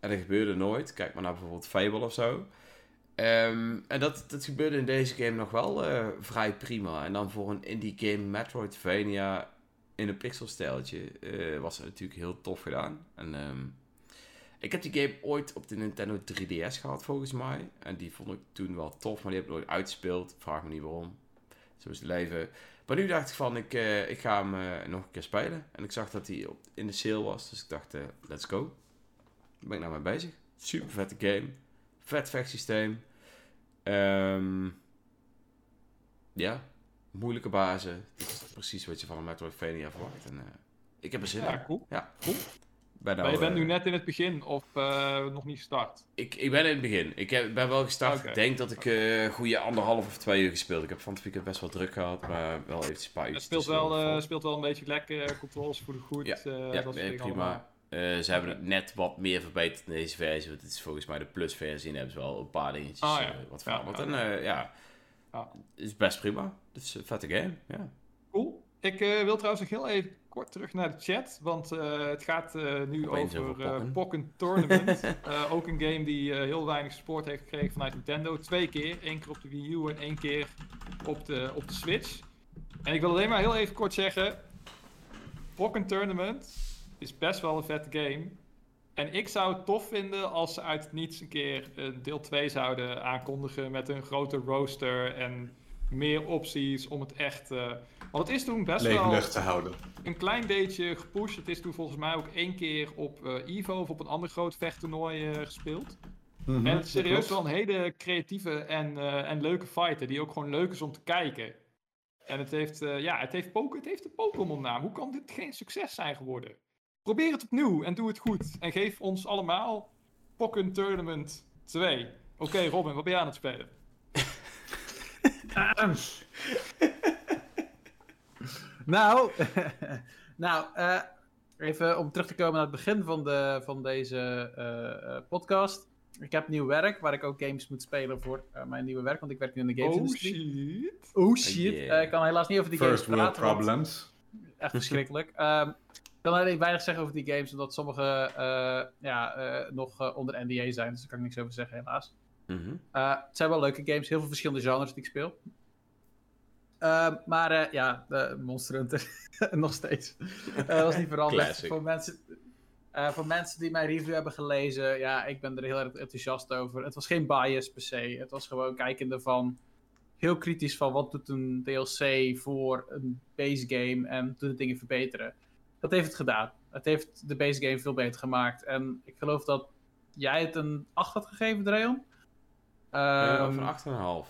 En dat gebeurde nooit. Kijk maar naar bijvoorbeeld Fable of zo. Ehm, en dat, dat gebeurde in deze game nog wel eh, vrij prima. En dan voor een indie game Metroidvania in een pixelstijltje eh, was het natuurlijk heel tof gedaan. En ehm, ik heb die game ooit op de Nintendo 3DS gehad volgens mij. En die vond ik toen wel tof, maar die heb ik nooit uitgespeeld. Vraag me niet waarom. Zo is het leven. Maar nu dacht ik van, ik, eh, ik ga hem eh, nog een keer spelen. En ik zag dat hij in de sale was, dus ik dacht, let's go. Daar ben ik nou mee bezig. Super vette game. Vet vechtsysteem. Ehm ja, moeilijke bazen. Dat is precies wat je van een Metroidvania verwacht. En, eh, ik heb er zin Ja, in. cool. Ja, cool. Ben maar nou, je bent eh, nu net in het begin of eh, nog niet gestart? ik, ik ben in het begin. Ik heb, ben wel gestart. Ik denk dat ik eh goede anderhalf of twee uur gespeeld. Ik heb van het weekend best wel druk gehad, maar wel eventjes een paar uur. Het speelt wel, speelt wel een beetje lekker, controles voelen goed. Ja, ja, dat nee, prima. ze hebben het net wat meer verbeterd in deze versie. Want het is volgens mij de plus-versie. En hebben ze wel een paar dingetjes Ah, ja. wat Ja, veranderd. ja, en eh, ja, Ja. het is best prima. Het is een vette game. Ja. Cool. Ik eh, wil trouwens nog heel even kort terug naar de chat, want eh, het gaat eh, nu Opeens over over eh, Pokken. Tournament. Ook een game die heel weinig support heeft gekregen vanuit Nintendo. Twee keer, één keer op de Wii U en één keer op de, op de Switch. En ik wil alleen maar heel even kort zeggen, Pokken Tournament is best wel een vette game. En ik zou het tof vinden als ze uit het niets een keer een deel 2 zouden aankondigen met een grote rooster en meer opties om het echt... eh, want het is toen best wel te houden. een klein beetje gepusht. Het is toen volgens mij ook één keer op eh Evo of op een ander groot vechttoernooi eh, gespeeld. Mhm, en het is serieus wel een hele creatieve en, eh, en leuke fighter die ook gewoon leuk is om te kijken. En het heeft, eh, ja, het heeft, Poke- het heeft een Pokémon naam. Hoe kan dit geen succes zijn geworden? Probeer het opnieuw en doe het goed. En geef ons allemaal Pokken Tournament 2. Oké Robin, wat ben je aan het spelen? Nou, nou eh, even om terug te komen naar het begin van, de, van deze eh, eh, podcast. Ik heb nieuw werk waar ik ook games moet spelen voor eh, mijn nieuwe werk, want ik werk nu in de Oh gamesindustrie. shit. Oh shit. yeah. Eh, ik kan helaas niet over die games First world praten. problems. Echt verschrikkelijk. Ehm, kan alleen weinig zeggen over die games, omdat sommige eh, ja, eh, nog eh, onder NDA zijn, dus daar kan ik niks over zeggen helaas. Mhm. Het zijn wel leuke games, heel veel verschillende genres die ik speel. Ehm, maar ja, de Monster Hunter, nog steeds. Dat was niet veranderd. Voor mensen, voor mensen die mijn review hebben gelezen, ja, ik ben er heel erg enthousiast over. Het was geen bias per se, het was gewoon kijkende van heel kritisch van wat doet een DLC voor een base game en doet het dingen verbeteren. Dat heeft het gedaan. Het heeft de base game veel beter gemaakt. En ik geloof dat jij het een 8 had gegeven, Dreon. Of een 8,5.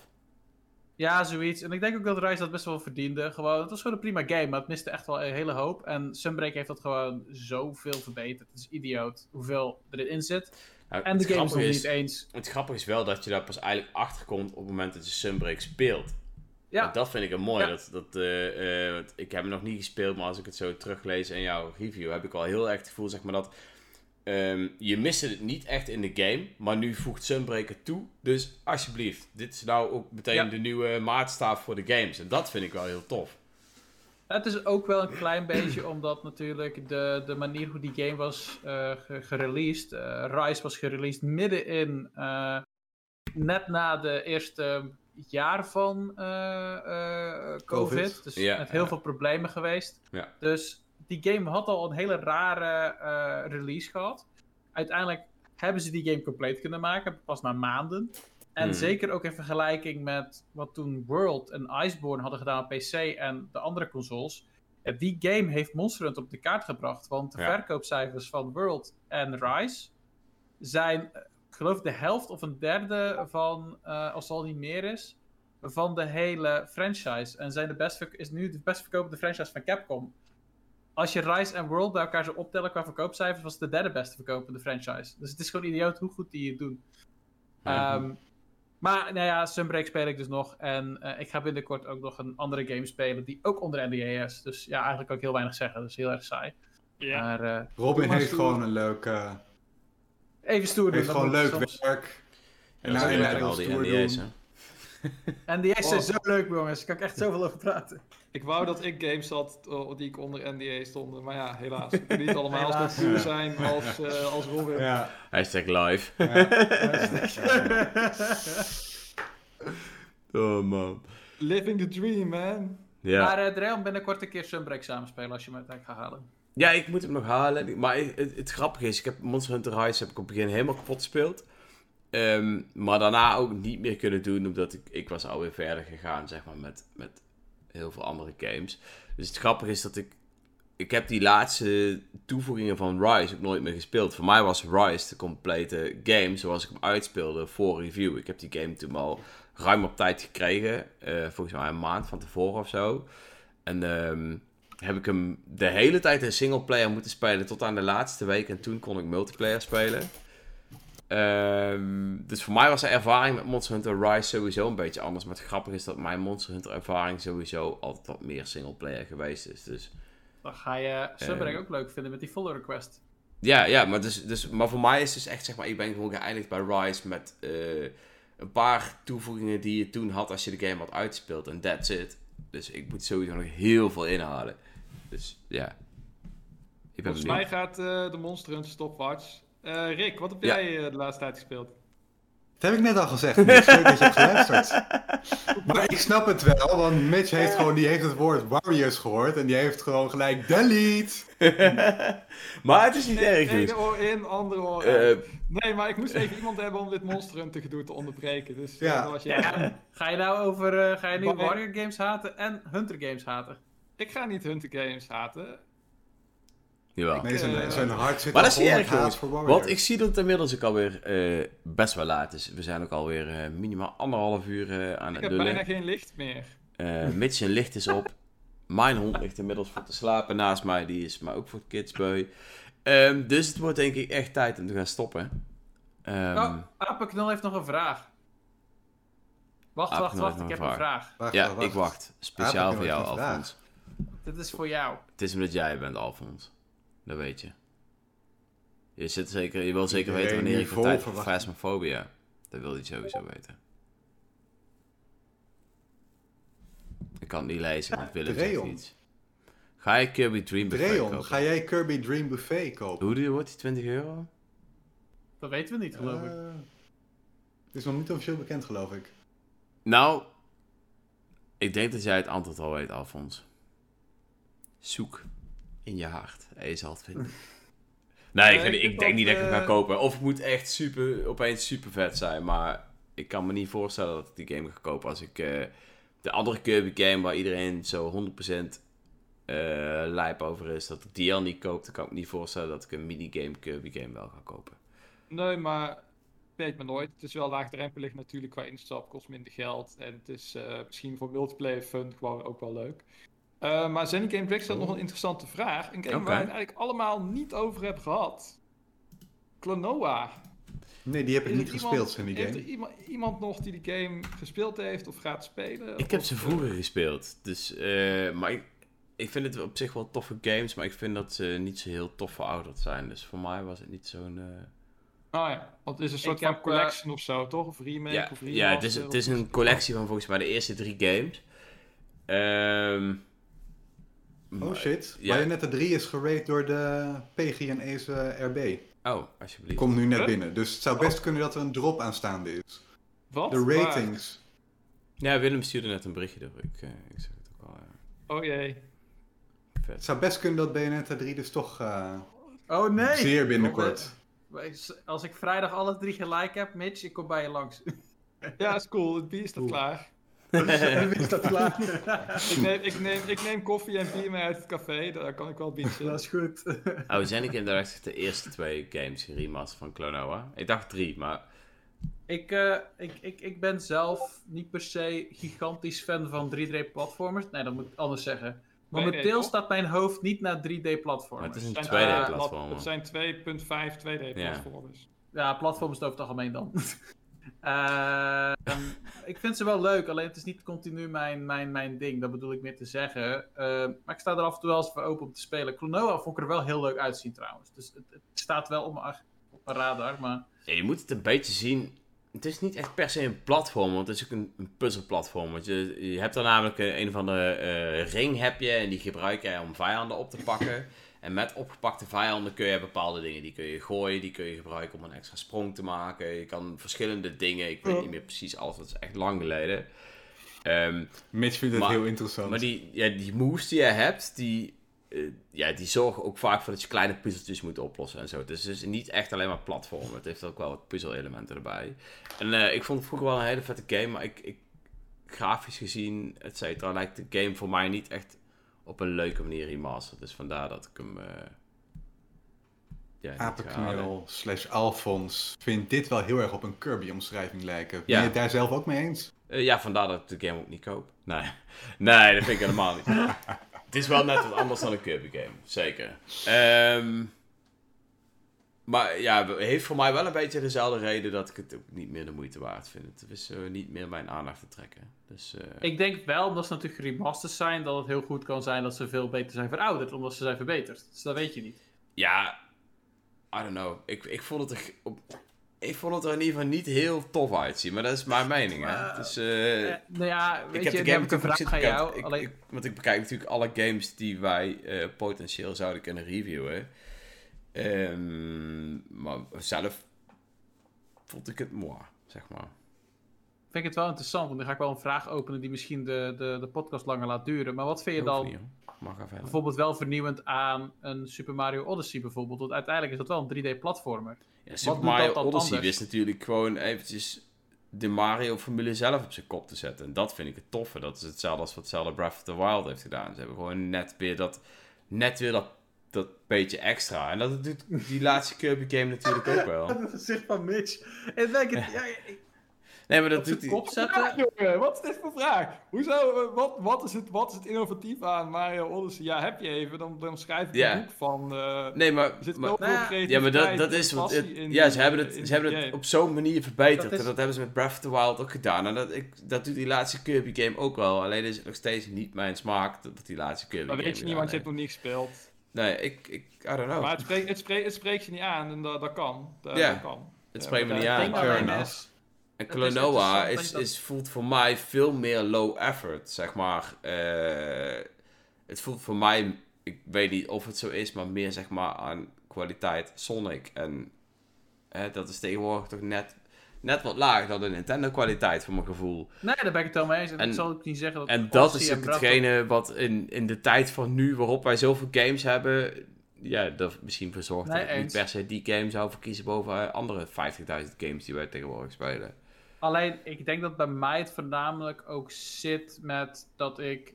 ja, zoiets. En ik denk ook dat Rise dat best wel verdiende. Gewoon, het was gewoon een prima game, maar het miste echt wel een hele hoop. En Sunbreak heeft dat gewoon zoveel verbeterd. Het is idioot hoeveel erin zit. Nou, En de game is nog niet eens. Het grappige is wel dat je daar pas eigenlijk achter komt op het moment dat je Sunbreak speelt. Ja, En dat vind ik een mooi. Ja. Dat, dat, eh, eh, ik heb hem nog niet gespeeld, maar als ik het zo teruglees in jouw review, heb ik al heel erg het gevoel zeg maar, dat ehm, je miste het niet echt in de game, maar nu voegt Sunbreaker toe. Dus alsjeblieft, dit is nou ook meteen Ja. de nieuwe maatstaaf voor de games. En dat vind ik wel heel tof. Het is ook wel een klein beetje omdat natuurlijk de, de manier hoe die game was ge- gereleased. Rise was gereleased midden in, net na de eerste jaar van eh, eh, COVID. Covid. Dus Ja, met heel ja. veel problemen geweest. Ja. Dus die game had al een hele rare eh, release gehad. Uiteindelijk hebben ze die game compleet kunnen maken, pas na maanden. En Hmm. zeker ook in vergelijking met wat toen World en Iceborne hadden gedaan op PC en de andere consoles. Die game heeft Monster Hunter op de kaart gebracht. Want de Ja. verkoopcijfers van World en Rise zijn, geloof de helft of een derde van, eh, als het al niet meer is, van de hele franchise. En zijn de best is nu de best verkopende franchise van Capcom. Als je Rise en World bij elkaar zou optellen qua verkoopcijfers, was het de derde beste verkopende franchise. Dus het is gewoon idioot hoe goed die het doen. Ja. Ehm, maar nou ja, Sunbreak speel ik dus nog. En eh, ik ga binnenkort ook nog een andere game spelen die ook onder NDA is. Dus ja, eigenlijk kan ik heel weinig zeggen. Dus heel erg saai. Ja. Maar eh, Robin heeft gewoon een leuk, eh, even stoer doen. heeft dat gewoon leuk soms. werk. En Ja, nou, en al die NDA's, doen. hè. En die is Oh. zo leuk, jongens. Daar kan ik echt zoveel over praten. Ik wou dat ik games had oh, die ik onder NDA stonden, maar ja, helaas. Ik niet allemaal Helaas. zo cool zijn als, eh, als Robin. Ja. Hashtag live. oh man. Living the dream, man. Ja. Maar uh, Dreon binnenkort een keer Sunbreak samen spelen als je me uiteindelijk gaat halen. Ja, ik moet hem nog halen. Maar het, het, grappige is, ik heb Monster Hunter Rise heb ik op het begin helemaal kapot gespeeld. Ehm, maar daarna ook niet meer kunnen doen, omdat ik, ik was alweer verder gegaan, zeg maar, met, met heel veel andere games. Dus het grappige is dat ik, ik heb die laatste toevoegingen van Rise ook nooit meer gespeeld. Voor mij was Rise de complete game, zoals ik hem uitspeelde voor review. Ik heb die game toen al ruim op tijd gekregen, eh, volgens mij een maand van tevoren of zo. En ehm, heb ik hem de hele tijd in singleplayer moeten spelen tot aan de laatste week. En toen kon ik multiplayer spelen. Ehm, dus voor mij was de ervaring met Monster Hunter Rise sowieso een beetje anders. Maar het grappige is dat mijn Monster Hunter ervaring sowieso altijd wat meer singleplayer geweest is. Dus Dan ga je Sunbreak Ehm. ook leuk vinden met die follow request. ja, ja maar, dus, dus, maar voor mij is het dus echt, zeg maar, ik ben gewoon geëindigd bij Rise met eh, een paar toevoegingen die je toen had als je de game had uitgespeeld. En that's it. Dus ik moet sowieso nog heel veel inhalen. Dus ja. Ik ben Volgens benieuwd. mij gaat eh, de Monster Hunter Stopwatch. Eh, Rick, wat heb Ja. jij eh, de laatste tijd gespeeld? Dat heb ik net al gezegd. Mitch. Leuk dat je hebt geluisterd. Maar ik snap het wel, want Mitch heeft gewoon die heeft het woord Warriors gehoord en die heeft gewoon gelijk delete. maar het is niet erg, Ene dus. oor in, andere oor. Eh, Nee, maar ik moest even iemand hebben om dit Monster Hunter gedoe te onderbreken. Dus Ja. ja. dat was jij. Ja, ga je nou over, eh, ga je nu Warrior games haten en Hunter games haten? Ik ga niet Hunter Games haten. jawel. Nee, zijn, eh, zijn hart zit Maar dat is niet erg, jongens. Want ik zie dat het inmiddels ook alweer eh, best wel laat is. We zijn ook alweer eh, minimaal anderhalf uur eh, aan Ik het heb lullen. bijna geen licht meer. Eh Mitch zijn licht is op. Mijn hond ligt inmiddels voor te slapen naast mij. Die is maar ook voor kidsbeu. Ehm dus het wordt denk ik echt tijd om te gaan stoppen. Apenknul heeft nog een vraag. Wacht, wacht, wacht. Ik heb een een vraag. Wacht, ja, wacht, ik wacht. Speciaal Apenknul voor jou. Alfons. Dit is voor jou. Het is omdat jij bent, Alfons. Dat weet je. Je, zit zeker, je wil zeker weten wanneer ik voor tijd voor. Phasmophobia. Dat wil hij sowieso weten. Ik kan het niet lezen, want Willem zegt iets. Ga je Kirby Dream Buffet Dreon, kopen? ga jij Kirby Dream Buffet kopen? Hoe duur wordt die 20 euro? Dat weten we niet, geloof ik. Eh, het is nog niet officieel bekend, geloof ik. Nou, ik denk dat jij het antwoord al weet, Alfons. Zoek in je hart. En je zal het vinden. Nee, ik, ik denk niet dat ik hem ga eh, kopen. Of het moet echt super, opeens super vet zijn. Maar ik kan me niet voorstellen dat ik die game ga kopen als ik eh, de andere Kirby game waar iedereen zo 100% eh lijp over is, dat ik die al niet koop. Dan kan ik me niet voorstellen dat ik een minigame Kirby game wel ga kopen. Nee, maar weet me nooit. Het is wel laagdrempelig natuurlijk qua instap, kost minder geld. En het is eh, misschien voor multiplayer fun gewoon ook wel leuk. Eh, maar Zenny Game Drake stelt nog een interessante vraag. Een game waar we het eigenlijk allemaal niet over hebben gehad. Klonoa. Nee, die heb ik Is niet gespeeld, iemand- zijn die Heeft er game. iemand, iemand nog die die game gespeeld heeft of gaat spelen? Ik heb ze eh, vroeger gespeeld. Dus, eh, maar ik, ik vind het op zich wel toffe games, maar ik vind dat ze niet zo heel tof verouderd zijn. Dus voor mij was het niet zo'n... eh, Oh ja, want het is een soort Ik van heb, collection of zo, toch? Of remake Ja, of ja het, is, het is een collectie van volgens mij de eerste drie games. Ehm Oh maar- shit. Ja. Bayonetta 3 is gerate door de PGNE's eh, RB. Oh, alsjeblieft. Komt nu net Huh? binnen. Dus het zou best kunnen dat er een drop aanstaande is. Wat? De ratings. Ja, Willem stuurde net een berichtje door. Ik, eh, ik zeg het ook al. ja. Oh jee. Het vet. zou best kunnen dat Bayonetta 3 dus toch eh, Oh nee! zeer binnenkort. Als ik vrijdag alle drie gelijk heb, Mitch, ik kom bij je langs. Ja, is cool. Het bier staat Cool. klaar. is dat klaar? Ik neem, ik, neem, ik neem koffie en bier mee uit het café. Daar kan ik wel bieden. dat is goed. Oh, zijn ik inderdaad de eerste twee games geremasterd van Klonoa? Ik dacht drie, maar... Ik, eh, ik, ik, ik ben zelf niet per se gigantisch fan van 3D-platformers. Nee, dat moet ik anders zeggen. Momenteel staat mijn hoofd niet naar maar het 3D-platformers. is een zijn, 2D-platformer. Het zijn 2.5 2D-platformers. Ja, platformers over het algemeen dan. Ehm, ik vind ze wel leuk, alleen het is niet continu mijn, mijn, mijn ding. Dat bedoel ik meer te zeggen. Ehm, maar ik sta er af en toe wel eens voor open om te spelen. Klonoa vond ik er wel heel leuk uitzien trouwens. Dus het, staat wel op mijn, op radar, maar... Je moet het een beetje zien. Het is niet echt per se een platform, want het is ook een, puzzelplatform. Want je, je hebt er namelijk een, een of andere eh, ring heb je, en die gebruik je om vijanden op te pakken. En met opgepakte vijanden kun je bepaalde dingen, die kun je gooien, die kun je gebruiken om een extra sprong te maken. Je kan verschillende dingen, ik weet Ja. niet meer precies alles, dat is echt lang geleden. Ehm, Mitch vindt het Maar- heel interessant. maar die, ja, die moves die je hebt, die, eh, ja, die zorgen ook vaak voor dat je kleine puzzeltjes moet oplossen en zo. Dus het is niet echt alleen maar platform. Het heeft ook wel wat puzzelelementen erbij. En eh, ik vond het vroeger wel een hele vette game, maar ik, ik, grafisch gezien, et cetera, lijkt de game voor mij niet echt op een leuke manier remastered. Dus vandaar dat ik hem... eh ja. Apenknul slash Alphons vindt dit wel heel erg op een Kirby-omschrijving lijken. Ben Ja. je het daar zelf ook mee eens? Eh, ja, vandaar dat ik de game ook niet koop. Nee, nee dat vind ik helemaal niet. het is wel net wat anders dan een Kirby game, zeker. Ehm, maar ja, heeft voor mij wel een beetje dezelfde reden dat ik het ook niet meer de moeite waard vind. Het is eh, niet meer mijn aandacht te trekken. Dus, eh, Ik denk wel, omdat ze natuurlijk remasters zijn, dat het heel goed kan zijn dat ze veel beter zijn verouderd, omdat ze zijn verbeterd. Dus dat weet je niet. Ja, I don't know. Ik, ik vond het er op... Ik vond het er in ieder geval niet heel tof uitzien, maar dat is mijn mening. Hè? Dus, eh, nou ja, weet ik je, heb de dan game heb ik een vraag aan jou. Ik- Alleen, ik- want ik bekijk natuurlijk alle games die wij potentieel zouden kunnen reviewen. Ehm, maar zelf vond ik het mooi, zeg maar. vind ik het wel interessant, want dan ga ik wel een vraag openen die misschien de, de, de podcast langer laat duren. Maar wat vind je dan niet. Mag even bijvoorbeeld wel vernieuwend aan een Super Mario Odyssey bijvoorbeeld? Want uiteindelijk is dat wel een 3D-platformer. Ja, Super Mario dat dan Odyssey anders? is natuurlijk gewoon eventjes de Mario-formule zelf op zijn kop te zetten. En dat vind ik het toffe. Dat is hetzelfde als wat Zelda Breath of the Wild heeft gedaan. Ze hebben gewoon net weer dat, net weer dat, dat beetje extra. En dat doet die laatste Kirby game natuurlijk ook wel. Dat gezicht van Mitch. En denk het, ja, Nee, maar dat doet kop zetten. jongen, wat is dit voor vraag? Hoezo, eh, wat, wat, is het, wat is het innovatief aan Mario Odyssey? Ja, heb je even, dan, dan schrijf ik Ja. een boek van... eh Nee, maar... zit maar- Nou ja, creativiteit Ja, maar dat, dat is wat. het- ja, die- ze hebben het, ze hebben het op zo'n manier verbeterd. Dat is- En dat hebben ze met Breath of the Wild ook gedaan. En dat, ik, dat doet die laatste Kirby game ook wel. Alleen is het nog steeds niet mijn smaak dat dat die laatste Kirby Maar game weet je niet, want je hebt nog niet gespeeld. Nee, ik, ik, I don't know. Maar het spreekt, het, spreekt, het spreekt je niet aan en dat, dat kan. Dat, kan. het spreekt me niet aan. Fair enough. En is Klonoa is, is, voelt voor mij veel meer low effort, zeg maar. Eh, het voelt voor mij, ik weet niet of het zo is, maar meer zeg maar aan kwaliteit Sonic. En hè, dat is tegenwoordig toch net, net wat lager dan de Nintendo kwaliteit voor mijn gevoel. nee, daar ben ik het helemaal mee eens. En, En- ik zal ook niet zeggen dat En dat is ook hetgene wat in, in de tijd van nu, waarop wij zoveel games hebben, ja, dat misschien voor zorgt Nee, dat ik niet per se die game zou verkiezen boven andere 50.000 games die wij tegenwoordig spelen. Alleen, ik denk dat bij mij het voornamelijk ook zit met dat ik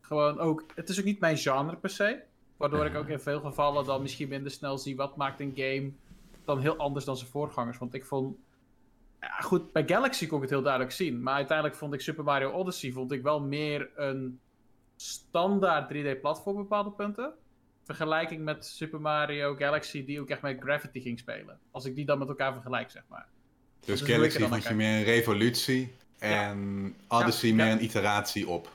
gewoon ook... Het is ook niet mijn genre per se. Waardoor ik ook in veel gevallen dan misschien minder snel zie wat maakt een game dan heel anders dan zijn voorgangers. Want ik vond... Ja, goed, bij Galaxy kon ik het heel duidelijk zien. Maar uiteindelijk vond ik Super Mario Odyssey vond ik wel meer een standaard 3D-platform op bepaalde punten. Vergelijking met Super Mario Galaxy, die ook echt met Gravity ging spelen. Als ik die dan met elkaar vergelijk, zeg maar. Dus Galaxy vond je meer een revolutie en Odyssey Ja, meer ja. een iteratie op.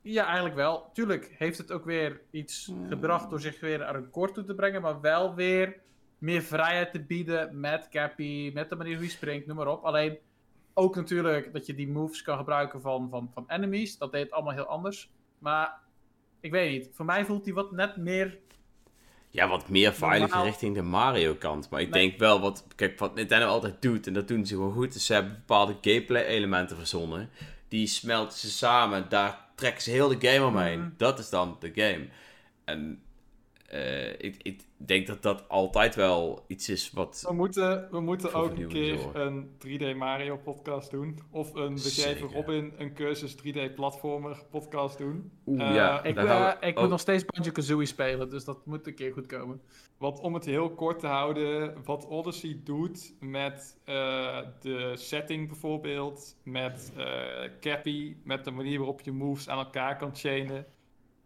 Ja, eigenlijk wel. Tuurlijk heeft het ook weer iets gebracht door zich weer naar een kort toe te brengen, maar wel weer meer vrijheid te bieden met Cappy, met de manier hoe je springt, noem maar op. Alleen ook natuurlijk dat je die moves kan gebruiken van, van, van enemies. Dat deed het allemaal heel anders. Maar ik weet niet, voor mij voelt hij wat net meer Ja, wat meer veilig Normaal- richting de Mario kant. Maar ik Nee. denk wel, wat, kijk, wat Nintendo altijd doet, en dat doen ze gewoon goed, is ze hebben bepaalde gameplay elementen verzonnen. Die smelten ze samen, daar trekken ze heel de game omheen. Mhm. Dat is dan de game. En eh, ik, ik denk dat dat altijd wel iets is wat... We moeten, we moeten ook een keer een 3D Mario podcast doen. Of een geven Robin een cursus 3D platformer podcast doen. Oeh, Eh, ja, Ik, we- eh, ik oh, moet nog steeds Banjo-Kazooie spelen, dus dat moet een keer goed komen. Want om het heel kort te houden, wat Odyssey doet met eh, de setting bijvoorbeeld, met eh, Cappy, met de manier waarop je moves aan elkaar kan chainen,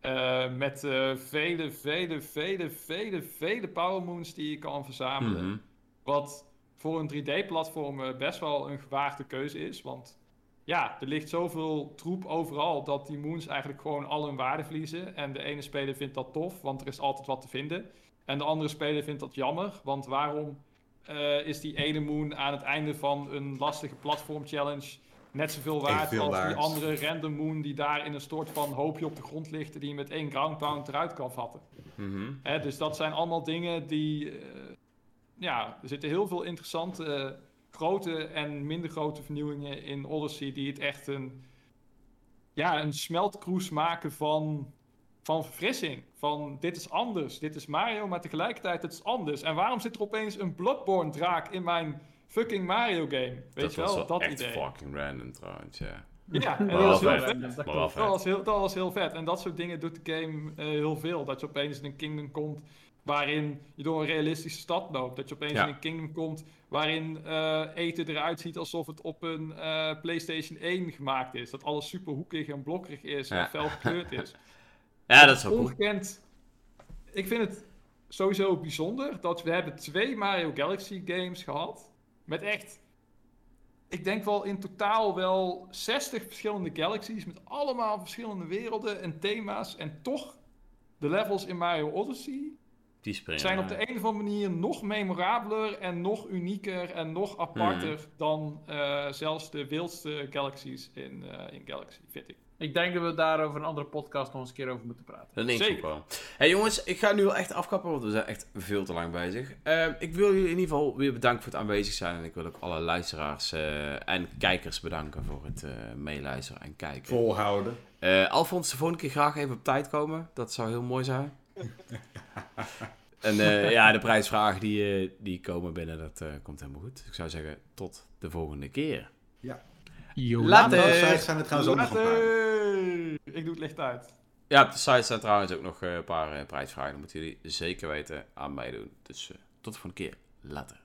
eh, met eh, vele, vele, vele, vele, vele power moons die je kan verzamelen. mhm. Wat voor een 3D-platform eh, best wel een gewaagde keuze is. Want ja, er ligt zoveel troep overal dat die moons eigenlijk gewoon al hun waarde verliezen. En de ene speler vindt dat tof, want er is altijd wat te vinden. En de andere speler vindt dat jammer, want waarom is die ene moon aan het einde van een lastige platform challenge net zoveel waard als waard. die andere random moon die daar in een soort van hoopje op de grond ligt die je met één ground pound eruit kan vatten. Mhm. Hè, dus dat zijn allemaal dingen die. eh, ja, er zitten heel veel interessante eh, grote en minder grote vernieuwingen in Odyssey. die het echt een. Ja, een smeltkroes maken van. van verfrissing. Van dit is anders. Dit is Mario, maar tegelijkertijd het is anders. En waarom zit er opeens een Bloodborne-draak in mijn fucking Mario game? Weet dat je was wel, wel dat echt idee. fucking random trouwens, ja. Ja, en Maar dat is heel vet. vet. Dat was, heel, dat was heel vet. En dat soort dingen doet de game eh, heel veel. Dat je opeens in een kingdom komt waarin je door een realistische stad loopt. Dat je opeens Ja. in een kingdom komt waarin eh, eten eruit ziet alsof het op een eh, PlayStation 1 gemaakt is. Dat alles super hoekig en blokkerig is Ja. en fel gekleurd is. Ja, dat is ook cool. Ongekend. Ik vind het sowieso bijzonder dat we hebben twee Mario Galaxy games gehad. Met echt, ik denk wel in totaal wel 60 verschillende galaxies. Met allemaal verschillende werelden en thema's. En toch, de levels in Mario Odyssey Die springen. zijn op de een of andere manier nog memorabeler en nog unieker en nog aparter Mhm. dan eh, zelfs de wildste galaxies in, eh, in Galaxy, vind ik. Ik denk dat we daar over een andere podcast nog eens een keer over moeten praten. Dat denk ik ook Zeker. wel. Hey jongens, ik ga nu wel echt afkappen, want we zijn echt veel te lang bezig. Eh, ik wil jullie in ieder geval weer bedanken voor het aanwezig zijn. En ik wil ook alle luisteraars eh, en kijkers bedanken voor het eh, meeluisteren en kijken. Volhouden. Eh Alfons, de volgende keer graag even op tijd komen. Dat zou heel mooi zijn. en eh, ja, de prijsvragen die, eh, die komen binnen, dat eh, komt helemaal goed. Ik zou zeggen, tot de volgende keer. Later. Andere sites zijn er trouwens ook nog een paar. Later! Ik doe het licht uit. Ja, op de site staan trouwens ook nog eh, een paar eh, prijsvragen. Dan moeten jullie zeker weten aan meedoen. Dus eh, tot de volgende keer. Later.